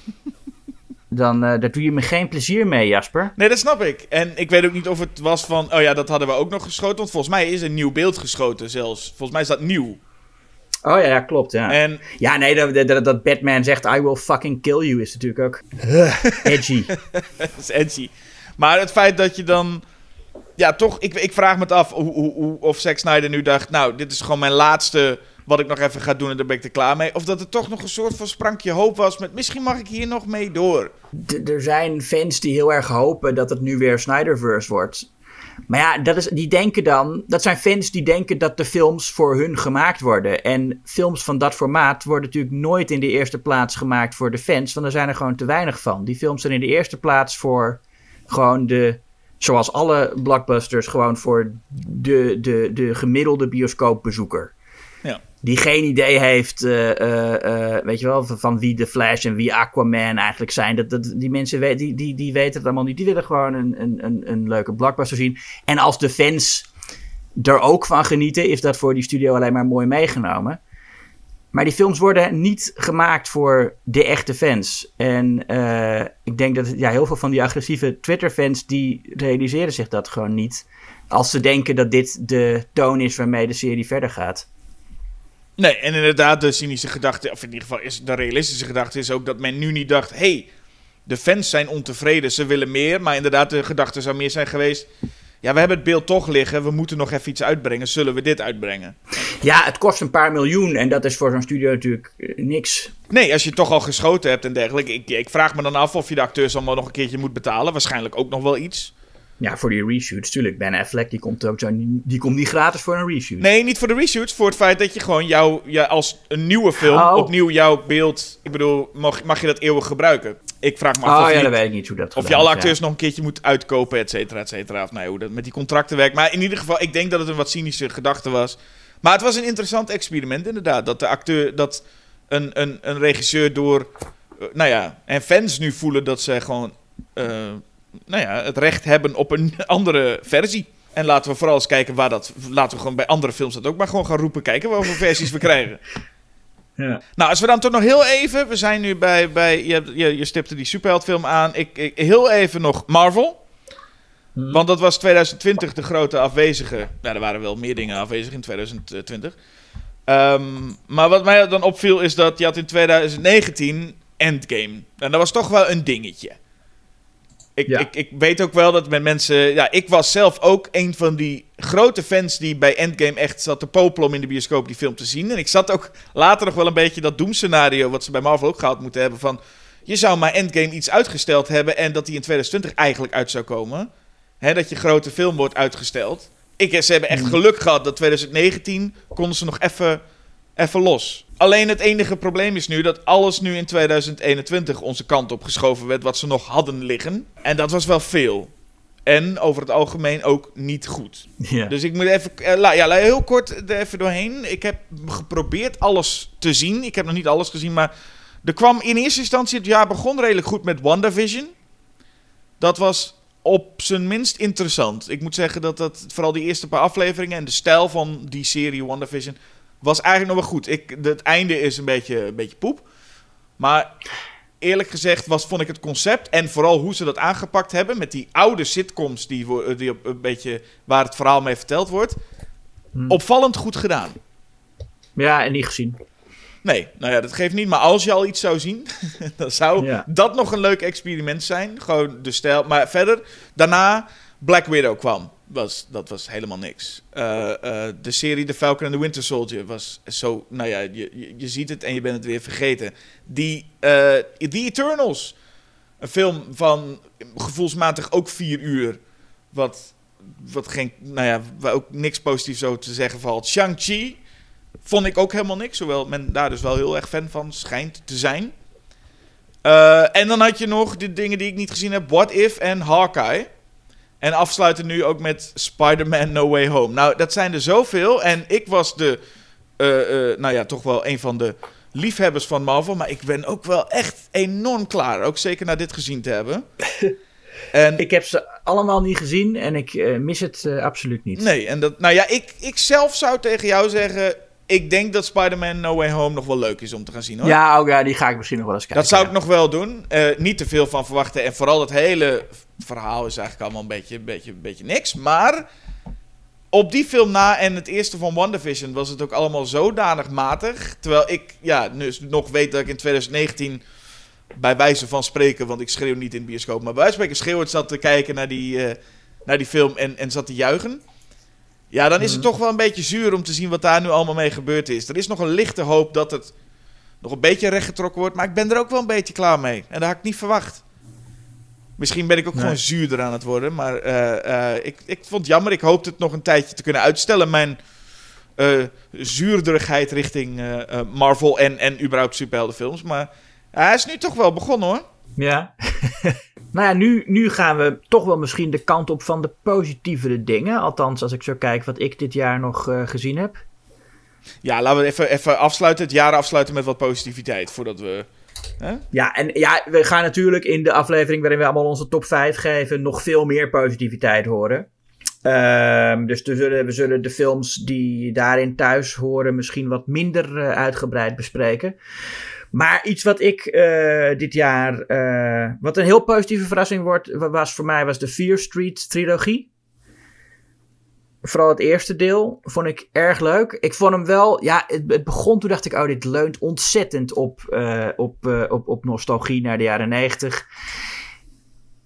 (laughs) dan eh, daar doe je me geen plezier mee, Jasper. Nee, dat snap ik. En ik weet ook niet of het was van, oh ja, dat hadden we ook nog geschoten. Want volgens mij is een nieuw beeld geschoten zelfs. Volgens mij is dat nieuw. Oh ja, ja klopt. Ja, En ja nee, dat, dat, dat Batman zegt I will fucking kill you is natuurlijk ook (laughs) edgy. (laughs) dat is edgy. Maar het feit dat je dan... Ja, toch, ik, ik vraag me het af hoe, hoe, hoe- of Zack Snyder nu dacht... Nou, dit is gewoon mijn laatste wat ik nog even ga doen en daar ben ik er klaar mee. Of dat het toch nog een soort van sprankje hoop was met... Misschien mag ik hier nog mee door. Er zijn fans die heel erg hopen dat het nu weer Snyderverse wordt. Maar ja, dat is, die denken dan. Dat zijn fans die denken dat de films voor hun gemaakt worden. En films van dat formaat worden natuurlijk nooit in de eerste plaats gemaakt voor de fans. Want er zijn er gewoon te weinig van. Die films zijn in de eerste plaats voor gewoon de. Zoals alle blockbusters, gewoon voor de, de, de gemiddelde bioscoopbezoeker Ja. die geen idee heeft, eh, eh, eh, weet je wel, van, wie The Flash en wie Aquaman eigenlijk zijn. Dat, dat, die mensen weten, die, die, die weten het allemaal niet. Die willen gewoon een, een, een, een leuke blockbuster zien. En als de fans er ook van genieten, is dat voor die studio alleen maar mooi meegenomen. Maar die films worden niet gemaakt voor de echte fans. En eh, ik denk dat ja, heel veel van die agressieve Twitter-fans... die realiseren zich dat gewoon niet. Als ze denken dat dit de toon is waarmee de serie verder gaat. Nee, en inderdaad, de cynische gedachte, of in ieder geval is de realistische gedachte, is ook dat men nu niet dacht: hey, de fans zijn ontevreden, ze willen meer. Maar inderdaad, de gedachte zou meer zijn geweest: ja, we hebben het beeld toch liggen, we moeten nog even iets uitbrengen, zullen we dit uitbrengen? Ja, het kost een paar miljoen en dat is voor zo'n studio natuurlijk eh, niks. Nee, als je toch al geschoten hebt en dergelijke. Ik, ik vraag me dan af of je de acteurs allemaal nog een keertje moet betalen. Waarschijnlijk ook nog wel iets. Ja, voor die reshoots, tuurlijk. Ben Affleck, die komt ook zo, die komt niet gratis voor een reshoot. Nee, niet voor de reshoots. Voor het feit dat je gewoon jou, ja, als een nieuwe film Oh. opnieuw jouw beeld. Ik bedoel, mag, mag je dat eeuwig gebruiken? Ik vraag me af Oh of, ja, dan weet ik niet hoe dat of je alle acteurs ja. nog een keertje moet uitkopen, et cetera, et cetera. Of ja, hoe dat met die contracten werkt. Maar in ieder geval, ik denk dat het een wat cynische gedachte was. Maar het was een interessant experiment, inderdaad. Dat de acteur, dat een, een, een regisseur door. eh, nou ja, en fans nu voelen dat ze gewoon. eh, nou ja, het recht hebben op een (laughs) andere versie. En laten we vooral eens kijken waar dat. Laten we gewoon bij andere films dat ook maar gewoon gaan roepen. Kijken wat voor versies we krijgen. (laughs) Ja. Nou, als we dan toch nog heel even. We zijn nu bij. bij je, je, je stipte die superheldfilm aan. Ik, ik, heel even nog Marvel. Want dat was 2020 de grote afwezige. Nou, er waren wel meer dingen afwezig in 2020. Ehm, maar wat mij dan opviel is dat je had in 2019 Endgame. En dat was toch wel een dingetje. Ik, Ja. ik, ik weet ook wel dat met mensen. Ja, ik was zelf ook een van die grote fans die bij Endgame echt zat te popelen om in de bioscoop die film te zien. En ik zat ook later nog wel een beetje dat doemscenario, wat ze bij Marvel ook gehad moeten hebben. Van je zou maar Endgame iets uitgesteld hebben en dat die in 2020 eigenlijk uit zou komen. Hè, dat je grote film wordt uitgesteld. Ik, ze hebben echt geluk gehad dat 2019 konden ze nog even even los. Alleen het enige probleem is nu dat alles nu in 2021 onze kant op geschoven werd wat ze nog hadden liggen. En dat was wel veel. En over het algemeen ook niet goed. Dus ik moet even, eh, ja, heel kort er even doorheen. Ik heb geprobeerd alles te zien. Ik heb nog niet alles gezien, maar er kwam in eerste instantie het jaar begon redelijk goed met WandaVision. Dat was op zijn minst interessant. Ik moet zeggen dat dat vooral die eerste paar afleveringen en de stijl van die serie WandaVision was eigenlijk nog wel goed. Ik, het einde is een beetje, een beetje poep. Maar eerlijk gezegd was, vond ik het concept en vooral hoe ze dat aangepakt hebben met die oude sitcoms die, die op een beetje waar het verhaal mee verteld wordt, Hmm. opvallend goed gedaan. ja, en niet gezien. Nee, nou ja, dat geeft niet. Maar als je al iets zou zien, (laughs) dan zou Ja. dat nog een leuk experiment zijn. Gewoon de stijl. Maar verder, daarna Black Widow kwam. Was, dat was helemaal niks. Eh, eh, de serie The Falcon and the Winter Soldier was zo... Nou ja, je, je, ziet het en je bent het weer vergeten. Die eh, The Eternals. Een film van gevoelsmatig ook vier uur. Wat, wat geen... Nou ja, waar ook niks positiefs over te zeggen valt. Shang-Chi vond ik ook helemaal niks. Hoewel men daar dus wel heel erg fan van schijnt te zijn. En dan had je nog de dingen die ik niet gezien heb. What If en Hawkeye. En afsluiten nu ook met Spider-Man No Way Home. Nou, dat zijn er zoveel. En ik was de... eh, eh, nou ja, toch wel een van de liefhebbers van Marvel. Maar ik ben ook wel echt enorm klaar. Ook zeker na dit gezien te hebben. (laughs) En Ik heb ze allemaal niet gezien en ik eh, mis het absoluut niet. Nee, en dat, nou ja, ik, ik zelf zou tegen jou zeggen. Ik denk dat Spider-Man No Way Home nog wel leuk is om te gaan zien hoor. Ja, ook, ja, die ga ik misschien nog wel eens kijken. dat zou ik ja. nog wel doen. Eh, niet te veel van verwachten. En vooral het hele verhaal is eigenlijk allemaal een beetje, een beetje, een beetje niks. Maar op die film na en het eerste van WandaVision was het ook allemaal zodanig matig. Terwijl ik ja, dus nog weet dat ik in 2019 bij wijze van spreken, want ik schreeuw niet in de bioscoop, maar bij wijze van spreken schreeuwend zat te kijken naar die, eh, naar die film en, en zat te juichen. Ja, dan is het toch wel een beetje zuur om te zien wat daar nu allemaal mee gebeurd is. Er is nog een lichte hoop dat het nog een beetje rechtgetrokken wordt, maar ik ben er ook wel een beetje klaar mee. En dat had ik niet verwacht. Misschien ben ik ook Nee. gewoon zuurder aan het worden, maar eh, eh, ik, ik vond het jammer. Ik hoopte het nog een tijdje te kunnen uitstellen, mijn eh zuurderigheid richting Marvel en, en überhaupt superheldenfilms. Maar hij is nu toch wel begonnen hoor. Ja. (laughs) nou ja, nu, nu gaan we toch wel misschien de kant op van de positievere dingen. Althans, als ik zo kijk wat ik dit jaar nog eh, gezien heb. Ja, laten we even, even afsluiten, het jaar afsluiten met wat positiviteit. Voordat we. Hè? Ja, en ja, we gaan natuurlijk in de aflevering waarin we allemaal onze top 5 geven nog veel meer positiviteit horen. Ehm, dus we zullen, we zullen de films die daarin thuis horen misschien wat minder eh, uitgebreid bespreken. Maar iets wat ik eh, dit jaar, eh, wat een heel positieve verrassing wordt, wa- was voor mij was de Fear Street trilogie. Vooral het eerste deel vond ik erg leuk. Ik vond hem wel, ja, het, begon toen dacht ik, oh, dit leunt ontzettend op, eh, op, op, op nostalgie naar de jaren negentig.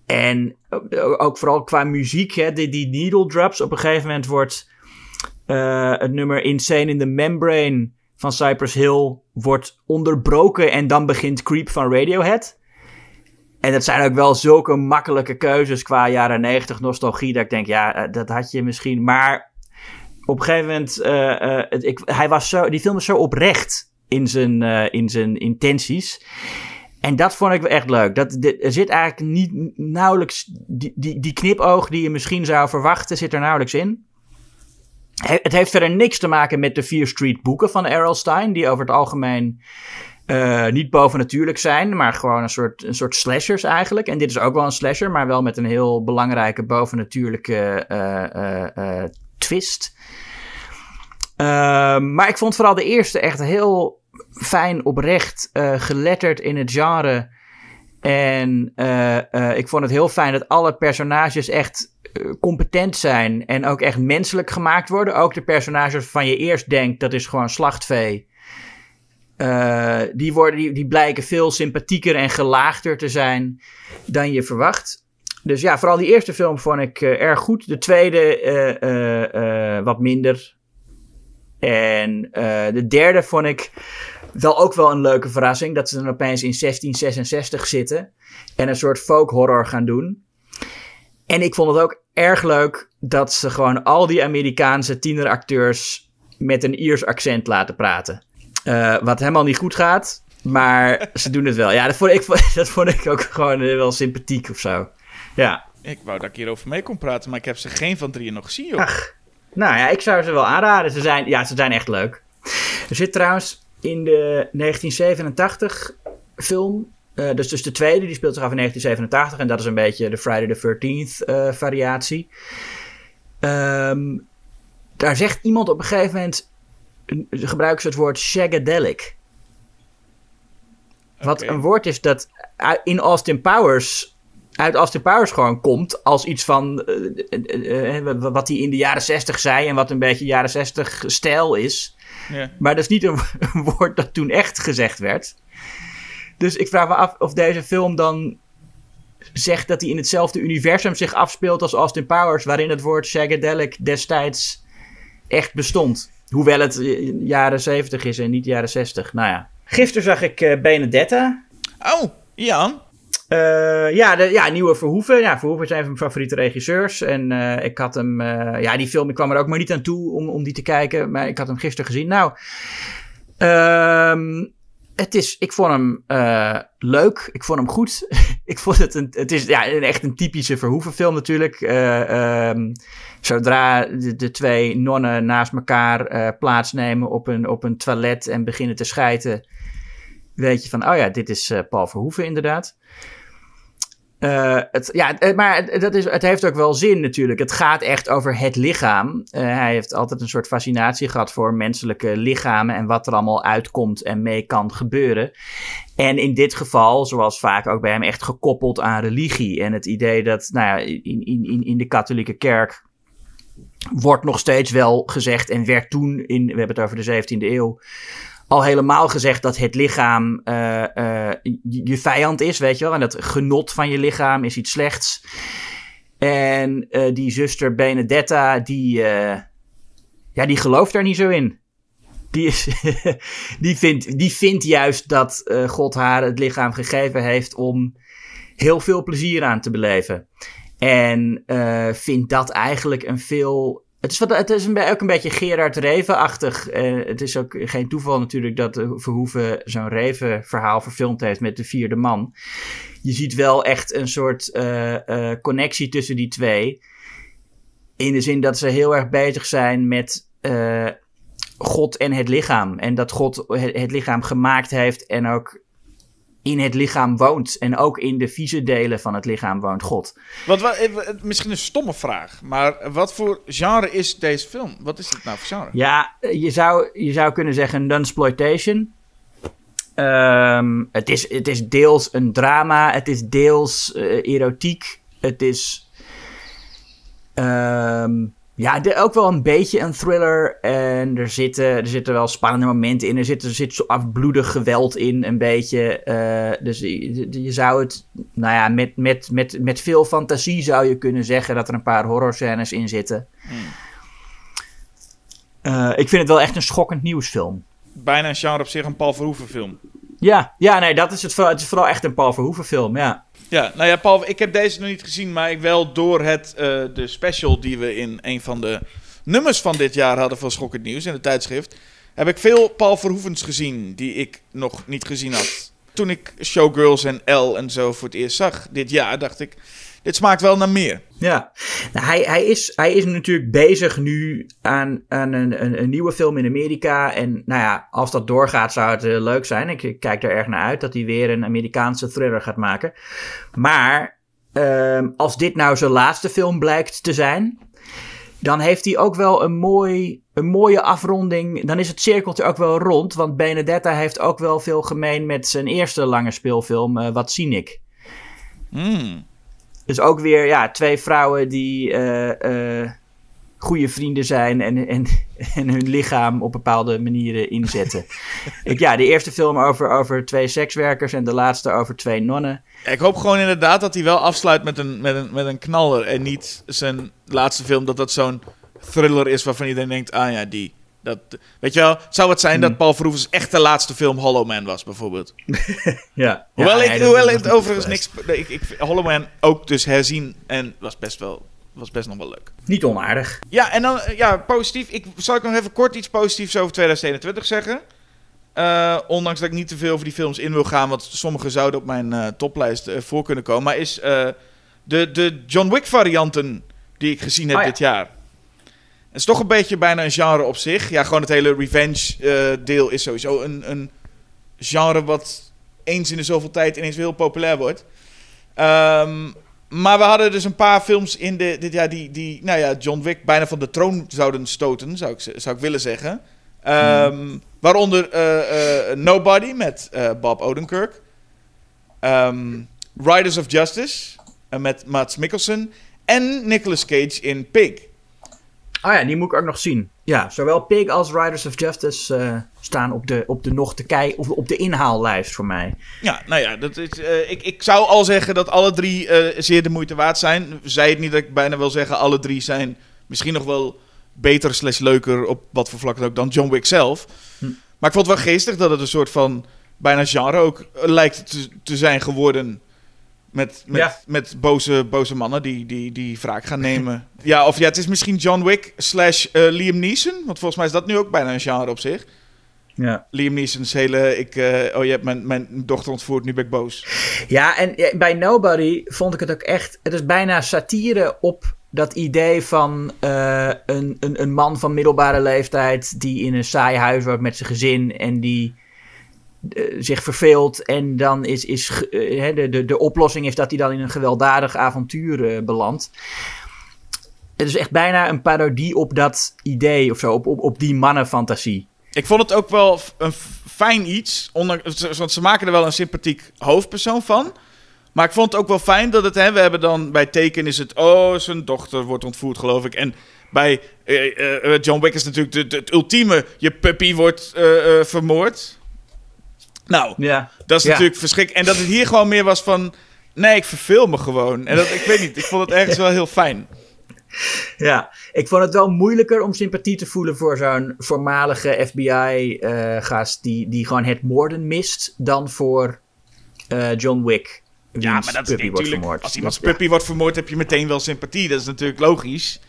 En ook- vooral qua muziek, hè, die, die needle drops. Op een gegeven moment wordt het nummer Insane in the Membrane van Cypress Hill wordt onderbroken en dan begint Creep van Radiohead. En dat zijn ook wel zulke makkelijke keuzes qua jaren 90 nostalgie. Dat ik denk, ja, eh, dat had je misschien. Maar op een gegeven moment, eh, het- ik, hij was zo, die film is zo oprecht in zijn, in zijn intenties. En dat vond ik echt leuk. Dat, er zit eigenlijk niet nauwelijks. Die, die knipoog die je misschien zou verwachten, zit er nauwelijks in. He- Het heeft verder niks te maken met de Fear Street boeken van Errol Stein, die over het algemeen eh, niet bovennatuurlijk zijn, maar gewoon een soort, een soort slashers eigenlijk. En dit is ook wel een slasher, maar wel met een heel belangrijke bovennatuurlijke eh, eh, twist. Ehm, maar ik vond vooral de eerste echt heel fijn oprecht geletterd in het genre. En ik vond het heel fijn dat alle personages echt competent zijn en ook echt menselijk gemaakt worden. Ook de personages waarvan je eerst denkt dat is gewoon slachtvee. Eh, die, worden, die, die blijken veel sympathieker en gelaagder te zijn dan je verwacht. Dus ja, vooral die eerste film vond ik eh, erg goed. De tweede eh, eh, eh, wat minder. En eh, de derde vond ik wel ook wel een leuke verrassing. Dat ze dan opeens in 1666 zitten. En een soort folk horror gaan doen. En ik vond het ook erg leuk dat ze gewoon al die Amerikaanse tieneracteurs met een Iers accent laten praten. Eh, wat helemaal niet goed gaat. Maar (laughs) ze doen het wel. Ja, dat vond ik, (laughs) dat vond ik ook gewoon eh, wel sympathiek of zo. Ja. Ik wou dat ik hierover mee kon praten, maar ik heb ze geen van drieën nog gezien, joh. Ach, nou ja, ik zou ze wel aanraden. Ze zijn, ja, ze zijn echt leuk. Er zit trouwens in de 1987 film, eh, dus, dus de tweede, die speelt zich af in 1987. En dat is een beetje de Friday the 13th eh, variatie. Ehm, daar zegt iemand op een gegeven moment, gebruiken ze het woord shagadelic. Wat een woord is dat in Austin Powers uit Austin Powers gewoon komt als iets van eh, wat hij in de jaren 60 zei en wat een beetje jaren 60 stijl is. Maar dat is niet een, een (laughs) woord dat toen echt gezegd werd. Dus ik vraag me af of deze film dan zegt dat hij in hetzelfde universum zich afspeelt als Austin Powers, waarin het woord shagadelic destijds echt bestond. Hoewel het jaren 70 is en niet jaren 60. Nou ja. Gisteren zag ik eh, Benedetta. Oh, Jan. Eh, ja, de, ja, nieuwe Verhoeven. Ja, Verhoeven is een van mijn favoriete regisseurs. En eh, ik had hem... eh, ja, die film, ik kwam er ook maar niet aan toe om, om die te kijken. Maar ik had hem gisteren gezien. Nou, ehm, het is... Ik vond hem eh, leuk. Ik vond hem goed. (laughs) ik vond het een... Het is ja, echt een typische Verhoeven film natuurlijk. Eh, ehm, zodra de, twee nonnen naast elkaar eh, plaatsnemen op een, op een toilet en beginnen te schijten... Weet je van, oh ja, dit is Paul Verhoeven inderdaad. Eh, het, ja, het- maar het, dat is, het heeft ook wel zin natuurlijk. Het gaat echt over het lichaam. Eh, hij heeft altijd een soort fascinatie gehad voor menselijke lichamen en wat er allemaal uitkomt en mee kan gebeuren. En in dit geval, zoals vaak ook bij hem, echt gekoppeld aan religie. En het idee dat, nou ja, in, in, in- in de katholieke kerk wordt nog steeds wel gezegd en werd toen, in, we hebben het over de 17e eeuw, al helemaal gezegd dat het lichaam eh, eh, je, vijand is, weet je wel. En dat genot van je lichaam is iets slechts. En eh, die zuster Benedetta, die, ja, die gelooft daar niet zo in. Die, is, (laughs) die, vindt, die vindt juist dat God haar het lichaam gegeven heeft om heel veel plezier aan te beleven. En vindt dat eigenlijk een veel. Het is, het is een, ook een beetje Gerard Reven-achtig. Eh, het is ook geen toeval natuurlijk dat eh, Verhoeven zo'n Reven-verhaal verfilmd heeft met de vierde man. Je ziet wel echt een soort eh, connectie tussen die twee. In de zin dat ze heel erg bezig zijn met God en het lichaam. En dat God het lichaam gemaakt heeft en ook in het lichaam woont. En ook in de vieze delen van het lichaam woont God. Wat, wat, eh, misschien een stomme vraag, maar wat voor genre is deze film? Wat is dit nou voor genre? Ja, je zou, je zou kunnen zeggen nunsploitation. Ehm het, is, het is deels een drama, het is deels eh, erotiek, het is ehm, ja, ook wel een beetje een thriller. En er zitten, er zitten wel spannende momenten in. Er zit, er zit zo afbloedig geweld in, een beetje. Eh, dus je, je zou het, nou ja, met, met, met, met veel fantasie zou je kunnen zeggen dat er een paar horrorscènes in zitten. Eh, ik vind het wel echt een schokkend nieuwsfilm. Bijna een genre op zich, een Paul Verhoeven film. Ja, ja nee, dat is het, vooral, het is vooral echt een Paul Verhoeven film, ja. Ja, nou ja, Paul, ik heb deze nog niet gezien, maar ik wel door het, eh, de special die we in een van de nummers van dit jaar hadden van Schokkend Nieuws in het tijdschrift, heb ik veel Paul Verhoevens gezien die ik nog niet gezien had. Toen ik Showgirls en L en zo voor het eerst zag dit jaar, dacht ik, dit smaakt wel naar meer. Ja, nou, hij, hij, is, hij is natuurlijk bezig nu aan, aan een, een, een nieuwe film in Amerika. En nou ja, als dat doorgaat zou het eh, leuk zijn. Ik, ik kijk er erg naar uit dat hij weer een Amerikaanse thriller gaat maken. Maar ehm, als dit nou zijn laatste film blijkt te zijn, dan heeft hij ook wel een, mooi, een mooie afronding. Dan is het cirkeltje ook wel rond. Want Benedetta heeft ook wel veel gemeen met zijn eerste lange speelfilm, eh, Wat zie ik? Hmm. Dus ook weer ja, twee vrouwen die eh, goede vrienden zijn en, en, (laughs) en hun lichaam op bepaalde manieren inzetten. (laughs) ik, ja, de eerste film over, over twee sekswerkers en de laatste over twee nonnen. Ik hoop gewoon inderdaad dat hij wel afsluit met een, met een, met een knaller en niet zijn laatste film dat dat zo'n thriller is waarvan iedereen denkt, ah ja, die. Dat, weet je wel, zou het zijn dat Paul Verhoeven's echte laatste film Hollow Man was, bijvoorbeeld? (laughs) Ja. Hoewel Ja, ik, hoewel overigens niks... Ik, ik Hollow Man ook dus herzien en was best wel... Was best nog wel leuk. Niet onaardig. Ja, en dan, eh, ja, positief. Ik zal ik nog even kort iets positiefs over 2021 zeggen. Eh, ondanks dat ik niet te veel over die films in wil gaan, want sommige zouden op mijn eh, toplijst voor kunnen komen. Maar is de, de John Wick varianten die ik gezien heb Oh ja. dit jaar. Het is toch een beetje bijna een genre op zich. Ja, gewoon het hele revenge eh, deel is sowieso een, een genre wat eens in de zoveel tijd ineens heel populair wordt. Ehm, maar we hadden dus een paar films in de, dit jaar die, die nou ja, John Wick bijna van de troon zouden stoten, zou ik, zou ik willen zeggen. Ehm, Waaronder eh, eh, Nobody met Bob Odenkirk. Ehm, Riders of Justice met Mads Mikkelsen. En Nicolas Cage in Pig. Oh ja, die moet ik ook nog zien. Ja, zowel Pig als Riders of Justice eh, staan op de, op de nog te kijken, of op de inhaallijst voor mij. Ja, nou ja, dat is, eh, ik, ik zou al zeggen dat alle drie eh, zeer de moeite waard zijn. Zei het niet dat ik bijna wil zeggen, alle drie zijn misschien nog wel beter slash leuker op wat voor vlak dan ook dan John Wick zelf. Hm. Maar ik vond het wel geestig dat het een soort van bijna genre ook lijkt te, te zijn geworden. Met, met, Ja. met boze, boze mannen die, die, die wraak gaan nemen. (laughs) ja, of ja, het is misschien John Wick slash eh, Liam Neeson. Want volgens mij is dat nu ook bijna een genre op zich. Ja. Liam Neeson's hele... Ik, eh, oh, je hebt mijn, mijn dochter ontvoerd, nu ben ik boos. Ja, en bij Nobody vond ik het ook echt. Het is bijna satire op dat idee van eh, een, een, een man van middelbare leeftijd. die in een saai huis woont met zijn gezin. en die zich verveelt. En dan is, is eh, de, de, de oplossing is dat hij dan in een gewelddadig avontuur eh, belandt. Het is echt bijna een parodie op dat idee of zo, op, op, op die mannenfantasie. Ik vond het ook wel een fijn iets. Ondanks, want ze maken er wel een sympathiek hoofdpersoon van. Maar ik vond het ook wel fijn dat het... Hè, we hebben dan bij Teken is het... Oh, zijn dochter wordt ontvoerd, geloof ik. En bij eh, eh, eh, John Wick is natuurlijk het ultieme... Je puppy wordt eh, eh, vermoord. Nou, Ja. dat is Ja. natuurlijk verschrikkelijk. En dat het hier gewoon meer was van... Nee, ik verveel me gewoon. En dat, ik weet niet, ik vond het ergens wel heel fijn. Ja, ik vond het wel moeilijker om sympathie te voelen voor zo'n voormalige FBI-gast die, die gewoon het moorden mist, dan voor eh, John Wick. Ja, maar dat is natuurlijk... vermoord. Als ja. puppy wordt vermoord, heb je meteen wel sympathie. Dat is natuurlijk logisch.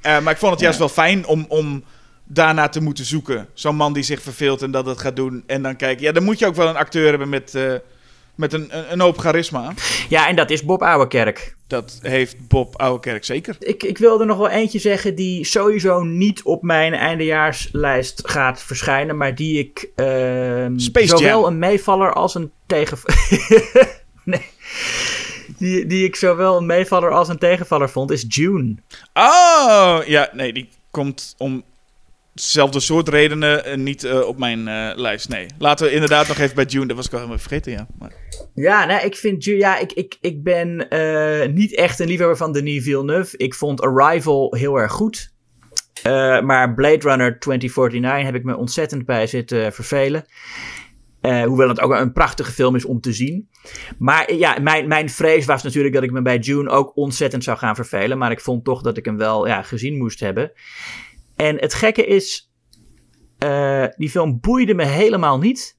Eh, maar ik vond het juist wel fijn om, om daarna te moeten zoeken. Zo'n man die zich verveelt en dat het gaat doen. En dan kijken. Ja, dan moet je ook wel een acteur hebben met, eh, met een, een, een hoop charisma. Ja, en dat is Bob Ouwerkerk. Dat heeft Bob Ouwerkerk zeker. Ik, ik wil er nog wel eentje zeggen die sowieso niet op mijn eindejaarslijst gaat verschijnen, maar die ik ehm, Space zowel Jam. een meevaller als een tegen... (laughs) nee. Die, die ik zowel een meevaller als een tegenvaller vond, is June. Oh, ja, nee, die komt om dezelfde soort redenen eh, niet eh, op mijn eh, lijst. Nee, laten we inderdaad nog even bij June. Dat was ik al helemaal vergeten, ja. Maar... Ja, nou, ik vind Ju- ja, ik, ik, ik ben niet echt een liefhebber van Denis Villeneuve. Ik vond Arrival heel erg goed. Maar Blade Runner 2049 heb ik me ontzettend bij zitten vervelen. Hoewel het ook een prachtige film is om te zien. Maar ja, mijn, mijn vrees was natuurlijk dat ik me bij June ook ontzettend zou gaan vervelen. Maar ik vond toch dat ik hem wel ja, gezien moest hebben. En het gekke is, eh, die film boeide me helemaal niet.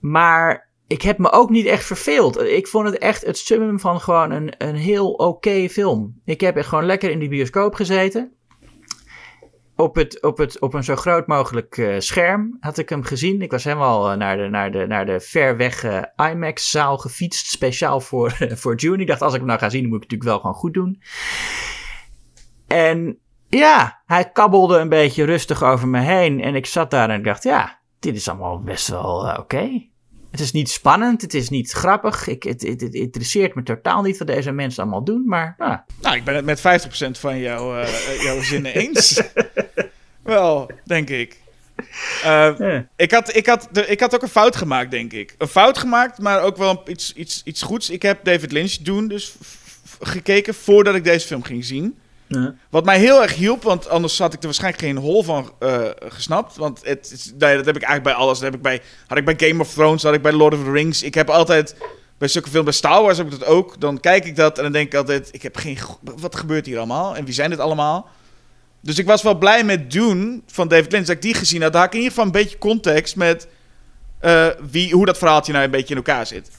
Maar ik heb me ook niet echt verveeld. Ik vond het echt het summum van gewoon een, een heel oké film. Ik heb echt gewoon lekker in die bioscoop gezeten. Op, het, op, het, op een zo groot mogelijk eh, scherm had ik hem gezien. Ik was helemaal eh, naar de, naar de, naar de ver weg IMAX-zaal gefietst. Speciaal voor, (laughs) voor June. Ik dacht, als ik hem nou ga zien, moet ik het natuurlijk wel gewoon goed doen. En ja, hij kabbelde een beetje rustig over me heen. En ik zat daar en ik dacht, ja, dit is allemaal best wel eh, oké. Het is niet spannend, het is niet grappig. Ik, het, het, het interesseert me totaal niet wat deze mensen allemaal doen. Maar nou, Nou, ik ben het met 50% van jou, eh, jouw zinnen eens. (laughs) Wel, denk ik. Eh, ja. ik, had, ik, had, ik had ook een fout gemaakt, denk ik. Een fout gemaakt, maar ook wel iets, iets, iets goeds. Ik heb David Lynch doen dus gekeken voordat ik deze film ging zien. Ja. Wat mij heel erg hielp, want anders had ik er waarschijnlijk geen hol van eh, gesnapt. Want het, is- nee, dat heb ik eigenlijk bij alles. Dat heb ik bij, had ik bij Game of Thrones, had ik bij Lord of the Rings. Ik heb altijd, bij zulke films, bij Star Wars heb ik dat ook. Dan kijk ik dat en dan denk ik altijd, ik heb geen... Wat gebeurt hier allemaal? En wie zijn dit allemaal? Dus ik was wel blij met Dune van David Lynch, dat ik die gezien had. Daar had ik in ieder geval een beetje context met eh, wie, hoe dat verhaaltje nou een beetje in elkaar zit.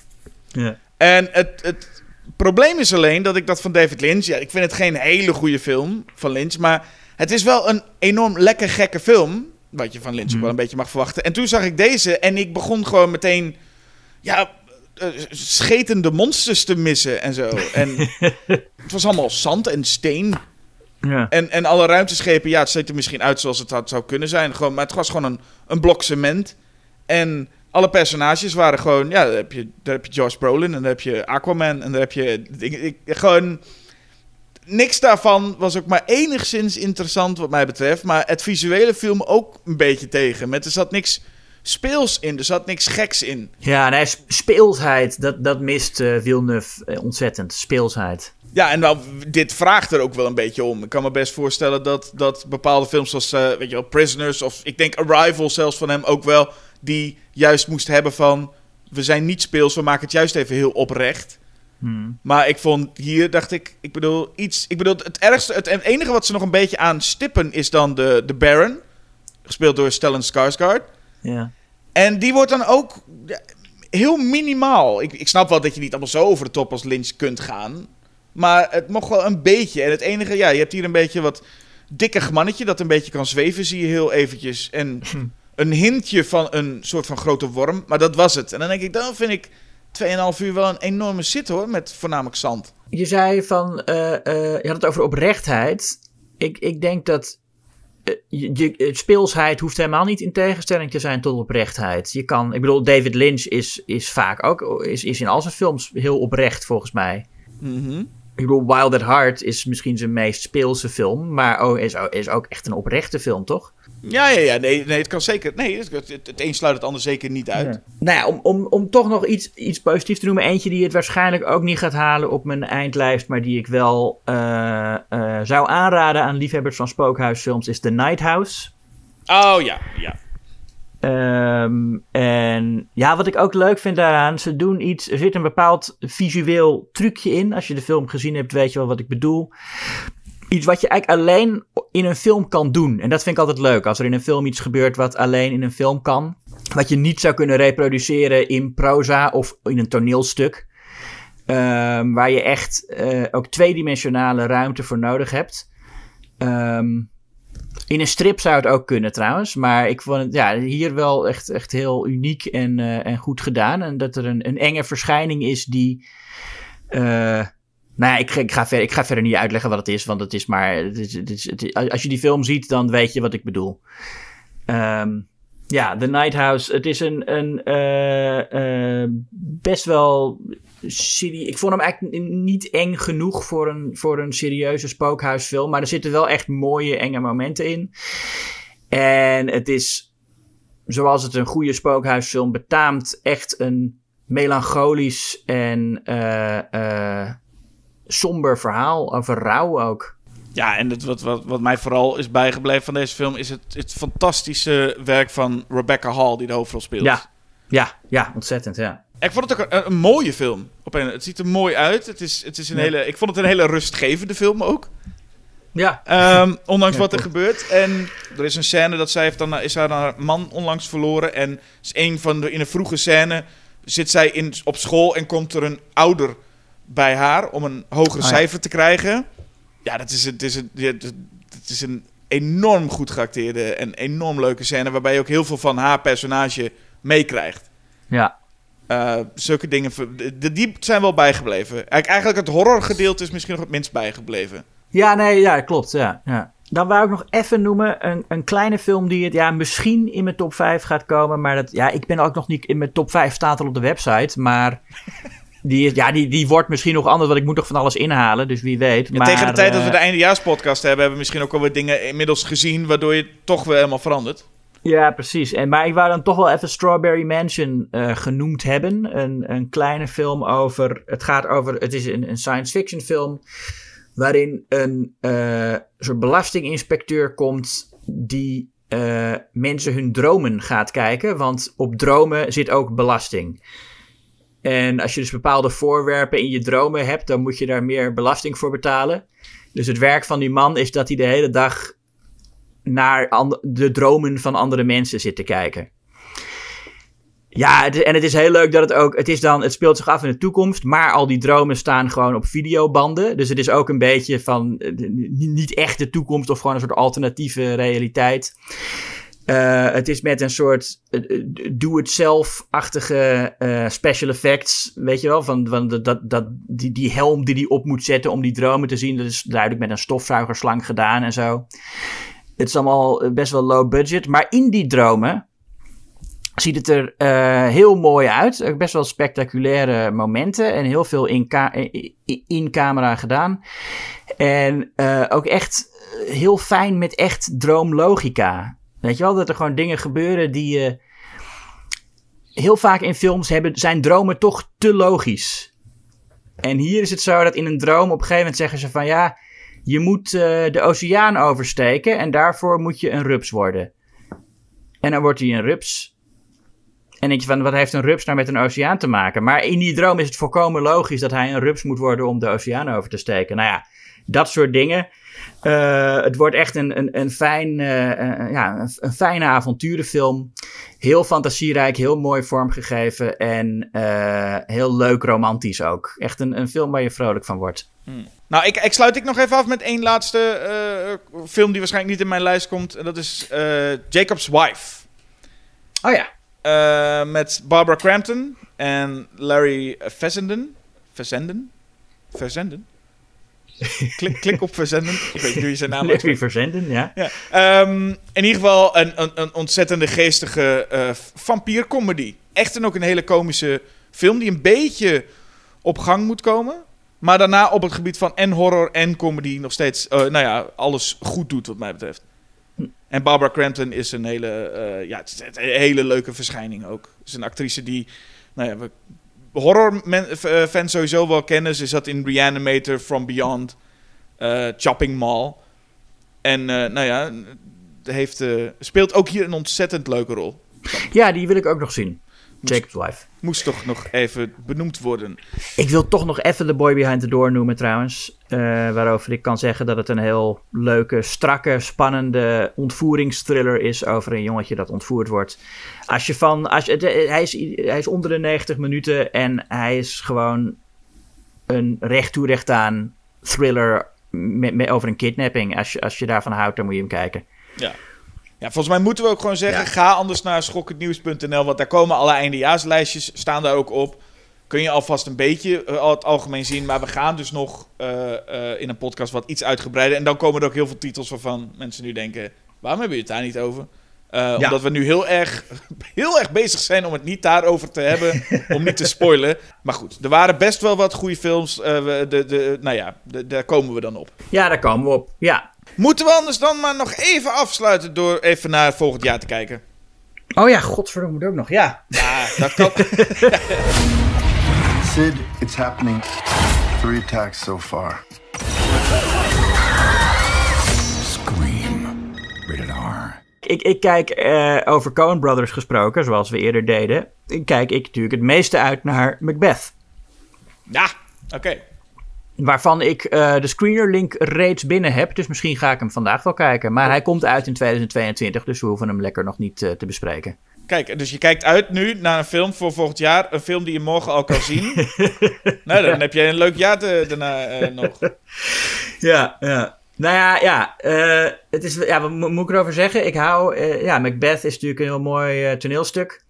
Ja. En het, het probleem is alleen dat ik dat van David Lynch... Ja, ik vind het geen hele goede film van Lynch... maar het is wel een enorm lekker gekke film... wat je van Lynch ook wel een beetje mag verwachten. En toen zag ik deze en ik begon gewoon meteen... Ja, eh, schetende monsters te missen en zo. En (laughs) het was allemaal zand en steen. Ja. En, en alle ruimteschepen, ja, het ziet er misschien uit zoals het had, zou kunnen zijn. Gewoon, maar het was gewoon een, een blok cement. En alle personages waren gewoon, ja, daar heb je, daar heb je Josh Brolin en daar heb je Aquaman en daar heb je... Ik, ik, gewoon, niks daarvan was ook maar enigszins interessant wat mij betreft. Maar het visuele viel me ook een beetje tegen. Met, er zat niks speels in, er zat niks geks in. Ja, nee, sp- speelsheid, dat, dat mist eh Villeneuve eh, ontzettend. Speelsheid. Ja, en nou, dit vraagt er ook wel een beetje om. Ik kan me best voorstellen dat, dat bepaalde films zoals, eh, weet je wel, Prisoners of ik denk Arrival zelfs van hem ook wel, die juist moest hebben van, we zijn niet speels, we maken het juist even heel oprecht. Hmm. Maar ik vond hier, dacht ik, ik bedoel, iets, ik bedoel, het ergste, het, het enige wat ze nog een beetje aan stippen is dan de, de Baron, gespeeld door Stellan Skarsgård. Ja. En die wordt dan ook heel minimaal. Ik, ik snap wel dat je niet allemaal zo over de top als Lynch kunt gaan. Maar het mocht wel een beetje. En het enige, ja, je hebt hier een beetje wat dikkig mannetje dat een beetje kan zweven, zie je heel eventjes. En (laughs) een hintje van een soort van grote worm. Maar dat was het. En dan denk ik, dan vind ik 2,5 uur wel een enorme zit hoor, met voornamelijk zand. Je zei van, eh, eh, je had het over oprechtheid. Ik, ik denk dat eh, je, je- speelsheid hoeft helemaal niet in tegenstelling te zijn tot oprechtheid. Je kan, ik bedoel, David Lynch is, is vaak ook, is, is in al zijn films heel oprecht volgens mij. Mhm. Ik bedoel, Wild at Heart is misschien zijn meest speelse film, maar oh, is, is ook echt een oprechte film, toch? Ja, ja, ja. Nee, nee, het kan zeker. Nee, het, het, het een sluit het ander zeker niet uit. Nou ja, om, om, om toch nog iets, iets positiefs te noemen. Eentje die het waarschijnlijk ook niet gaat halen op mijn eindlijst. Maar die ik wel eh, eh, zou aanraden aan liefhebbers van spookhuisfilms is The Night House. Oh ja, ja. Ehm, en ja, wat ik ook leuk vind daaraan, ze doen iets. Er zit een bepaald visueel trucje in. Als je de film gezien hebt, weet je wel wat ik bedoel. Iets wat je eigenlijk alleen in een film kan doen. En dat vind ik altijd leuk. Als er in een film iets gebeurt wat alleen in een film kan. Wat je niet zou kunnen reproduceren in proza of in een toneelstuk. Ehm, waar je echt eh, ook tweedimensionale ruimte voor nodig hebt. Ehm, in een strip zou het ook kunnen trouwens. Maar ik vond het ja, hier wel echt, echt heel uniek en, eh, en goed gedaan. En dat er een, een enge verschijning is die. eh, nou ja, ik, ik, ga ik ga verder niet uitleggen wat het is. Want het is maar. Het is, het als je die film ziet, dan weet je wat ik bedoel. Ehm, ja, The Night House. Het is een, een eh, eh, best wel. serie- Ik vond hem eigenlijk niet eng genoeg voor een, voor een serieuze spookhuisfilm. Maar er zitten wel echt mooie, enge momenten in. En het is, zoals het een goede spookhuisfilm betaamt, echt een melancholisch en eh, somber verhaal over rouw ook. Ja, en het, wat, wat, wat mij vooral is bijgebleven van deze film is het, het fantastische werk van Rebecca Hall, die de hoofdrol speelt. Ja, ja, ja, ontzettend, ja. Ik vond het ook een, een mooie film. Op een, het ziet er mooi uit. Het is, het is een Ja. hele, ik vond het een hele rustgevende film ook. Ja, Ehm, ondanks Ja, wat er gebeurt. En er is een scène dat zij heeft dan, is haar, haar man onlangs verloren. En is een van de, in een vroege scène zit zij in, op school en komt er een ouder bij haar om een hogere ja. cijfer te krijgen. Ja, dat is, het is, een, het het is een enorm goed geacteerde en enorm leuke scène. Waarbij je ook heel veel van haar personage meekrijgt. ja. Eh, zulke dingen, die zijn wel bijgebleven. Eigenlijk, eigenlijk het horrorgedeelte is misschien nog het minst bijgebleven. Ja, nee, ja, klopt. Ja, ja. Dan wou ik nog even noemen een, een kleine film die het ja, misschien in mijn top 5 gaat komen. Maar dat, ja, ik ben ook nog niet in mijn top 5 staat al op de website. Maar die, is- ja, die, die wordt misschien nog anders, want ik moet nog van alles inhalen. Dus wie weet. Ja, maar, tegen de tijd dat we eh, de eindejaarspodcast hebben, hebben we misschien ook alweer dingen inmiddels gezien, waardoor je toch weer helemaal verandert. Ja, precies. En, maar ik wou dan toch wel even Strawberry Mansion eh, genoemd hebben. Een, een kleine film over. Het gaat over. Het is een, een science fiction film. Waarin een eh, soort belastinginspecteur komt. die eh, mensen hun dromen gaat kijken. Want op dromen zit ook belasting. En als je dus bepaalde voorwerpen in je dromen hebt. dan moet je daar meer belasting voor betalen. Dus het werk van die man is dat hij de hele dag naar de dromen van andere mensen zit te kijken. Ja, en het is heel leuk dat het ook. Het, is dan, het speelt zich af in de toekomst, maar al die dromen staan gewoon op videobanden. Dus het is ook een beetje van. eh, niet echt de toekomst of gewoon een soort alternatieve realiteit. Uh, het is met een soort uh, doe-het-zelf-achtige uh, special effects. Weet je wel, van, van dat, dat, die, die helm die hij op moet zetten om die dromen te zien. Dat is duidelijk met een stofzuigerslang gedaan en zo. Het is allemaal best wel low budget. Maar in die dromen ziet het er heel mooi uit. Best wel spectaculaire momenten. En heel veel in, in camera gedaan. En ook echt heel fijn met echt droomlogica. Weet je wel, dat er gewoon dingen gebeuren die je. heel vaak in films hebben, zijn dromen toch te logisch. En hier is het zo dat in een droom op een gegeven moment zeggen ze van ja, je moet uh, de oceaan oversteken en daarvoor moet je een rups worden. En dan wordt hij een rups. En denk je van, wat heeft een rups nou met een oceaan te maken? Maar in die droom is het volkomen logisch dat hij een rups moet worden om de oceaan over te steken. Nou ja, dat soort dingen. Uh, het wordt echt een, een, een, fijn, uh, ja, een, een, fijne avonturenfilm. Heel fantasierijk, heel mooi vormgegeven en heel leuk romantisch ook. Echt een, een film waar je vrolijk van wordt. Hmm. Nou, ik, ik, sluit ik nog even af met één laatste film die waarschijnlijk niet in mijn lijst komt. En dat is Jacob's Wife. Oh ja. met Barbara Crampton en Larry Fessenden. Fessenden? Fessenden? (laughs) klik, klik op verzenden. Ik weet niet hoe je zijn naam Larry Verzenden, ja. ja. Um, in ieder geval een, een, een ontzettende geestige uh, vampiercomedy. Echt en ook een hele komische film die een beetje op gang moet komen. Maar daarna op het gebied van en horror en comedy nog steeds, uh, nou ja, alles goed doet wat mij betreft. En Barbara Crampton is een hele, uh, ja, het is een hele leuke verschijning ook. Het is een actrice die, nou ja, we horror-fans eh, sowieso wel kennen. Ze zat in Reanimator, From Beyond, uh, Chopping Mall. En nou ja, heeft, speelt ook hier een ontzettend leuke rol. Ja, die wil ik ook nog zien. Jacob's Wife. Moest toch nog even benoemd worden. Ik wil toch nog even The Boy Behind the Door noemen trouwens. Uh, waarover ik kan zeggen dat het een heel leuke, strakke, spannende ontvoeringstriller is over een jongetje dat ontvoerd wordt. Als je van, als je, hij, is, hij is onder de 90 minuten en hij is gewoon een recht toe recht aan thriller met, met, over een kidnapping. Als je, als je daarvan houdt, dan moet je hem kijken. Ja. Ja, volgens mij moeten we ook gewoon zeggen: ga anders naar schokkendnieuws.nl, want daar komen alle eindejaarslijstjes, staan daar ook op. Kun je alvast een beetje uh, het algemeen zien, maar we gaan dus nog uh, uh, in een podcast wat iets uitgebreider. En dan komen er ook heel veel titels waarvan mensen nu denken: waarom hebben we het daar niet over? Ja. Omdat we nu heel erg, (laughs) heel erg bezig zijn om het niet daarover te hebben, om niet te spoilen. Maar goed, er waren best wel wat goede films. de, de, nou ja, de, daar komen we dan op. Ja, daar komen we op. Ja, Moeten we anders dan maar nog even afsluiten door even naar volgend jaar te kijken? Oh ja, godverdomme, moet ook nog. Ja. Ja, dat kan. (laughs) Sid, it's happening. Three attacks so far. Scream. Rated R. Ik, ik kijk uh, over Coen Brothers gesproken, zoals we eerder deden. Kijk ik natuurlijk het meeste uit naar Macbeth. Ja, oké. Okay. Waarvan ik uh, de screener-link reeds binnen heb. Dus misschien ga ik hem vandaag wel kijken. Maar hij komt uit in 2022, dus we hoeven hem lekker nog niet uh, te bespreken. Kijk, dus je kijkt uit nu naar een film voor volgend jaar. Een film die je morgen al kan (laughs) zien. nou, dan heb je een leuk jaar te, daarna uh, nog. (laughs) Ja, ja. Nou ja, ja, het is, ja wat moet ik erover zeggen? Ik hou, ja, Macbeth is natuurlijk een heel mooi toneelstuk.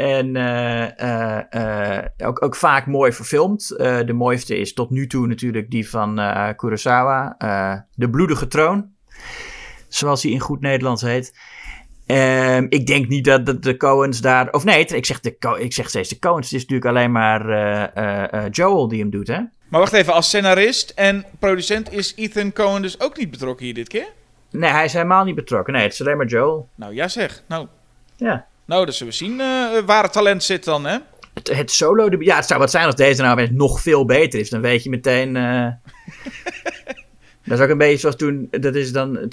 En uh, uh, ook, ook vaak mooi verfilmd. de mooiste is tot nu toe natuurlijk die van Kurosawa. de Bloedige Troon. Zoals hij in goed Nederlands heet. Um, ik denk niet dat, dat de Coens daar. Of nee, ik zeg, de, ik zeg steeds de Coens. Het is natuurlijk alleen maar Joel die hem doet, hè? Maar wacht even, als scenarist en producent is Ethan Cohen dus ook niet betrokken hier dit keer? Nee, hij is helemaal niet betrokken. Nee, het is alleen maar Joel. Nou, ja zeg. Nou. Ja. Nou, dan zullen we zien uh, waar het talent zit dan, hè? Het, het solo debuut. Ja, het zou wat zijn als deze nou nog veel beter is. Dan weet je meteen... Uh... (laughs) dat is ook een beetje zoals toen... Dat is dan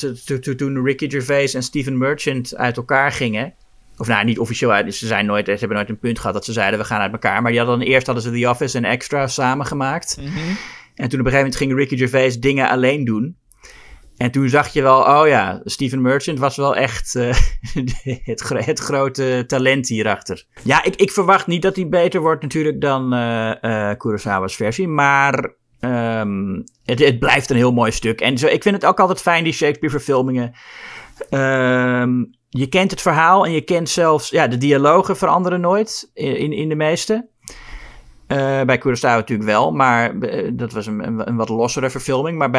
toen Ricky Gervais en Steven Merchant uit elkaar gingen. Of nou, niet officieel uit. Ze, zijn nooit, ze hebben nooit een punt gehad dat ze zeiden we gaan uit elkaar. Maar die hadden dan eerst hadden ze The Office en Extra samen gemaakt. Mm -hmm. En toen op een gegeven moment ging Ricky Gervais dingen alleen doen. En toen zag je wel, oh ja, Steven Merchant was wel echt uh, (laughs) het, het, grote talent hierachter. Ja, ik, ik, verwacht niet dat hij beter wordt natuurlijk dan uh, uh, Kurosawa's versie. Maar um, het, het, blijft een heel mooi stuk. En zo, ik vind het ook altijd fijn, die Shakespeare-verfilmingen. Ehm, je kent het verhaal en je kent zelfs... Ja, de dialogen veranderen nooit in, in de meeste. Eh, bij Curaçao natuurlijk wel, maar eh, dat was een, een, wat lossere verfilming. Maar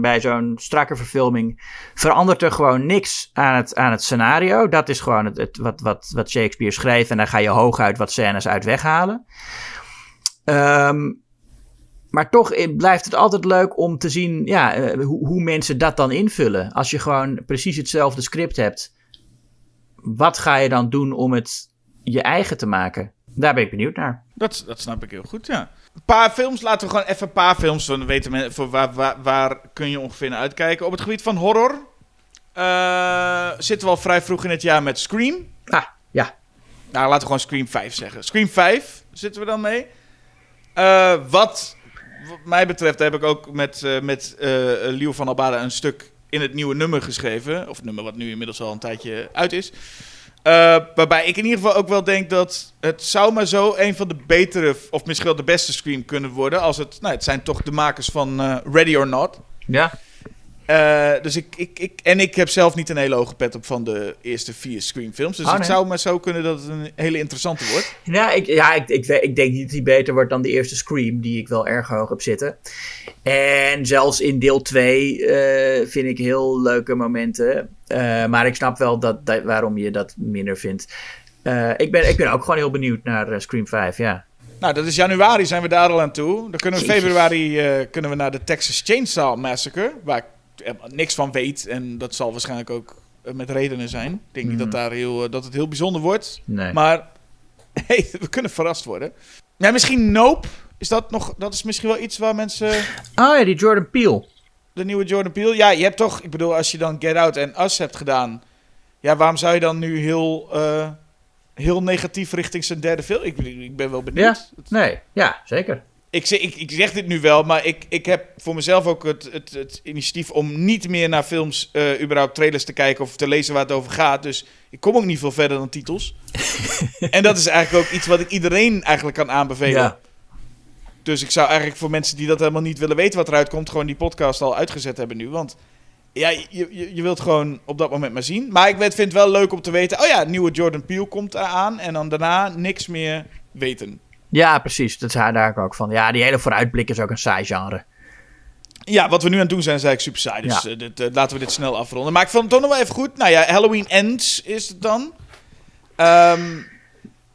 bij zo'n, strakke verfilming verandert er gewoon niks aan het, aan het scenario. Dat is gewoon het, wat, wat, wat Shakespeare schreef en daar ga je hooguit wat scènes uit weghalen. Ehm, maar toch eh, blijft het altijd leuk om te zien ja, hoe, hoe mensen dat dan invullen. Als je gewoon precies hetzelfde script hebt, wat ga je dan doen om het je eigen te maken? Daar ben ik benieuwd naar. Dat, dat snap ik heel goed, ja. Een paar films, laten we gewoon even een paar films. Dan weten we voor waar, waar, waar kun je ongeveer naar uitkijken. Op het gebied van horror eh, zitten we al vrij vroeg in het jaar met Scream. Ah, ja. Nou, laten we gewoon Scream 5 zeggen. Scream 5 zitten we dan mee. Eh, wat, wat mij betreft heb ik ook met, eh met Liel van Albada een stuk in het nieuwe nummer geschreven. Of het nummer wat nu inmiddels al een tijdje uit is. Eh, waarbij ik in ieder geval ook wel denk dat het zou maar zo een van de betere, of misschien wel de beste Scream kunnen worden. Als het, nou, het zijn toch de makers van eh, Ready or Not. Ja. Eh, dus ik, ik, ik, en ik heb zelf niet een hele hoge pet op van de eerste vier Scream films. Dus Oh, het zou maar zo kunnen dat het een hele interessante wordt. Ja, ik, ja ik, ik, ik denk niet dat hij beter wordt dan de eerste Scream, die ik wel erg hoog heb zitten. En zelfs in deel 2 eh, vind ik heel leuke momenten. Eh, maar ik snap wel dat, dat- waarom je dat minder vindt. Ik, ben, ik ben ook gewoon heel benieuwd naar Scream 5, ja. Nou, dat is januari, zijn we daar al aan toe. Dan kunnen we Jezus. februari kunnen we naar de Texas Chainsaw Massacre, waar niks van weet. En dat zal waarschijnlijk ook eh, met redenen zijn. Ik denk niet dat, daar heel, eh, dat het heel bijzonder wordt. Nee. Maar (laughs) hey, we kunnen verrast worden. Ja, misschien Nope. Is dat, nog, dat is misschien wel iets waar mensen... Oh ja, die Jordan Peele. De nieuwe Jordan Peele. Ja, je hebt toch... Ik bedoel, als je dan Get Out en Us hebt gedaan... Ja, waarom zou je dan nu heel, eh, heel negatief richting zijn derde film? Ik, ik ben wel benieuwd. Ja, nee, ja, zeker. Ik, zeg- ik, ik zeg dit nu wel, maar ik, ik heb voor mezelf ook het, het, het initiatief om niet meer naar films, eh, überhaupt trailers te kijken of te lezen waar het over gaat. Dus ik kom ook niet veel verder dan titels. (laughs) en dat is eigenlijk ook iets wat ik iedereen eigenlijk kan aanbevelen. Ja. Dus ik zou eigenlijk voor mensen die dat helemaal niet willen weten wat eruit komt, gewoon die podcast al uitgezet hebben nu. Want ja, je, je, je wilt gewoon op dat moment maar zien. Maar ik vind het wel leuk om te weten, oh ja, nieuwe Jordan Peele komt eraan. En dan daarna niks meer weten. Ja, precies. Dat is haar daar ook van. Ja, die hele vooruitblik is ook een saai genre. Ja, wat we nu aan het doen zijn, is eigenlijk super saai. Dus Ja. eh, dit, eh, laten we dit snel afronden. Maar ik vond het toch nog wel even goed. Nou ja, Halloween Ends is het dan. Ehm,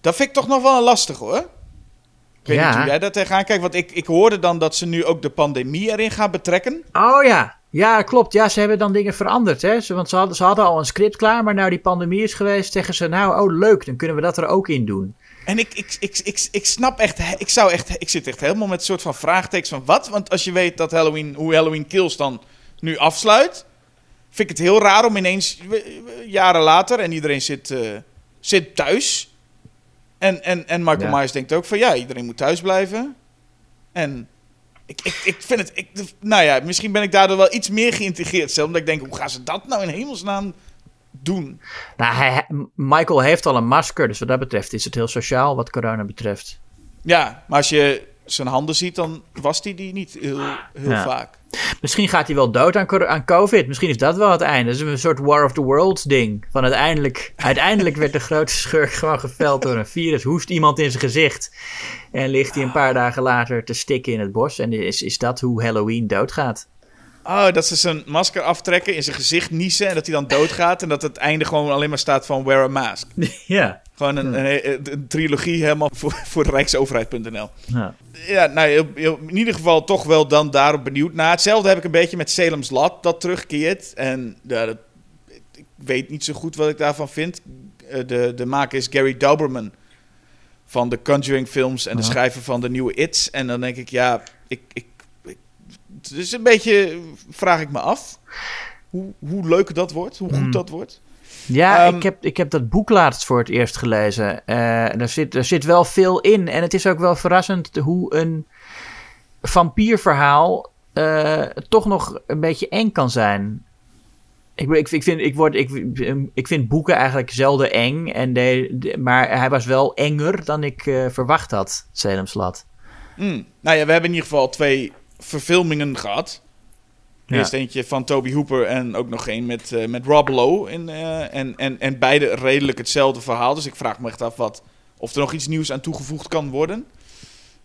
dat vind ik toch nog wel een lastig hoor. Ik weet Ja. niet hoe jij daar tegenaan kijkt. Want ik, ik hoorde dan dat ze nu ook de pandemie erin gaan betrekken. Oh ja. Ja, klopt. Ja, ze hebben dan dingen veranderd. Hè? Ze, want ze hadden, ze hadden al een script klaar, maar nou die pandemie is geweest, zeggen ze, nou, oh leuk, dan kunnen we dat er ook in doen. En ik, ik, ik, ik, ik snap echt, ik zou echt, ik zit echt helemaal met een soort van vraagtekens van wat? Want als je weet dat Halloween, hoe Halloween Kills dan nu afsluit, vind ik het heel raar om ineens jaren later en iedereen zit, eh, zit thuis. En, en, en Michael Ja. Myers denkt ook van ja, iedereen moet thuis blijven. En ik, ik, ik vind het, ik, nou ja, misschien ben ik daardoor wel iets meer geïntegreerd zelf. Omdat ik denk, hoe gaan ze dat nou in hemelsnaam doen? Nou, hij, Michael heeft al een masker, dus wat dat betreft is het heel sociaal wat corona betreft. Ja, maar als je zijn handen ziet, dan was hij die niet heel, heel Ja. vaak. Misschien gaat hij wel dood aan, aan COVID. Misschien is dat wel het einde. Dat is een soort War of the Worlds ding. Van uiteindelijk, (laughs) uiteindelijk werd de grote schurk gewoon geveld door een virus. Hoest iemand in zijn gezicht. En ligt hij een paar dagen later te stikken in het bos. En is, is dat hoe Halloween doodgaat? Oh, dat ze zijn masker aftrekken, in zijn gezicht niezen en dat hij dan doodgaat. En dat het einde gewoon alleen maar staat van wear a mask. (laughs) ja. Gewoon een, een, een- trilogie helemaal voor, voor Rijksoverheid.nl. ja. Ja, nou, in ieder geval toch wel dan daarop benieuwd naar. Hetzelfde heb ik een beetje met Salem's Lot, dat terugkeert. En ja, dat, ik weet niet zo goed wat ik daarvan vind. Eh, De, de maker is Gary Dauberman van de Conjuring films en de schrijver van de nieuwe It's. En dan denk ik, ja, ik, ik, is een beetje, vraag ik me af, hoe, hoe leuk dat wordt, hoe goed Hmm. dat wordt. Ja, Ehm, ik, heb, ik heb dat boek laatst voor het eerst gelezen. Eh, er, zit, er zit wel veel in. En het is ook wel verrassend hoe een vampierverhaal eh, toch nog een beetje eng kan zijn. Ik, ik, ik, vind, ik, word, ik, ik vind boeken eigenlijk zelden eng. En de, de- maar hij was wel enger dan ik eh, verwacht had, Salem's Lot. Hmm. Nou ja, we hebben in ieder geval twee verfilmingen gehad. Eerst eentje van Toby Hooper en ook nog een met, eh, met Rob Lowe. In, eh, en, en, en beide redelijk hetzelfde verhaal. Dus ik vraag me echt af wat, of er nog iets nieuws aan toegevoegd kan worden.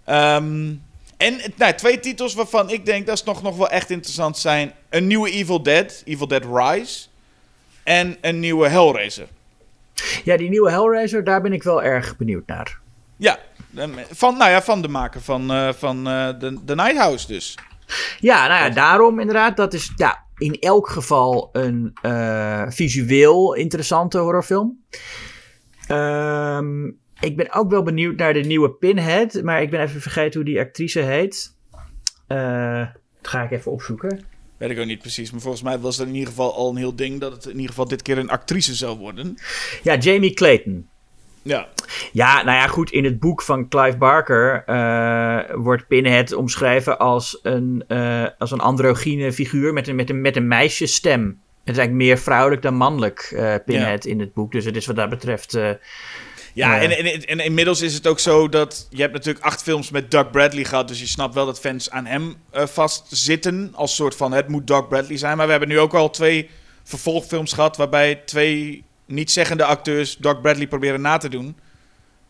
Ehm, en nou, twee titels waarvan ik denk dat nog, nog wel echt interessant zijn. Een nieuwe Evil Dead, Evil Dead Rise. En een nieuwe Hellraiser. Ja, die nieuwe Hellraiser, daar ben ik wel erg benieuwd naar. Ja, van, nou ja, van de maker van, eh, van eh, de, de Night House dus. Ja, nou ja, daarom inderdaad. Dat is ja, in elk geval een eh, visueel interessante horrorfilm. Ehm, ik ben ook wel benieuwd naar de nieuwe Pinhead. Maar ik ben even vergeten hoe die actrice heet. Dat ga ik even opzoeken. Weet ik ook niet precies. Maar volgens mij was dat in ieder geval al een heel ding. Dat het in ieder geval dit keer een actrice zou worden. Ja, Jamie Clayton. Ja. Ja, nou ja, goed. In het boek van Clive Barker eh, wordt Pinhead omschreven als een, eh, als een androgyne figuur met een, met een, met een meisjesstem. Het is eigenlijk meer vrouwelijk dan mannelijk, eh, Pinhead, in het boek. Dus het is wat dat betreft... Ja, en, en, en inmiddels is het ook zo dat je hebt natuurlijk acht films met Doug Bradley gehad, dus je snapt wel dat fans aan hem vastzitten als soort van het moet Doug Bradley zijn. Maar we hebben nu ook al twee vervolgfilms gehad waarbij twee niet-zeggende acteurs Doug Bradley proberen na te doen.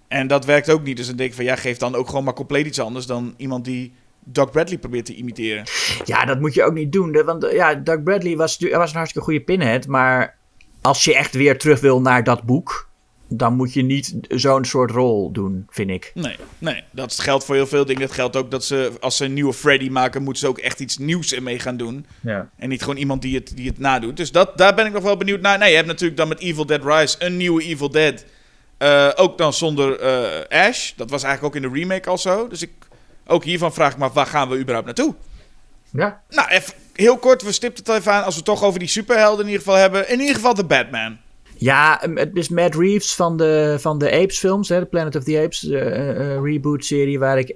En dat werkt ook niet, dus dan denk ik van ja, geef dan ook gewoon maar compleet iets anders dan iemand die Doug Bradley probeert te imiteren. Ja, dat moet je ook niet doen. Want eh, ja, Doug Bradley was, was een hartstikke goede pinhead. Maar als je echt weer terug wil naar dat boek... dan moet je niet zo'n soort rol doen, vind ik. Nee, nee, dat geldt voor heel veel dingen. Dat geldt ook dat ze, als ze een nieuwe Freddy maken, moeten ze ook echt iets nieuws ermee gaan doen. Ja. En niet gewoon iemand die het, die het nadoet. Dus dat, daar ben ik nog wel benieuwd naar. Nee, je hebt natuurlijk dan met Evil Dead Rise een nieuwe Evil Dead. Eh, ook dan zonder eh, Ash. Dat was eigenlijk ook in de remake al zo. Dus ik, ook hiervan vraag ik me af, waar gaan we überhaupt naartoe? Ja. Nou, even heel kort, we stipten het even aan. Als we het toch over die superhelden in ieder geval hebben. In ieder geval de Batman. Ja, het is Matt Reeves van de, van de Apes films, hè, de Planet of the Apes uh, uh, reboot serie, waar ik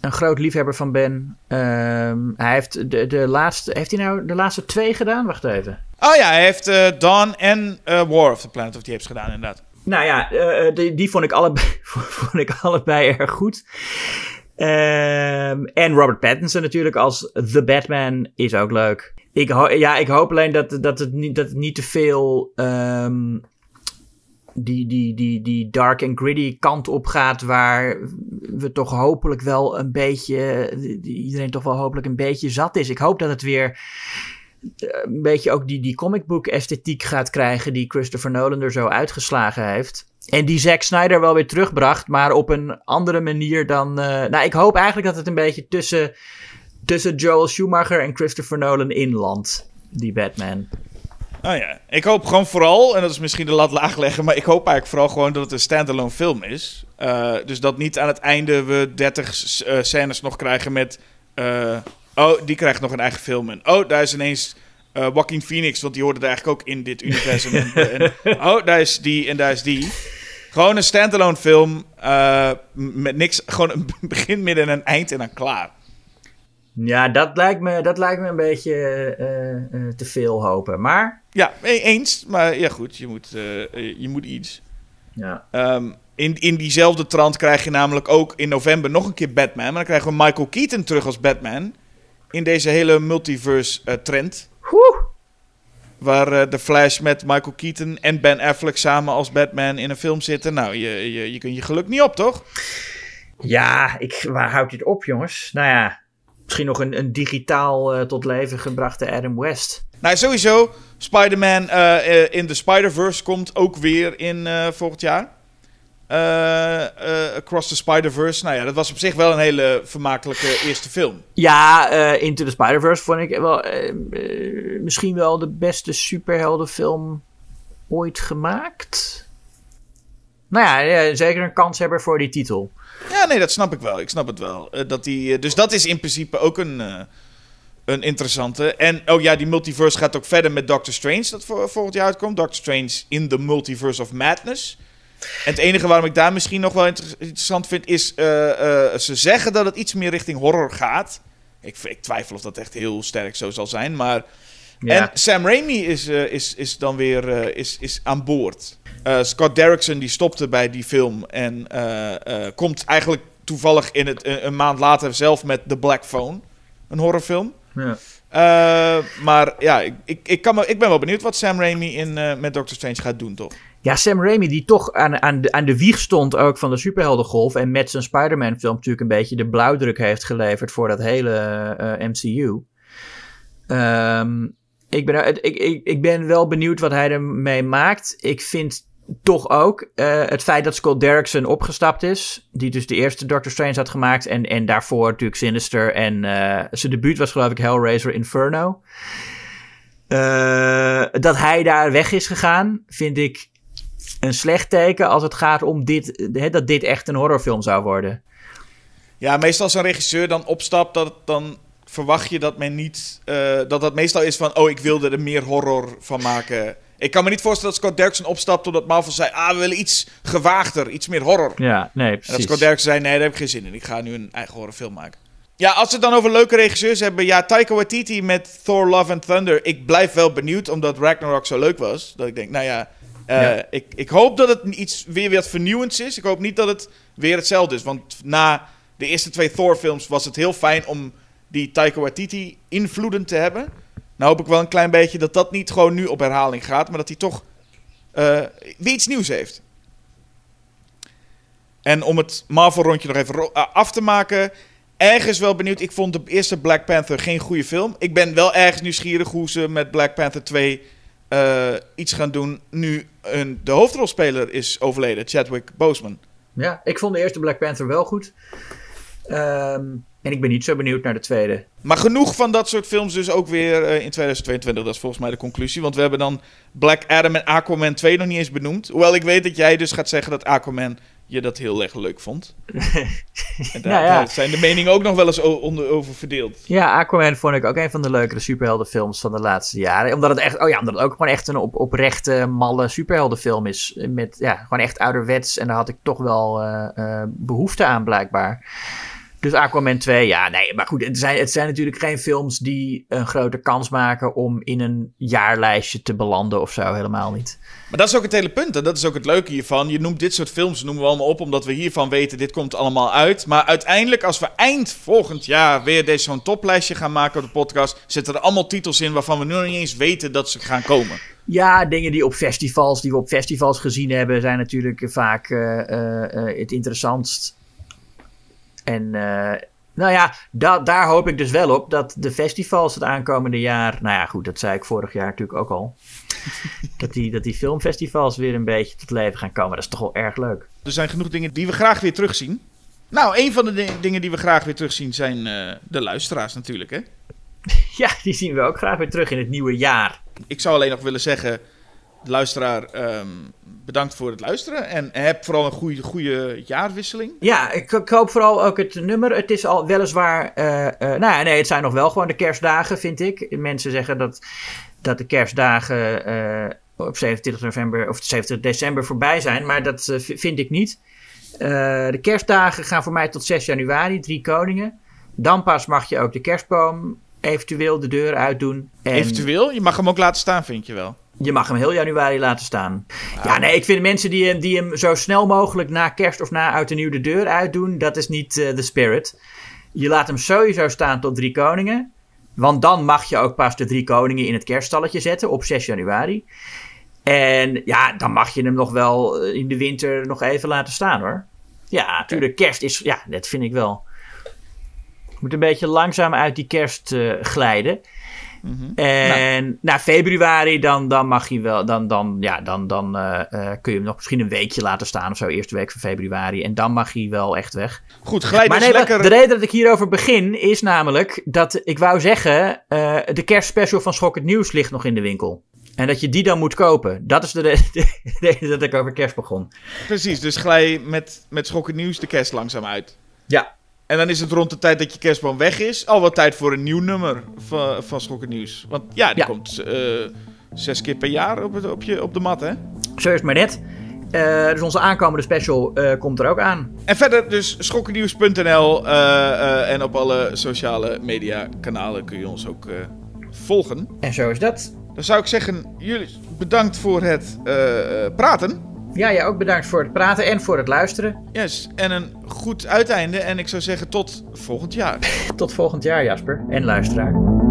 een groot liefhebber van ben. Um, hij heeft de, de laatste, heeft hij nou de laatste twee gedaan? Wacht even. Oh ja, hij heeft uh, Dawn en War of the Planet of the Apes gedaan inderdaad. Nou ja, die, die vond, ik allebei, (laughs) vond ik allebei erg goed. Um, en Robert Pattinson natuurlijk als The Batman is ook leuk. Ik, ja, ik hoop alleen dat, dat, het, niet, dat het niet te veel um, die, die, die, die dark and gritty kant op gaat. Waar we toch hopelijk wel een beetje. Iedereen toch wel hopelijk een beetje zat is. Ik hoop dat het weer een beetje ook die, die comic book esthetiek gaat krijgen. Die Christopher Nolan er zo uitgeslagen heeft. En die Zack Snyder wel weer terugbracht, maar op een andere manier dan. Uh, nou, ik hoop eigenlijk dat het een beetje tussen, tussen Joel Schumacher en Christopher Nolan inlandt, die Batman. Oh ja, ik hoop gewoon vooral, en dat is misschien de lat laag leggen, maar ik hoop eigenlijk vooral gewoon dat het een standalone film is. Uh, dus dat niet aan het einde we 30 uh, scènes nog krijgen met. Uh, oh, die krijgt nog een eigen film. En oh, daar is ineens uh, Joaquin Phoenix, want die hoorde er eigenlijk ook in dit universum. en, oh, daar is die en daar is die. Gewoon een standalone film met niks, gewoon een begin, midden en een eind en dan klaar. Ja, dat lijkt me, dat lijkt me een beetje uh, uh, te veel hopen, maar... Ja, eens, maar ja goed, je moet, je moet iets. Ja. Um, in, in diezelfde trant krijg je namelijk ook in november nog een keer Batman. Maar dan krijgen we Michael Keaton terug als Batman. In deze hele multiverse trend. Woe! Waar de Flash met Michael Keaton en Ben Affleck samen als Batman in een film zitten. Nou, je, je, je kunt je geluk niet op, toch? Ja, ik, waar houdt dit op, jongens? Nou ja, misschien nog een, een digitaal uh, tot leven gebrachte Adam West. Nou, sowieso. Spider-Man uh, in de Spider-Verse komt ook weer in volgend jaar. Across the Spider-Verse. Nou ja, dat was op zich wel een hele vermakelijke eerste film. Ja, Into the Spider-Verse vond ik wel misschien wel de beste superheldenfilm ooit gemaakt. Nou ja, ja, zeker een kanshebber voor die titel. Ja, nee, dat snap ik wel. Ik snap het wel. Uh, dat die, uh, dus dat is in principe ook een, uh, een interessante. En oh ja, die multiverse gaat ook verder met Doctor Strange, dat volgend jaar uitkomt. Doctor Strange in the Multiverse of Madness. En het enige waarom ik daar misschien nog wel inter interessant vind, is ze zeggen dat het iets meer richting horror gaat. Ik, ik, twijfel of dat echt heel sterk zo zal zijn, maar... En Sam Raimi is, is, is dan weer is, is aan boord. Uh, Scott Derrickson die stopte bij die film en komt eigenlijk toevallig in het, een maand later zelf met The Black Phone, een horrorfilm. Ja. Eh, maar ja, ik, ik, ik, kan me, ik ben wel benieuwd wat Sam Raimi in, eh, met Doctor Strange gaat doen, toch? Ja, Sam Raimi, die toch aan, aan, de, aan de wieg stond ook van de superheldengolf. En met zijn Spider-Man film natuurlijk een beetje de blauwdruk heeft geleverd voor dat hele eh, MCU. Ehm, ik, ben, ik, ik, ik ben wel benieuwd wat hij ermee maakt. Ik vind toch ook eh, het feit dat Scott Derrickson opgestapt is. Die dus de eerste Doctor Strange had gemaakt. En, en daarvoor natuurlijk Sinister. En eh, zijn debuut was geloof ik Hellraiser Inferno. Eh, dat hij daar weg is gegaan, vind ik een slecht teken als het gaat om dit, dat dit echt een horrorfilm zou worden. Ja, meestal als een regisseur dan opstapt, dat, dan verwacht je dat men niet... eh, dat dat meestal is van, oh, ik wilde er meer horror van maken. Ik kan me niet voorstellen dat Scott Derrickson opstapt omdat Marvel zei... Ah, we willen iets gewaagder, iets meer horror. Ja, nee, En dat precies. Scott Derrickson zei, nee, daar heb ik geen zin in. Ik ga nu een eigen horrorfilm maken. Ja, als we het dan over leuke regisseurs hebben... Ja, Taika Waititi met Thor Love and Thunder. Ik blijf wel benieuwd, omdat Ragnarok zo leuk was. Dat ik denk, nou ja... eh, Ja. Ik, ik hoop dat het iets weer wat vernieuwends is. Ik hoop niet dat het weer hetzelfde is. Want na de eerste twee Thor-films was het heel fijn om die Taika Waititi invloeden te hebben. Nou hoop ik wel een klein beetje dat dat niet gewoon nu op herhaling gaat... maar dat hij toch weer iets nieuws heeft. En om het Marvel-rondje nog even eh, af te maken. Ergens wel benieuwd. Ik vond de eerste Black Panther geen goede film. Ik ben wel ergens nieuwsgierig hoe ze met Black Panther 2 eh, iets gaan doen. Nu een, de hoofdrolspeler is overleden, Chadwick Boseman. Ja, ik vond de eerste Black Panther wel goed. Ehm, en ik ben niet zo benieuwd naar de tweede. Maar genoeg van dat soort films dus ook weer eh, in 2022. Dat is volgens mij de conclusie. Want we hebben dan Black Adam en Aquaman 2 nog niet eens benoemd. Hoewel ik weet dat jij dus gaat zeggen dat Aquaman je dat heel erg leuk vond. (laughs) en daar, Nou ja. daar zijn de meningen ook nog wel eens onder, over verdeeld. Ja, Aquaman vond ik ook een van de leukere superheldenfilms van de laatste jaren. Omdat het echt, oh ja, omdat het ook gewoon echt een op, oprechte, malle superheldenfilm is. Met, ja, gewoon echt ouderwets. En daar had ik toch wel eh, eh, behoefte aan, blijkbaar. Dus Aquaman 2, ja, nee, maar goed, het zijn, het zijn natuurlijk geen films die een grote kans maken om in een jaarlijstje te belanden of zo, helemaal niet. Maar dat is ook het hele punt. En dat is ook het leuke hiervan. Je noemt dit soort films, noemen we allemaal op, omdat we hiervan weten, dit komt allemaal uit. Maar uiteindelijk, als we eind volgend jaar weer deze zo'n toplijstje gaan maken op de podcast, zitten er allemaal titels in waarvan we nu nog niet eens weten dat ze gaan komen. Ja, dingen die op festivals, die we op festivals gezien hebben, zijn natuurlijk vaak eh, eh, eh, het interessantst. En eh, nou ja, da daar hoop ik dus wel op dat de festivals het aankomende jaar. Nou ja, goed, dat zei ik vorig jaar natuurlijk ook al. (laughs) dat, die, dat die filmfestivals weer een beetje tot leven gaan komen. Dat is toch wel erg leuk. Er zijn genoeg dingen die we graag weer terugzien. Nou, een van de di- dingen die we graag weer terugzien zijn eh, de luisteraars natuurlijk. Hè? (laughs) Ja, die zien we ook graag weer terug in het nieuwe jaar. Ik zou alleen nog willen zeggen, luisteraar, ehm, bedankt voor het luisteren. En heb vooral een goede, goede jaarwisseling. Ja, ik, ik hoop vooral ook het nummer. Het is al weliswaar. eh, eh, nou ja, nee, het zijn nog wel gewoon de kerstdagen, vind ik. Mensen zeggen dat, dat de kerstdagen eh, op 27 november of 27 december voorbij zijn. Maar dat vind ik niet. De kerstdagen gaan voor mij tot 6 januari, drie koningen. Dan pas mag je ook de kerstboom eventueel de deur uitdoen. En Eventueel, je mag hem ook laten staan, vind je wel. Je mag hem heel januari laten staan. Ja, nee, ik vind mensen die hem, die hem zo snel mogelijk na kerst of na oud en nieuw de deur uitdoen, dat is niet eh, de spirit. Je laat hem sowieso staan tot drie koningen. Want dan mag je ook pas de drie koningen in het kerststalletje zetten op 6 januari. En ja, dan mag je hem nog wel eh, in de winter nog even laten staan hoor. Ja, natuurlijk, kerst is, ja, dat vind ik wel. Moet een beetje langzaam uit die kerst eh, glijden. En na februari, dan, dan mag je wel, dan, dan, ja, dan, dan eh, eh, kun je hem nog misschien een weekje laten staan of zo, eerste week van februari. En dan mag hij wel echt weg. Goed, glijd maar dus nee, lekker... de reden dat ik hierover begin is namelijk dat ik wou zeggen, eh, de kerstspecial van Schok het Nieuws ligt nog in de winkel. En dat je die dan moet kopen. Dat is de re- (laughs) de reden dat ik over kerst begon. Precies, dus glij met, met schokkend nieuws de kerst langzaam uit. Ja. En dan is het rond de tijd dat je kerstboom weg is, al wat tijd voor een nieuw nummer van, van Schokkend Nieuws. Want ja, die Ja. komt eh, zes keer per jaar op, het, op, je, op de mat, hè? Zo is het maar net. Eh, dus onze aankomende special eh, komt er ook aan. En verder dus schokkennieuws.nl en op alle sociale media kanalen kun je ons ook volgen. En zo is dat. Dan zou ik zeggen, jullie bedankt voor het praten. Ja, jij ook bedankt voor het praten en voor het luisteren. Yes, en een goed uiteinde. En ik zou zeggen tot volgend jaar. (laughs) Tot volgend jaar, Jasper. En luisteraar.